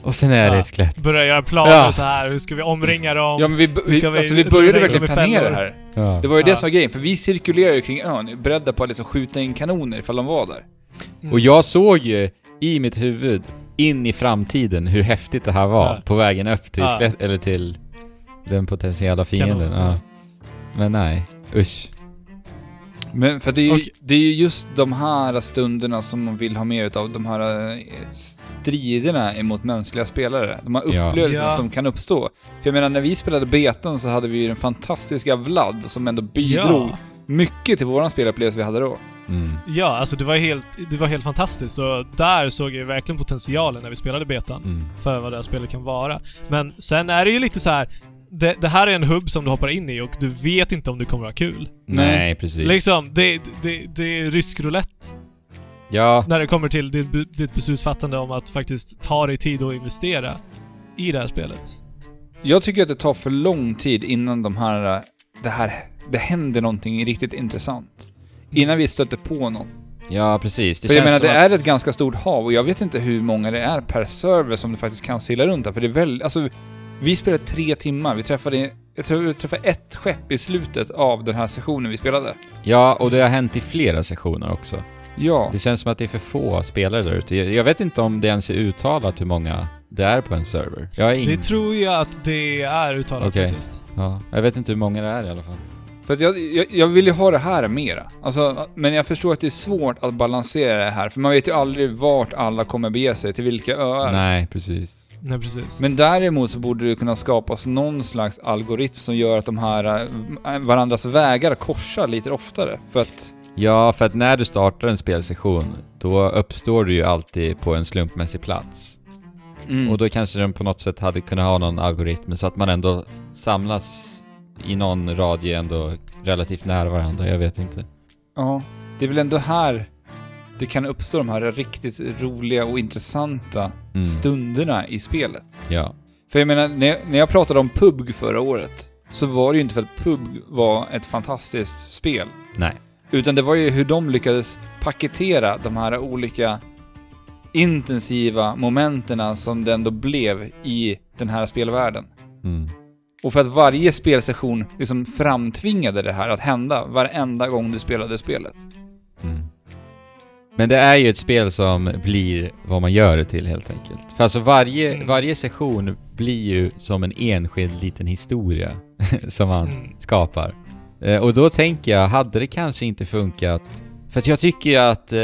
Och sen är det Ja. ett skelett. Börja göra planer Ja. så här. hur ska vi omringa dem? Ja men vi, vi, alltså, vi började verkligen planera det här. Ja. Det var ju det som var grejen, för vi cirkulerade kring ön, beredda på att liksom skjuta in kanoner ifall de var där. Mm. Och jag såg ju i mitt huvud in i framtiden hur häftigt det här var Ja. på vägen upp till Ja. eller till den potentiella fienden. Ja. Men nej, usch. Men för det är, ju, Och- det är ju just de här stunderna som man vill ha med utav de här eh, striderna emot mänskliga spelare. De här upplevelserna Ja. som kan uppstå. För jag menar, när vi spelade betan så hade vi ju den fantastiska Vlad som ändå bidrog Ja. Mycket till våran spelupplevelse vi hade då. Mm. Ja, alltså det var helt, det var helt fantastiskt. Så där såg jag verkligen potentialen när vi spelade betan. Mm. För vad det här spelet kan vara. Men sen är det ju lite så här. Det, det här är en hubb som du hoppar in i och du vet inte om du kommer att ha kul. Nej, precis. Liksom, det, det, det är rysk roulette Ja, när det kommer till ditt, ditt beslutsfattande om att faktiskt ta dig tid och investera i det här spelet. Jag tycker att det tar för lång tid innan de här det här, det händer någonting riktigt intressant. Innan vi stöter på någon. Ja, precis. Det för jag menar, det att- är ett ganska stort hav och jag vet inte hur många det är per server som du faktiskt kan segla runt där, för det är väldigt, alltså vi spelade tre timmar, vi träffade, jag tror vi träffade ett skepp i slutet av den här sessionen vi spelade. Ja, och det har hänt i flera sessioner också. Ja. Det känns som att det är för få spelare där ute. Jag vet inte om det ens är uttalat hur många det är på en server. Jag har ing... Det tror jag att det är uttalat Okej. faktiskt. Ja, jag vet inte hur många det är i alla fall. För att jag, jag, jag vill ju ha det här mera. Alltså, men jag förstår att det är svårt att balansera det här, för man vet ju aldrig vart alla kommer bege sig, till vilka öar. Nej, precis. Nej, precis. Men däremot så borde det kunna skapas någon slags algoritm som gör att de här äh, varandras vägar korsar lite oftare. För att, Ja, för att när du startar en spelsession, då uppstår du ju alltid på en slumpmässig plats. mm, Och då kanske den på något sätt hade kunnat ha någon algoritm så att man ändå samlas i någon radie ändå relativt nära varandra, jag vet inte. ja, det är väl ändå här det kan uppstå de här riktigt roliga och intressanta Mm. stunderna i spelet. Ja. För jag menar, när jag, när jag pratade om PUBG förra året, så var det ju inte för att PUBG var ett fantastiskt spel. Nej. Utan det var ju hur de lyckades paketera de här olika intensiva momenterna som det ändå blev i den här spelvärlden. Mm. Och för att varje spelsession liksom framtvingade det här att hända varenda gång du spelade spelet. Mm. Men det är ju ett spel som blir vad man gör det till helt enkelt. För alltså varje, Mm. varje session blir ju som en enskild liten historia som man Mm. skapar. Eh, och då tänker jag, hade det kanske inte funkat... För att jag tycker ju att eh,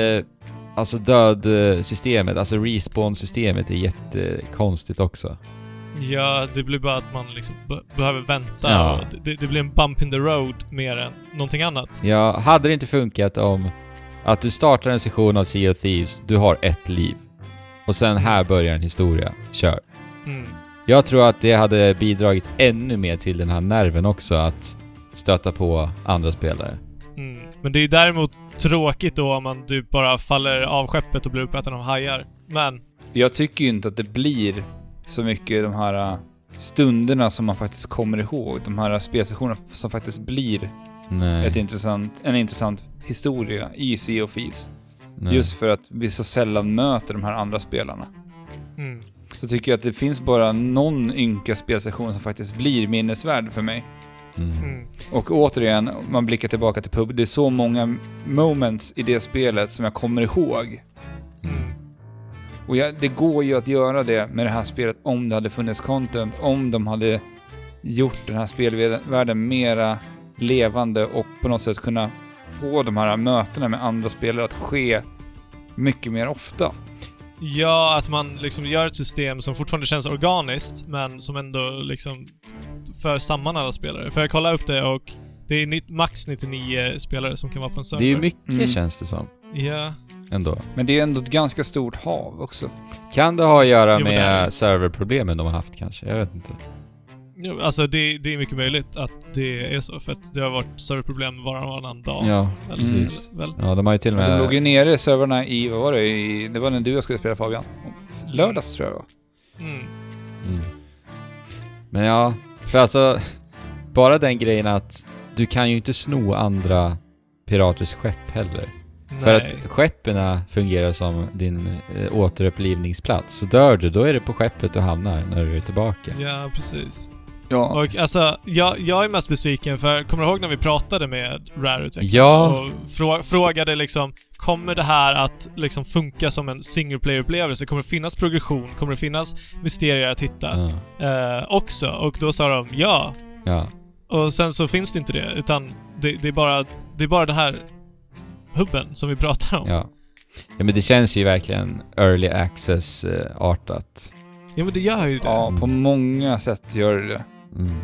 alltså dödsystemet, alltså respawn-systemet är jättekonstigt också. Ja, det blir bara att man liksom be- behöver vänta. Ja. Det, det blir en bump in the road mer än någonting annat. Ja, hade det inte funkat om att du startar en session av Sea of Thieves, du har ett liv. Och sen här börjar en historia. Kör. Mm. Jag tror att det hade bidragit ännu mer till den här nerven också, att stöta på andra spelare. Mm. Men det är däremot tråkigt då om man typ bara faller av skeppet och blir uppäten av hajar. Men, Jag tycker ju inte att det blir så mycket de här äh, stunderna som man faktiskt kommer ihåg. De här spelsessionerna som faktiskt blir Nej. ett intressant, en intressant historia i Sea of Thieves. nej. Just för att vi så sällan möter de här andra spelarna. mm. Så tycker jag att det finns bara någon ynka spelsession som faktiskt blir minnesvärd för mig. Mm. Mm. Och återigen, om man blickar tillbaka till pub, det är så många moments i det spelet som jag kommer ihåg. Mm. Och jag, det går ju att göra det med det här spelet om det hade funnits content, om de hade gjort den här spelvärlden mera levande och på något sätt kunna få de här mötena med andra spelare att ske mycket mer ofta. Ja, att man liksom gör ett system som fortfarande känns organiskt, men som ändå liksom för samman alla spelare. För jag kollade upp det och det är max 99 spelare som kan vara på en server. Det är ju mycket Mm. känns det som. Ja. Ändå. Men det är ändå ett ganska stort hav också. Kan det ha att göra Jo, men det är med det. serverproblemen de har haft kanske? Jag vet inte. Jo, Alltså det, det är mycket möjligt att det är så, för att det har varit serverproblem var och varannan dag. Ja, Eller, precis. Väl? Ja, de har ju till och De med... låg ju nere servrarna i, vad var det, i, det var när du och jag skulle spela Fabian. Lördags tror jag det var. Mm. Mm. Men ja, för alltså... Bara den grejen att du kan ju inte sno andra piraters skepp heller. För att skeppen fungerar som din eh, återupplivningsplats. Så dör du, då är det på skeppet du hamnar när du är tillbaka. Ja, precis. Ja. Och alltså, jag, jag är mest besviken för, kommer du ihåg när vi pratade med Rare-utvecklaren? Ja. Och frå, frågade liksom, kommer det här att liksom funka som en single player-upplevelse? Kommer det finnas progression? Kommer det finnas mysterier att hitta? Ja. Eh, också. Och då sa de ja. ja. Och sen så finns det inte det, utan det, det är bara, det är bara den här hubben som vi pratar om. Ja. Ja men det känns ju verkligen early access-artat. Ja, men det gör ju det. Ja, på många sätt gör det det. Mm.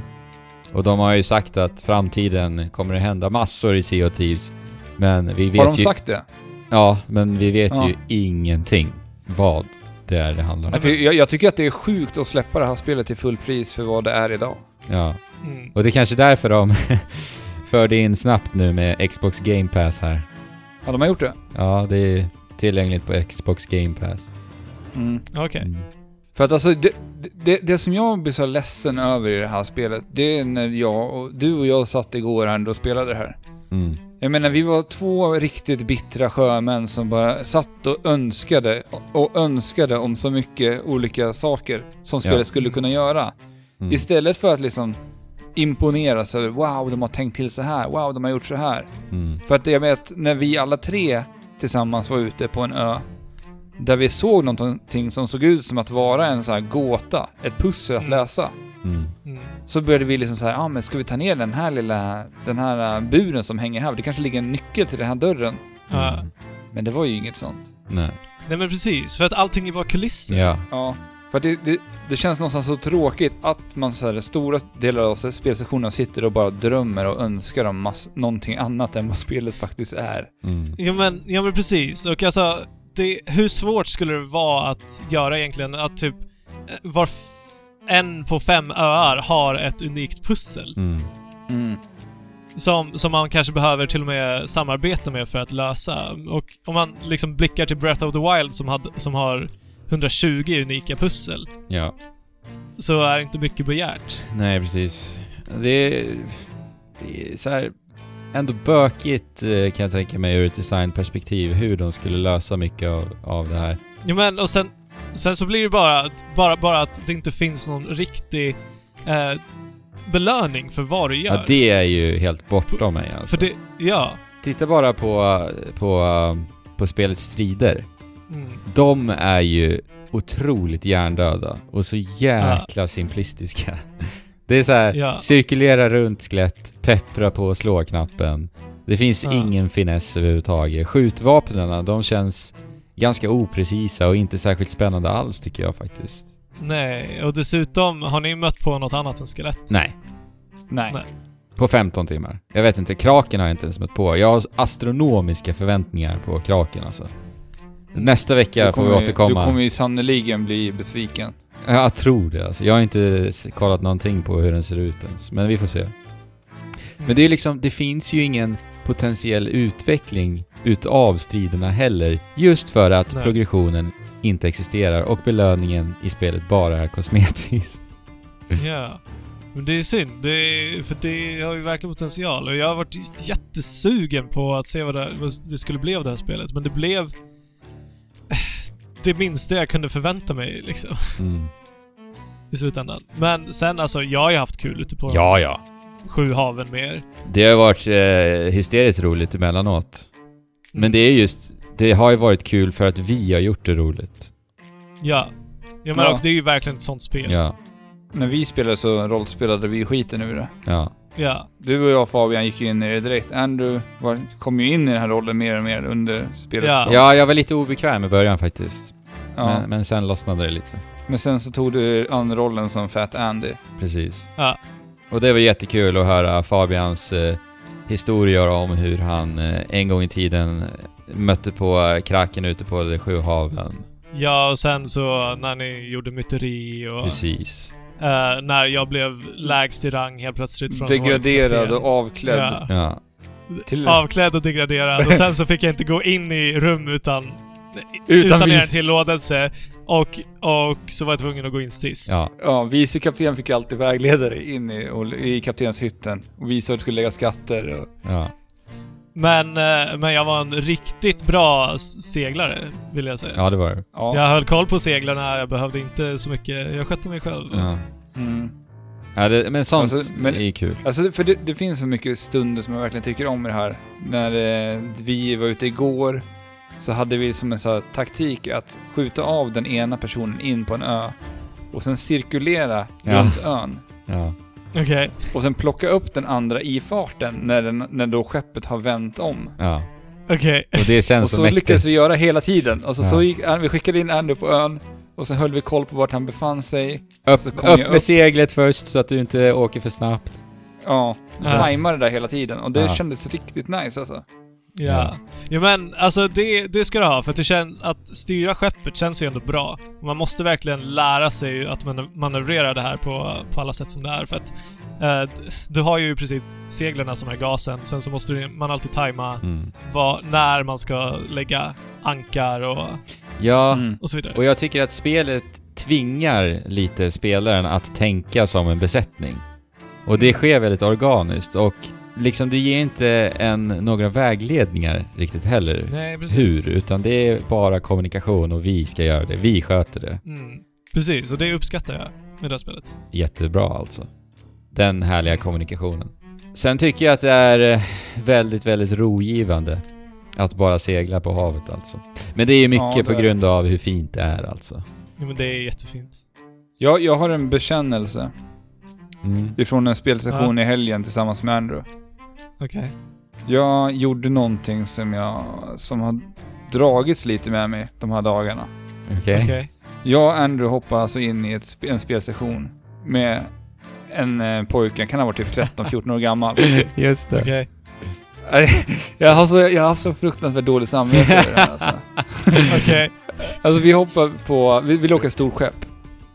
Och de har ju sagt att framtiden kommer det hända massor i Sea of Thieves. Men vi vet Har de ju... sagt det? Ja, men vi vet Ja. ju ingenting vad det är det handlar om. Nej, jag, jag tycker att det är sjukt att släppa det här spelet till full pris för vad det är idag. Ja. Mm. Och det är kanske därför de förde in snabbt nu med Xbox Game Pass här. Ja, de har gjort det. Ja, det är tillgängligt på Xbox Game Pass. Mm. Okej. Mm. För att alltså, det, det, det som jag blir så ledsen över i det här spelet, det är när jag och du och jag satt igår här och spelade det här. Mm. Jag menar, vi var två riktigt bittra sjömän som bara satt och önskade och önskade om så mycket olika saker som spelet Ja. skulle kunna göra. Mm. Istället för att liksom imponeras över wow, de har tänkt till så här, wow, de har gjort så här. Mm. För att jag vet, när vi alla tre tillsammans var ute på en ö, där vi såg någonting som såg ut som att vara en sån här gåta, ett pussel att Mm. lösa. Mm. Mm. Så började vi liksom så här, ja ah, men ska vi ta ner den här lilla, den här äh, buren som hänger här? Det kanske ligger en nyckel till den här dörren. Mm. Men det var ju inget sånt. Nej. Nej men precis, för att allting är bara kulisser. Ja. Ja. För det, det, det känns någonstans så tråkigt att man så här, stora delar av spelsessionerna sitter och bara drömmer och önskar om mass, någonting annat än vad spelet faktiskt är. Mm. Ja men, ja men precis. Och alltså, det, hur svårt skulle det vara att göra egentligen att typ eh, var en på fem öar har ett unikt pussel Mm. Mm. som, som man kanske behöver till och med samarbeta med för att lösa. Och om man liksom blickar till Breath of the Wild som, hade, som har 120 unika pussel, Ja. så är inte mycket begärt. Nej, precis. Det är, det är så här ändå bökigt eh, kan jag tänka mig ur ett designperspektiv hur de skulle lösa mycket av, av det här. Ja men, och sen, sen så blir det bara, bara, bara att det inte finns någon riktig eh, belöning för vad du gör. Ja, det är ju helt bortom mig alltså. För det, ja. Titta bara på, på, på spelets strider. Mm. De är ju otroligt hjärndöda och så jäkla simplistiska. Det är så här, Ja. cirkulera runt skelett, peppra på slå-knappen. Det finns Ja. ingen finess överhuvudtaget. Skjutvapnen, de känns ganska oprecisa och inte särskilt spännande alls tycker jag faktiskt. Nej, och dessutom, har ni mött på något annat än skelett? Nej. Nej. Nej. På 15 timmar. Jag vet inte, kraken har jag inte ens mött på. Jag har astronomiska förväntningar på kraken alltså. Nästa vecka får vi återkomma. Du kommer ju sannoliken bli besviken. Jag tror det alltså. Jag har inte kollat någonting på hur den ser ut ens. Men vi får se. Men det är liksom, det finns ju ingen potentiell utveckling utav striderna heller. Just för att Nej. progressionen inte existerar och belöningen i spelet bara är kosmetiskt. Ja. Men det är synd, det är, för det har ju verkligen potential. Och jag har varit jättesugen på att se vad det, vad det skulle bli av det här spelet, men det blev... Det minsta jag kunde förvänta mig, liksom, Mm. i slutändan. Men sen, alltså, jag har ju haft kul ute på Ja, ja. sju haven med er. Det har varit eh, hysteriskt roligt emellanåt. Men det är just, det har ju varit kul för att vi har gjort det roligt. Ja. Ja, men Ja. och det är ju verkligen ett sånt spel. Ja, När vi spelade så rollspelade vi skiten ur det. ja. Ja. Du och jag Fabian gick ju in i det direkt. Andrew var, kom ju in i den här rollen mer och mer under spelets Ja. gång. Ja, jag var lite obekväm i början faktiskt. Ja. Men, men sen lossnade det lite. Men sen så tog du an rollen som Fat Andy. Precis. Ja. Och det var jättekul att höra Fabians eh, historier om hur han eh, en gång i tiden eh, mötte på eh, kraken ute på de sju haven. Ja, och sen så när ni gjorde myteri och... Precis. Eh, när jag blev lägst i rang helt plötsligt från Degraderad kapten. och avklädd. Ja. Ja. Till, Avklädd och degraderad. Och sen så fick jag inte gå in i rum utan... Utan Utan, er tillåtelse. Och, och så var jag tvungen att gå in sist. Ja. Ja, vice kapten fick alltid vägleda dig in i, och, i kaptenshytten och visa hur du skulle lägga skatter och... Ja. Men, eh, men jag var en riktigt bra seglare, vill jag säga. ja, det var det. Ja. Jag höll koll på seglarna, jag behövde inte så mycket. Jag skötte mig själv. Ja. Mm. ja det, men sånt Alltså, men- är kul. Alltså, för det, det finns så mycket stunder som jag verkligen tycker om i det här. När eh, vi var ute igår så hade vi som en sån här taktik att skjuta av den ena personen in på en ö och sen cirkulera Ja. runt ön. Ja. Okej. Och sen plocka upp den andra i farten när, den, när då skeppet har vänt om. ja. Okej. Och det känns Och så så mäktigt. lyckades vi göra hela tiden. Alltså Ja. så gick, vi skickade in Andrew på ön och sen höll vi koll på vart han befann sig. Upp, så kom upp jag med upp. seglet först så att du inte åker för snabbt. Ja, Ja. tajmade det där hela tiden och det Ja. kändes riktigt nice alltså. Ja. ja men alltså det, det ska du ha för att det känns att styra skeppet känns ju ändå bra. Man måste verkligen lära sig att man manövrera det här på, på alla sätt som det är för att eh, du har ju i princip seglarna som är gasen, sen så måste du- man alltid tajma Mm. vad, när man ska lägga ankar och, Ja, Mm. och så vidare. och jag tycker att spelet tvingar lite spelaren att tänka som en besättning. Och det sker väldigt organiskt och liksom du ger inte en, några vägledningar riktigt heller. Nej, precis. Hur, utan det är bara kommunikation och vi ska göra det. Vi sköter det. Mm. Precis, och det uppskattar jag med det här spelet. Jättebra alltså. Den härliga kommunikationen. Sen tycker jag att det är eh, väldigt, väldigt rogivande att bara segla på havet alltså. Men det är ju mycket Ja, det på grund av hur fint det är alltså. Ja, men det är jättefint. Jag, jag har en bekännelse Mm. ifrån en spelsession i helgen tillsammans med Andrew. Okej. Jag gjorde någonting som jag, som har dragits lite med mig de här dagarna. Okej. Okej. Jag och Andrew hoppade alltså in i ett, sp- en spelsession med en eh, pojke, kan ha varit typ 13-14 år gammal. Just det. Okej. jag, har så, jag har haft så fruktansvärt dåligt samvete över det här alltså. Okej. Alltså vi hoppade på, vi ville åka storskepp.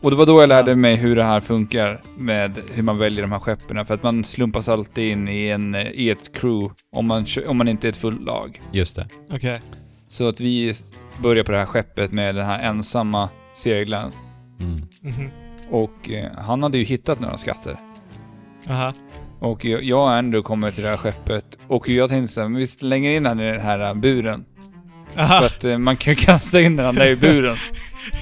Och det var då jag lärde mig hur det här funkar med hur man väljer de här skeppen. För att man slumpas alltid in i, en, eh, i ett crew om man, om man inte är ett fullt lag. Just det. Okej. Så att vi börjar på det här skeppet med den här ensamma seglaren. Mm. Mhm. Och eh, han hade ju hittat några skatter. Aha. Och jag jag och Andrew kommer till det här skeppet. Och jag tänkte så här, men vi slänger in han i den här eh, buren. För Aha. att eh, man kan ju kasta in den han där i buren.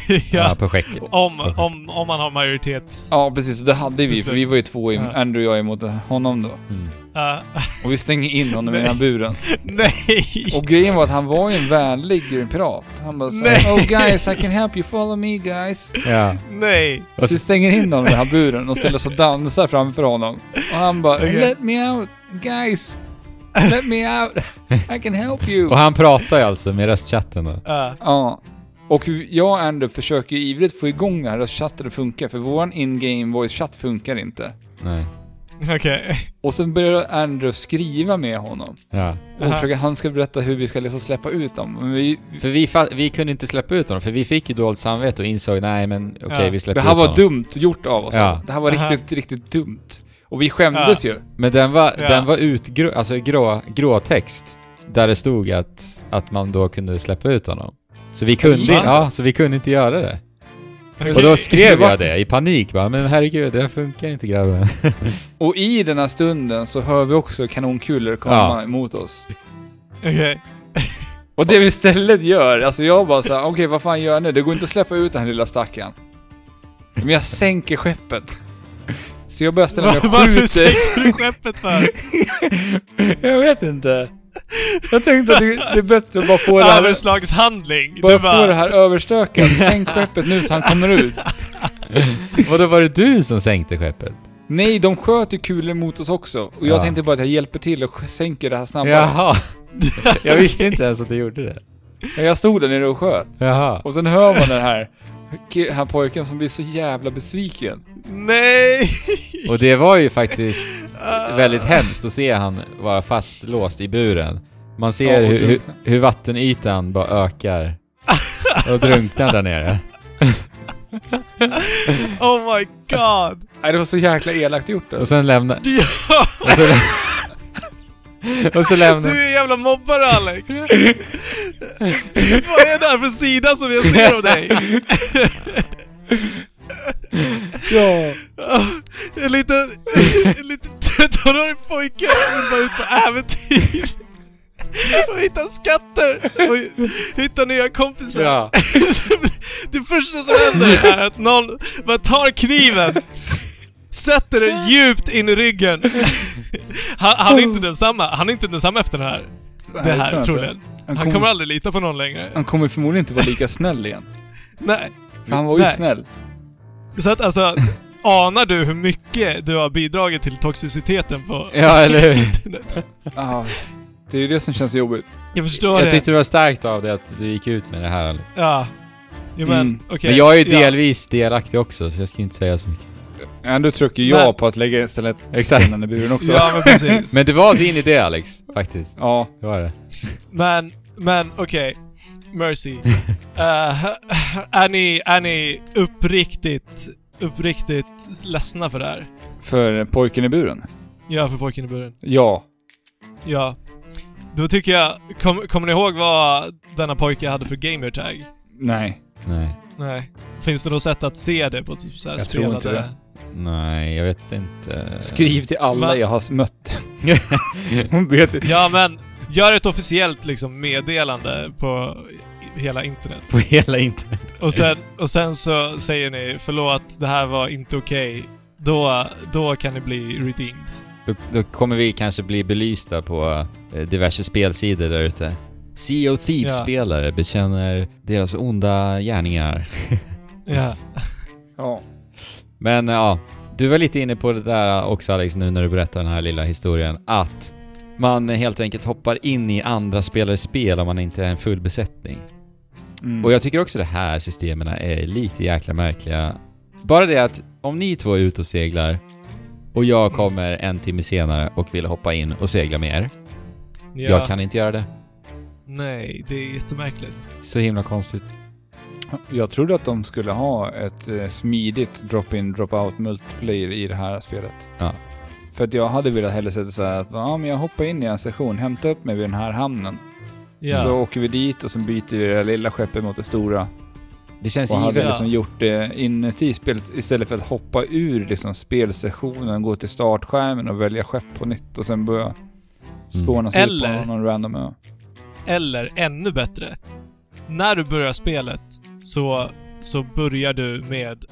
Ja, ja. på skäcket. Om, om, om man har majoritets... Ja, precis. Det hade vi, för vi var ju två, i, Ja. Andrew och jag emot honom då. Mm. Ah, Och vi stänger in honom i den här buren. nej! Och grejen var att han var ju en vänlig pirat. Han bara såhär. Oh guys, I can help you, follow me guys. Ja. Nej! Så vi stänger in honom i den här buren och ställer oss och dansar framför honom. Och han bara, Okej. Let me out, guys. Let me out. I can help you. Och han pratar ju alltså med röstchatten då. Ah, Ja. Och jag och Andrew försöker ju ivrigt få igång den här röstchatten att funka, för våran in-game voice-chatt funkar inte. Nej. Okej. Och sen börjar Andrew skriva med honom. Ja. Och Aha. försöker, han ska berätta hur vi ska liksom släppa ut dem. Men vi, För vi, vi kunde inte släppa ut honom, för vi fick ju dåligt samvete och insåg nej men okej Ja. vi släpper det här ut var honom. dumt gjort av oss. Ja. Det här var Aha. riktigt, riktigt dumt. Och vi skämdes ju. Men den var, Ja. den var utgrå, alltså grå, grå text. Där det stod att, att man då kunde släppa ut honom. Så vi kunde, ja, så vi kunde inte göra det. Och då skrev jag det i panik bara, men herregud, det här funkar inte grabben. Och i den här stunden så hör vi också kanonkulor komma Ja. emot oss. Okej. Och det vi istället gör, alltså jag bara såhär, okej vad fan gör jag nu? Det går inte att släppa ut den här lilla stackaren. Men jag sänker skeppet. Så jag börjar ställa mig och varför skjuter. sänkte du skeppet för? jag vet inte. Jag tänkte att det, det är bättre att bara få det här, Överslagshandling. bara Du få det här överstökat. Sänk skeppet nu så han kommer ut. Vadå, var det du som sänkte skeppet? Nej, de sköt ju kulor mot oss också. Och jag Ja. tänkte bara att jag hjälper till och sänker det här snabbare. Jaha. Jag visste inte ens att du gjorde det. Men Jag stod där nere och sköt. Jaha. Och sen hör man den här, här pojken som blir så jävla besviken. Nej! Och det var ju faktiskt väldigt hemskt att se han vara fastlåst i buren. Man ser Ja, och hur, hur, vattenytan bara ökar och drunknar där nere. Oh my god! Nej, det var så jäkla elakt gjort. Och Alltså. sen lämnar... Ja, Och så, lämnar... du är en jävla mobbare Alex! Vad är det här för sida som jag ser av dig? Ja. En liten, en liten 13-årig pojke vill bara ut på äventyr. Och hitta skatter och hitta nya kompisar. Ja. Det första som händer är att någon bara tar kniven, sätter den djupt in i ryggen. Han, han är inte densamma, han är inte densamma efter det här. Det tror här jag troligen. Han, Han kom, kommer aldrig lita på någon längre. han kommer förmodligen inte vara lika snäll igen. Nej. För han var ju Nej. snäll. Så att alltså, anar du hur mycket du har bidragit till toxiciteten på Ja, eller hur? internet? Ja. Det är ju det som känns jobbigt. Jag förstår Jag det. tyckte det var starkt av dig att du gick ut med det här. Ja. Jo men, Mm. okej. Men jag är ju Ja. delvis delaktig också, så jag ska inte säga så mycket. Ändå trycker jag Men- på att lägga istället Exakt. stenen i buren också. Ja men precis. Men det var din idé Alex, faktiskt. Ja. Det var det. Men, men okej. Mercy. Eh, är, ni, är ni uppriktigt, uppriktigt ledsna för det här? För pojken i buren? Ja, för pojken i buren. Ja. Ja. Då tycker jag, kom, kommer ni ihåg vad denna pojke hade för gamertag? Nej. Nej. Nej. Finns det något sätt att se det på typ så här Jag tror spelade... inte det. Nej, jag vet inte. Skriv till alla Va? jag har mött. Hon vet Ja, men gör ett officiellt liksom meddelande på i- hela internet. På hela internet. Och sen, och sen så säger ni förlåt, det här var inte okej. Då, då kan ni bli redeemed. Då, då kommer vi kanske bli belysta på eh, diverse spelsidor där ute. Sea of Thieves-spelare bekänner deras onda gärningar. Ja. Ja. Men ja, du var lite inne på det där också Alex, nu när du berättar den här lilla historien, att man helt enkelt hoppar in i andra spelares spel om man inte är en full besättning. Mm. Och jag tycker också det här systemen är lite jäkla märkliga. Bara det att om ni två är ute och seglar och jag kommer en timme senare och vill hoppa in och segla med er. ja. Jag kan inte göra det. Nej, det är jättemärkligt. Så himla konstigt. Jag trodde att de skulle ha ett eh, smidigt drop-in, drop-out multiplayer i det här spelet. Ja. För att jag hade velat hellre sätta så här att ja, men jag hoppar in i en session, hämta upp mig vid den här hamnen. Ja. Så åker vi dit och sen byter vi det lilla skeppet mot det stora. Det känns Och hade givet. Liksom gjort det inuti spelet istället för att hoppa ur liksom spelsessionen, gå till startskärmen och välja skepp på nytt och sen börja spåna sig Eller- på någon random ö. Eller ännu bättre. När du börjar spelet så, så börjar du med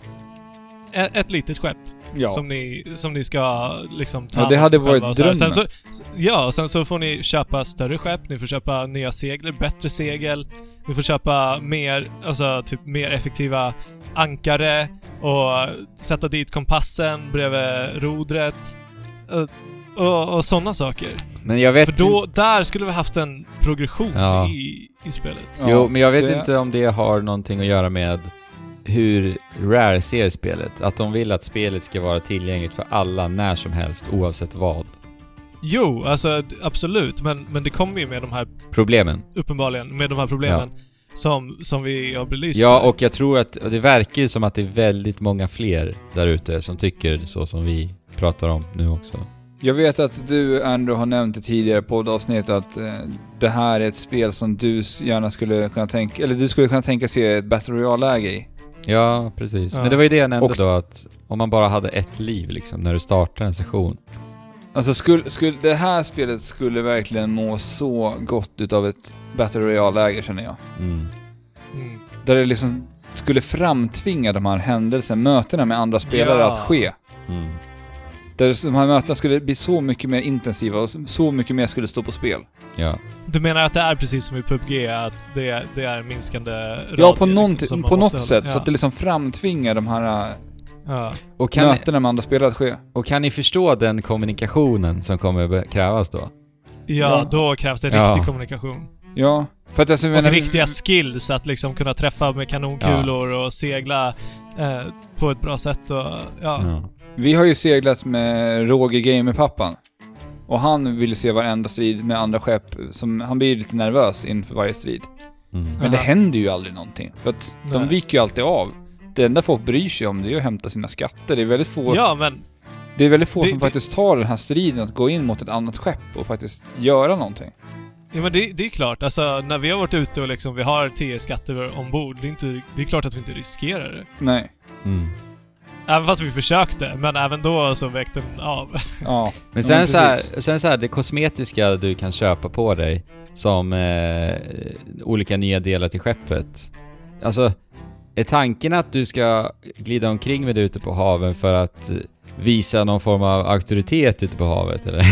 ett, ett litet skepp Ja. som, ni, som ni ska liksom ta Ja, det hade varit här. Sen drömmen. så, Ja, sen så får ni köpa större skepp, ni får köpa nya segel, bättre segel, ni får köpa mer, alltså typ mer effektiva ankare och sätta dit kompassen bredvid rodret. Och, och, sådana saker. Men jag vet För då, där skulle vi haft en progression Ja. i, i spelet. Ja, jo, men jag vet det- inte om det har någonting att göra med hur Rare ser spelet. Att de vill att spelet ska vara tillgängligt för alla när som helst, oavsett vad. Jo, alltså d- absolut, men, men det kommer ju med de här, Problemen. uppenbarligen, med de här problemen som, som vi har belyst. Ja, här. och jag tror att, och det verkar ju som att det är väldigt många fler där ute som tycker så som vi pratar om nu också. Jag vet att du, Andrew, har nämnt i tidigare poddavsnitt att eh, det här är ett spel som du gärna skulle kunna tänka, eller du skulle kunna tänka sig ett Battle Royale-läge i. Ja, precis. Ja. Men det var ju det jag nämnde Och- då, att om man bara hade ett liv liksom, när du startar en session. Alltså skulle, skulle, det här spelet skulle verkligen må så gott utav ett Battle Royale-läge känner jag. Mm. Mm. Där det liksom skulle framtvinga de här händelserna, mötena med andra spelare Ja. att ske. Mm. Där de här mötena skulle bli så mycket mer intensiva och så mycket mer skulle stå på spel. Ja. Du menar att det är precis som i PubG, att det, det är minskande radier, Ja, på, någon, liksom, på något sätt. Ja. Så att det liksom framtvingar de här äh, ja. Och, kan, mötena med andra spelare att ske. och kan ni förstå den kommunikationen som kommer krävas då? ja, Ja. då krävs det Ja. riktig kommunikation. Ja, för att alltså, jag Och menar, riktiga skills att liksom kunna träffa med kanonkulor och segla eh, på ett bra sätt och ja. Vi har ju seglat med Roger Gamer-pappan. Och han vill se varenda strid med andra skepp. Som, han blir lite nervös inför varje strid. Mm. Men det händer ju aldrig någonting. För att de Nej. viker ju alltid av. Det enda folk bryr sig om det är att hämta sina skatter. Det är väldigt få, Ja, men det är väldigt få Det- som det- faktiskt tar den här striden att gå in mot ett annat skepp och faktiskt göra någonting. Ja men det, det är klart, alltså när vi har varit ute och liksom vi har 10 skatter ombord, det är, inte, det är klart att vi inte riskerar det. Nej. Mm. Även fast vi försökte, men även då så väckte den av. Ja. Men Ja, sen, men så här, sen så här, det kosmetiska du kan köpa på dig som eh, olika nya delar till skeppet. Alltså, är tanken att du ska glida omkring med det ute på haven för att eh, visa någon form av auktoritet ute på havet eller?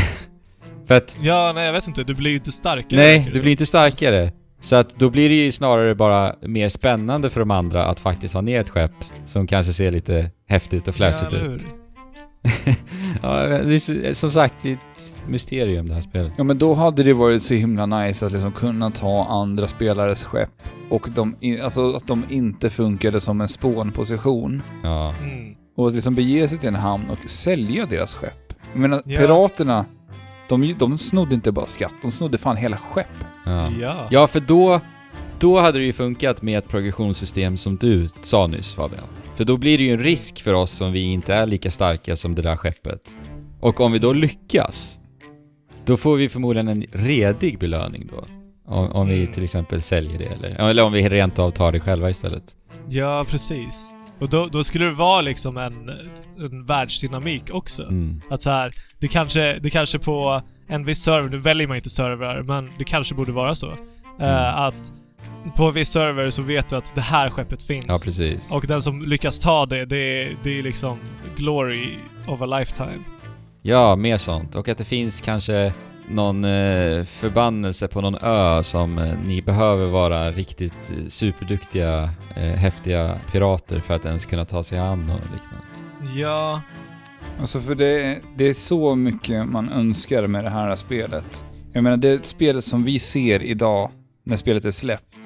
för att, Ja, nej jag vet inte, du blir ju inte starkare. nej, du blir inte starkare. Så att då blir det ju snarare bara mer spännande för de andra att faktiskt ha ner ett skepp som kanske ser lite häftigt och flashigt Ja, ut. ja, det är som sagt, det är ett mysterium det här spelet. Ja men då hade det varit så himla nice att liksom kunna ta andra spelares skepp och de, alltså att de inte funkade som en spånposition. Ja. Mm. Och att liksom bege sig till en hamn och sälja deras skepp. Jag menar, Ja. piraterna, de, de snodde inte bara skatt, de snodde fan hela skepp. Ja. Ja. ja, för då, då hade det ju funkat med ett progressionssystem som du sa nyss Fabian. För då blir det ju en risk för oss om vi inte är lika starka som det där skeppet. Och om vi då lyckas, då får vi förmodligen en redig belöning då. Om, om vi Mm. till exempel säljer det eller, eller om vi rent av tar det själva istället. Ja, precis. Och då, då skulle det vara liksom en, en världsdynamik också. Mm. Att så här, det kanske, det kanske på en viss server, nu väljer man inte servrar, men det kanske borde vara så. Eh, Mm. att på en viss server så vet du att det här skeppet finns. Ja, precis. Och den som lyckas ta det, det är, det är liksom glory of a lifetime. Ja, mer sånt. Och att det finns kanske någon eh, förbannelse på någon ö som eh, ni behöver vara riktigt eh, superduktiga, eh, häftiga pirater för att ens kunna ta sig an och liknande. Ja, Alltså för det, det är så mycket man önskar med det här spelet. Jag menar, det spelet som vi ser idag, när spelet är släppt,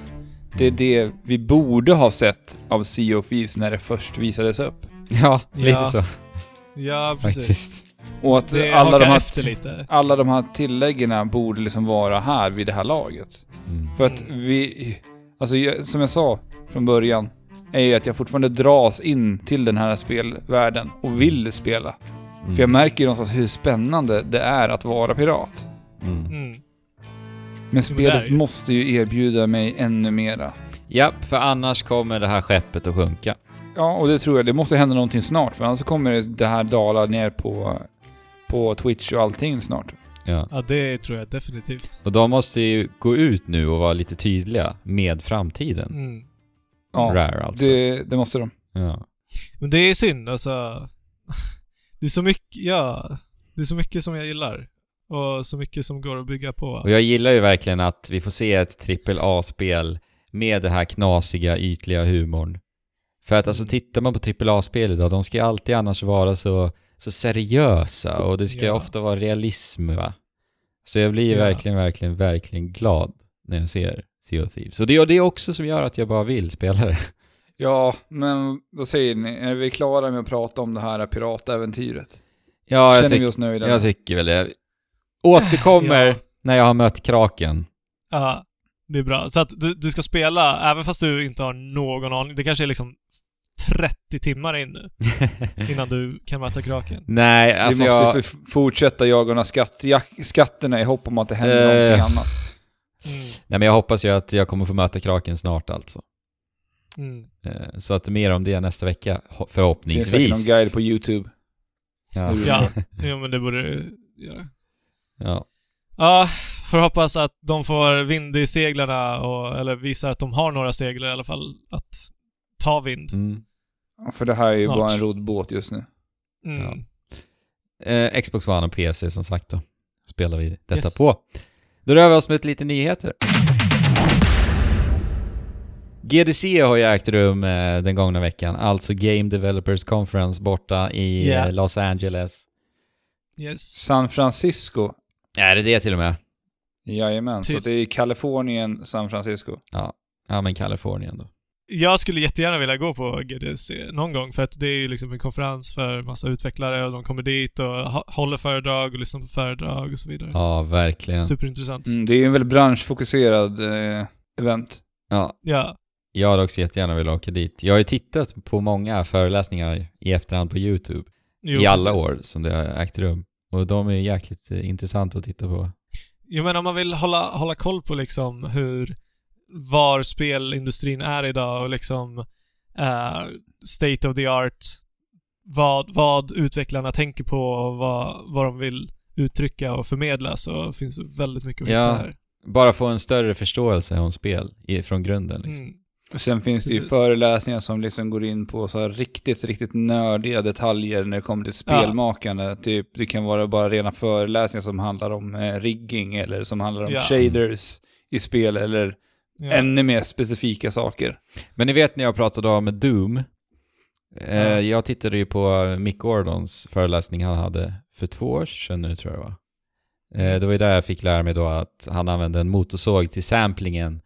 det är det vi borde ha sett av Sea of Thieves när det först visades upp. Ja, lite Ja, så ja precis. faktiskt. Och att Det alla de, här, efter lite. alla de här tilläggen borde liksom vara här vid det här laget. Mm. För att vi, alltså jag- som jag sa från början, är ju att jag fortfarande dras in till den här spelvärlden och vill spela. Mm. För jag märker ju någonstans hur spännande det är att vara pirat. Mm. Mm. Men spelet ju. måste ju erbjuda mig ännu mera. Ja, för annars kommer det här skeppet att sjunka. Ja, och det tror jag. Det måste hända någonting snart, för annars kommer det här dala ner på, på Twitch och allting snart. Ja. Ja, det tror jag definitivt. Och de måste ju gå ut nu och vara lite tydliga med framtiden. Mm. Ja, Rare alltså. det, det måste de. Ja. Men det är synd alltså. Det är så mycket, ja. Det är så mycket som jag gillar. Och så mycket som går att bygga på. Och jag gillar ju verkligen att vi får se ett trippel A-spel med det här knasiga, ytliga humorn. För att alltså Mm. tittar man på trippel A-spel idag, de ska ju alltid annars vara så, så seriösa och det ska Ja. ofta vara realism va. Så jag blir Ja. verkligen, verkligen, verkligen glad när jag ser Sea of Thieves. Och det är det är också som gör att jag bara vill spela det. Ja, men vad säger ni? Är vi klara med att prata om det här piratäventyret? Ja, jag, Känner vi oss nöjda? jag tycker väl det. Återkommer Ja. när jag har mött kraken. Ja, det är bra. Så att du, du ska spela, även fast du inte har någon aning. Det kanske är liksom 30 timmar in nu, innan du kan möta kraken. Nej, vi alltså måste jag... fortsätta jaga de skatt, skatterna i hopp om att det händer Eh. någonting annat. Mm. Nej men jag hoppas ju att jag kommer få möta kraken snart alltså. Mm. Eh, Så att mer om det nästa vecka, ho- Det finns säkert någon förhoppningsvis. guide på YouTube. Ja. Ja, jo men det borde du göra. ja. Ja, får hoppas att de får vind i seglarna och, eller visar att de har några seglar i alla fall att ta vind. Mm. Ja, För det här är ju Snart. bara en roddbåt just nu. Mm. Ja. Eh, Xbox One och PC som sagt då. Spelar vi detta Yes. på. Då rör vi oss med lite nyheter. GDC har ju ägt rum eh, den gångna veckan, alltså Game Developers Conference borta i Ja. eh, Los Angeles. Yes. San Francisco. Är det det till och med? Jajamän, Till- så det är Kalifornien, San Francisco. Ja men Kalifornien då. Jag skulle jättegärna vilja gå på GDC någon gång för att det är ju liksom en konferens för massa utvecklare och de kommer dit och håller föredrag och lyssnar på föredrag och så vidare. Ja, verkligen. Superintressant. Mm, det är ju en väldigt branschfokuserad eh, event. Ja, Ja. jag hade också jättegärna velat åka dit. Jag har ju tittat på många föreläsningar i efterhand på YouTube Jo, i alla precis. år som det har ägt rum. Och de är jäkligt eh, intressanta att titta på. Jo men om man vill hålla, hålla koll på liksom hur, var spelindustrin är idag och liksom eh, state of the art, vad, vad utvecklarna tänker på och vad, vad de vill uttrycka och förmedla så finns det väldigt mycket att Ja. hitta här. Bara få en större förståelse om spel i, från grunden liksom. Mm. Och sen finns det ju Precis. föreläsningar som liksom går in på så här riktigt, riktigt nördiga detaljer när det kommer till spelmakande. Typ, det kan vara bara rena föreläsningar som handlar om eh, rigging eller som handlar om Ja. shaders i spel eller Ja. ännu mer specifika saker. Men ni vet när jag pratade om Doom. Eh, Ja. Jag tittade ju på Mick Gordons föreläsning han hade för två år sedan nu tror jag var. Eh, det var ju där jag fick lära mig då att han använde en motorsåg till samplingen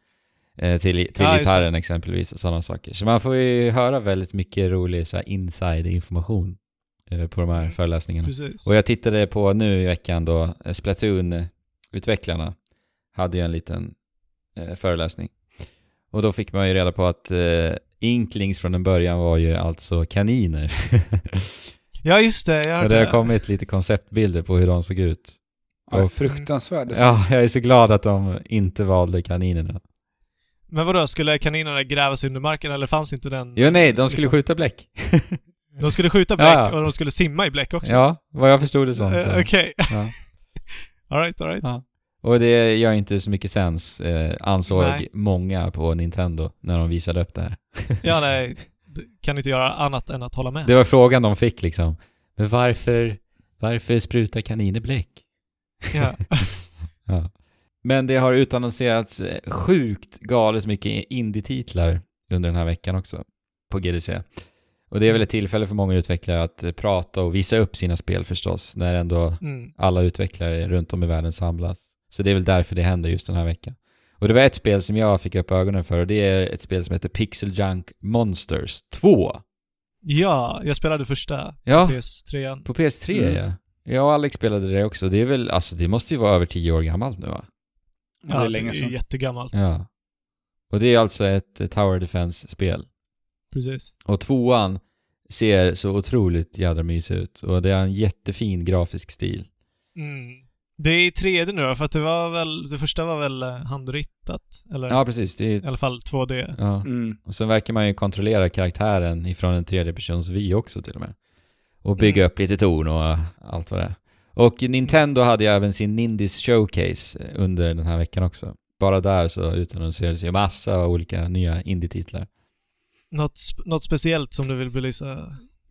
eh, till, till Ja, gitarren exempelvis och sådana saker. Så man får ju höra väldigt mycket rolig så här, inside information eh, på de här Mm. föreläsningarna. Precis. Och jag tittade på nu i veckan då, eh, Splatoon-utvecklarna hade ju en liten eh, föreläsning. Och då fick man ju reda på att eh, Inklings från en början var ju alltså kaniner. Ja just det, jag och hörde det har kommit lite konceptbilder på hur de såg ut. Ja, Och- fruktansvärd. Ja, jag är så glad att de inte valde kaninerna. Men vadå, skulle kaninerna gräva sig under marken eller fanns inte den? Jo, nej, de skulle liksom- skjuta bläck. De skulle skjuta bläck Ja, ja. och de skulle simma i bläck också? Ja, vad jag förstod det som. Så. Okej. Ja. alright, alright. Ja. Och det gör inte så mycket sens, eh, ansåg Nej. många på Nintendo när de visade upp det här. Ja, nej. Kan inte göra annat än att hålla med. Det var frågan de fick liksom. Men varför, varför sprutar kaniner bläck? Ja. Ja. Men det har utannonserats eh, sjukt galet mycket indie-titlar under den här veckan också på GDC. Och det är väl ett tillfälle för många utvecklare att eh, prata och visa upp sina spel förstås, när ändå Mm. alla utvecklare runt om i världen samlas. Så det är väl därför det händer just den här veckan. Och det var ett spel som jag fick upp ögonen för och det är ett spel som heter Pixel Junk Monsters 2. Ja, jag spelade första Ja, PS3. på PS3 Mm. ja. Jag och Alex spelade det också. Det är väl, alltså det måste ju vara över tio år gammalt nu va? Ja, det är länge sedan. jättegammalt. Ja. Och det är alltså ett Tower Defense-spel. Precis. Och tvåan ser så otroligt jädra mysig ut. Och det är en jättefin grafisk stil. Mm. Det är i 3D nu då, för att det var väl, det första var väl eh, handritat? Eller Ja, precis. Det i är, alla fall 2D. ja. Mm. Och sen verkar man ju kontrollera karaktären ifrån en tredjepersons vy också till och med. Och bygga Mm. upp lite torn och allt vad det är. Och Nintendo hade ju även sin Nindies Showcase under den här veckan också. Bara där så utannonserades ju massa olika nya indie-titlar. Något, sp- något speciellt som du vill belysa?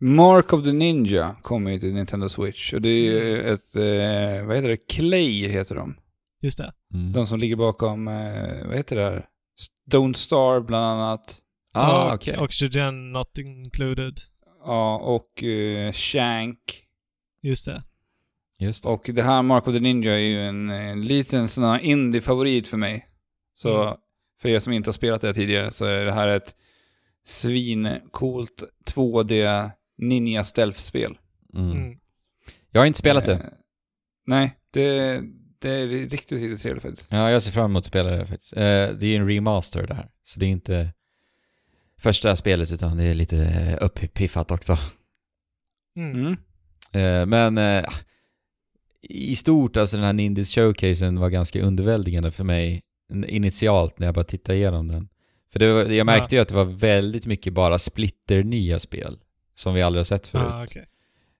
Mark of the Ninja kommer ju till Nintendo Switch. Och det är ju Mm. ett, eh, vad heter det? Clay heter de. Just det. Mm. De som ligger bakom, eh, vad heter det här? Don't Star bland annat. Ah, och okej. Oxygen not included. Ja, och eh, Shank. Just det. Just det. Och det här Mark of the Ninja är ju en, en liten sån här indie-favorit för mig. Så Mm. för er som inte har spelat det tidigare så är det här ett svincoolt 2D ninja stealth-spel. Mm. Mm. Jag har inte spelat det. Eh, nej, det, det är riktigt, riktigt trevligt faktiskt. Ja, jag ser fram emot att spela det faktiskt. Eh, det är ju en remaster det här. Så det är inte första spelet utan det är lite uppiffat också. Mm. Mm. Eh, men eh, i stort, alltså den här Nindies showcasen var ganska underväldigande för mig initialt när jag bara tittade igenom den. För det var, jag märkte ju att det var väldigt mycket bara splitter nya spel som vi aldrig har sett förut. Ah, okej.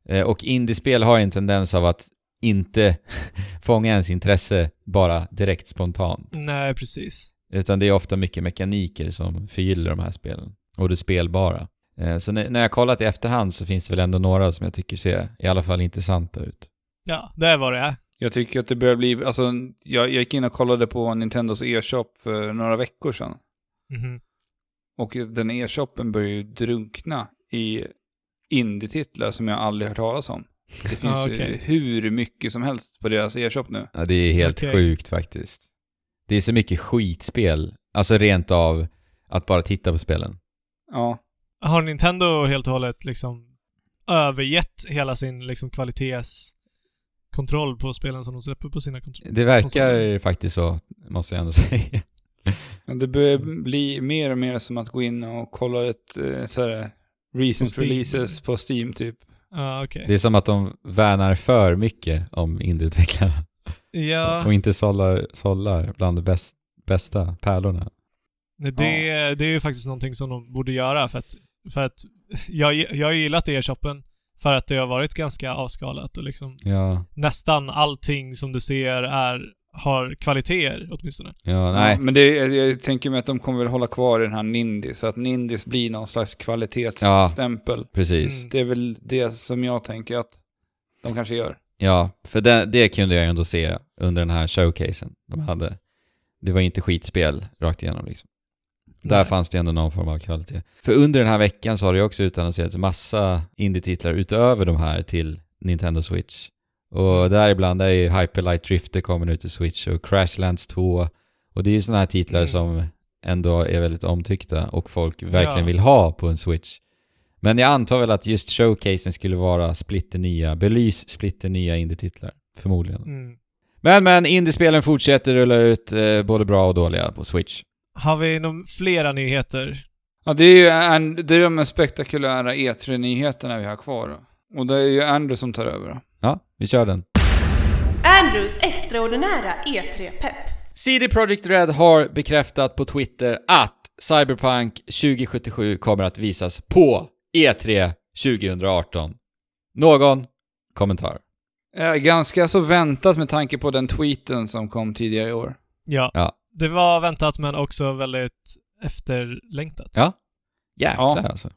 Eh, och indiespel har ju en tendens av att inte fånga ens intresse bara direkt spontant. Nej, precis. Utan det är ofta mycket mekaniker som förgyller de här spelen. Och det spelbara. Eh, Så när när jag kollat i efterhand så finns det väl ändå några som jag tycker ser i alla fall intressanta ut. Ja, det är vad det är. Jag tycker att det börjar bli, alltså jag, jag gick in och kollade på Nintendos e-shop för några veckor sedan. Mhm. Och den e-shoppen börjar ju drunkna i indie-titlar som jag aldrig hört talas om. Det finns Ah, ju okej. hur mycket som helst på deras e-shop nu. Ja, det är helt Okej. sjukt faktiskt. Det är så mycket skitspel. Alltså rent av att bara titta på spelen. Ja. Har Nintendo helt och hållet liksom övergett hela sin liksom kvalitetskontroll på spelen som de släpper på sina kontroller? Det verkar Konsoler. faktiskt så, måste jag ändå säga. Det börjar bli mer och mer som att gå in och kolla ett eh, så här, recent releases på Steam typ. Ja, okej. Det är som att de värnar för mycket om indieutvecklarna. Ja, Och inte sållar, sållar bland de bäst, bästa pärlorna. det, det är ju faktiskt någonting som de borde göra för att, för att jag, jag har gillat e-shoppen för att det har varit ganska avskalat och liksom Ja, nästan allting som du ser är, har kvaliteter åtminstone. ja, nej. Ja, men det, jag, jag tänker mig att de kommer väl hålla kvar i den här Nindy, så att Nindis blir någon slags kvalitetsstämpel. Precis. Mm. Det är väl det som jag tänker att de kanske gör. Ja, för det, det kunde jag ju ändå se under den här showcasen de hade. Det var inte skitspel rakt igenom liksom. Där Nej. fanns det ändå någon form av kvalitet. För under den här veckan så har det ju också utannonserats massa indie-titlar utöver de här till Nintendo Switch. Och däribland är ju Hyperlight Drifter kommer nu till Switch och Crashlands 2. Och det är ju sådana här titlar Mm. som ändå är väldigt omtyckta och folk verkligen Ja. vill ha på en Switch. Men jag antar väl att just showcasen skulle vara splitter nya, belys splitter nya indie-titlar. Förmodligen. Mm. Men men, indiespelen fortsätter rulla ut eh, både bra och dåliga på Switch. Har vi någon flera nyheter? Ja, det är ju en, det är de spektakulära E3-nyheterna vi har kvar. Och det är ju Andrew som tar över. Vi kör den. Andrews extraordinära E3-pepp. CD Projekt Red har bekräftat på Twitter att Cyberpunk 2077 kommer att visas på E3 2018. Någon kommentar? Eh, ganska så väntat med tanke på den tweeten som kom tidigare i år. Ja. Ja. Det var väntat men också väldigt efterlängtat. Ja. Jäklar Ja. alltså.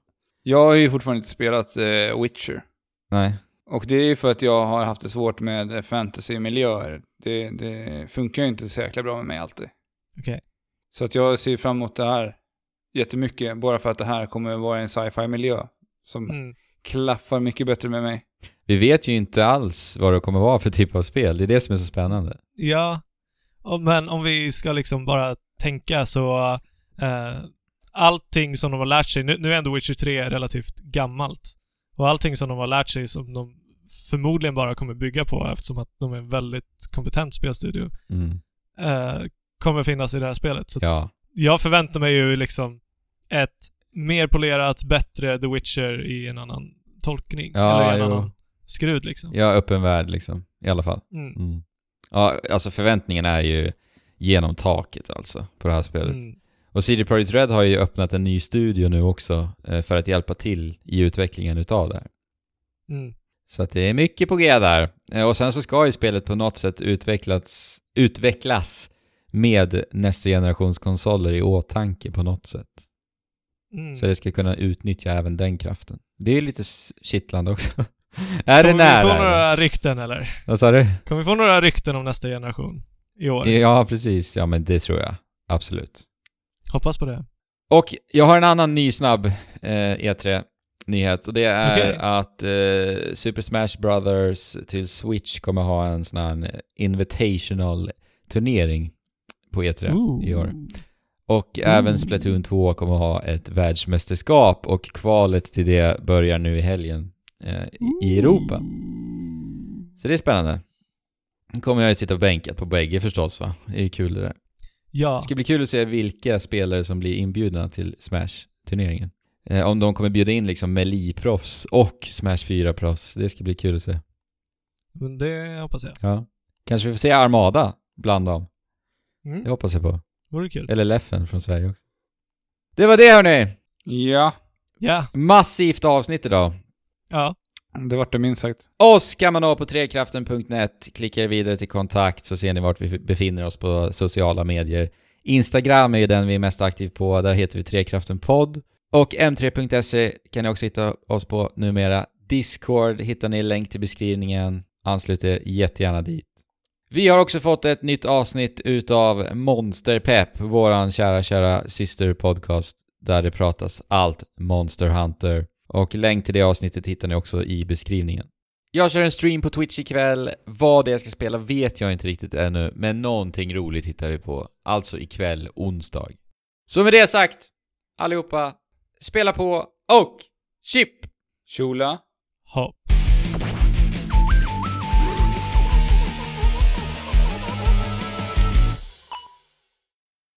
Jag har ju fortfarande inte spelat eh, Witcher. Nej. Och det är ju för att jag har haft det svårt med fantasy-miljöer. Det, det funkar ju inte så jäkla bra med mig alltid. Okej. Så att jag ser fram emot det här jättemycket, bara för att det här kommer att vara en sci-fi-miljö som Mm. klaffar mycket bättre med mig. Vi vet ju inte alls vad det kommer vara för typ av spel. Det är det som är så spännande. Ja, men om vi ska liksom bara tänka så... Eh, allting som de har lärt sig, nu, nu är ändå Witcher 3 relativt gammalt. Och allting som de har lärt sig som de förmodligen bara kommer bygga på eftersom att de är en väldigt kompetent spelstudio, Mm. eh, kommer finnas i det här spelet. Så Ja. jag förväntar mig ju liksom ett mer polerat, bättre The Witcher i en annan tolkning. Ja, eller i en jo. annan skrud liksom. Ja, öppen värld liksom. I alla fall. Mm. Mm. Ja, alltså förväntningen är ju genom taket alltså, på det här spelet. Och CD Projekt Red har ju öppnat en ny studio nu också eh, för att hjälpa till i utvecklingen utav det här. Mm. Så att det är mycket på G där. Eh, Och sen så ska ju spelet på något sätt utvecklats, utvecklas med nästa generations konsoler i åtanke på något sätt. Mm. Så det ska kunna utnyttja även den kraften. Det är ju lite kittlande också. är det Kommer vi få nära? några rykten eller? Vad sa du? Kommer vi få några rykten om nästa generation i år? Ja, precis. Ja, men det tror jag. Absolut. Hoppas på det. Och jag har en annan ny snabb eh, E3-nyhet och det är Okej. att eh, Super Smash Brothers till Switch kommer ha en sån här invitational turnering på E3 i år. Och även Splatoon 2 kommer ha ett världsmästerskap och kvalet till det börjar nu i helgen eh, i Europa. Så det är spännande. Nu kommer jag ju sitta bänkat på bägge förstås va? Det är ju kul det där. Ja. Det ska bli kul att se vilka spelare som blir inbjudna till Smash-turneringen. Eh, om de kommer bjuda in liksom Melee-proffs och Smash 4-proffs. Det ska bli kul att se. Men det hoppas jag. Ja. Kanske vi får se Armada bland dem. Mm. Det hoppas jag på. Vore kul. Eller Leffen från Sverige också. Det var det hörni! Ja, Ja. Massivt avsnitt idag. Ja det vart det minst sagt. Oss kan man nå på trekraften.net. Klickar er vidare till kontakt så ser ni vart vi befinner oss på sociala medier. Instagram är ju den vi är mest aktiv på. Där heter vi Trekraftenpodd. Och m3.se kan ni också hitta oss på numera. Discord hittar ni länk till beskrivningen. Anslut er jättegärna dit. Vi har också fått ett nytt avsnitt utav Monsterpepp, våran kära, kära systerpodcast där det pratas allt Monster Hunter. Och länk till det avsnittet hittar ni också i beskrivningen. Jag kör en stream på Twitch ikväll. Vad det jag ska spela vet jag inte riktigt ännu, men någonting roligt hittar vi på. Alltså ikväll, onsdag. Så med det sagt, allihopa, spela på och chip! Shula. Hopp.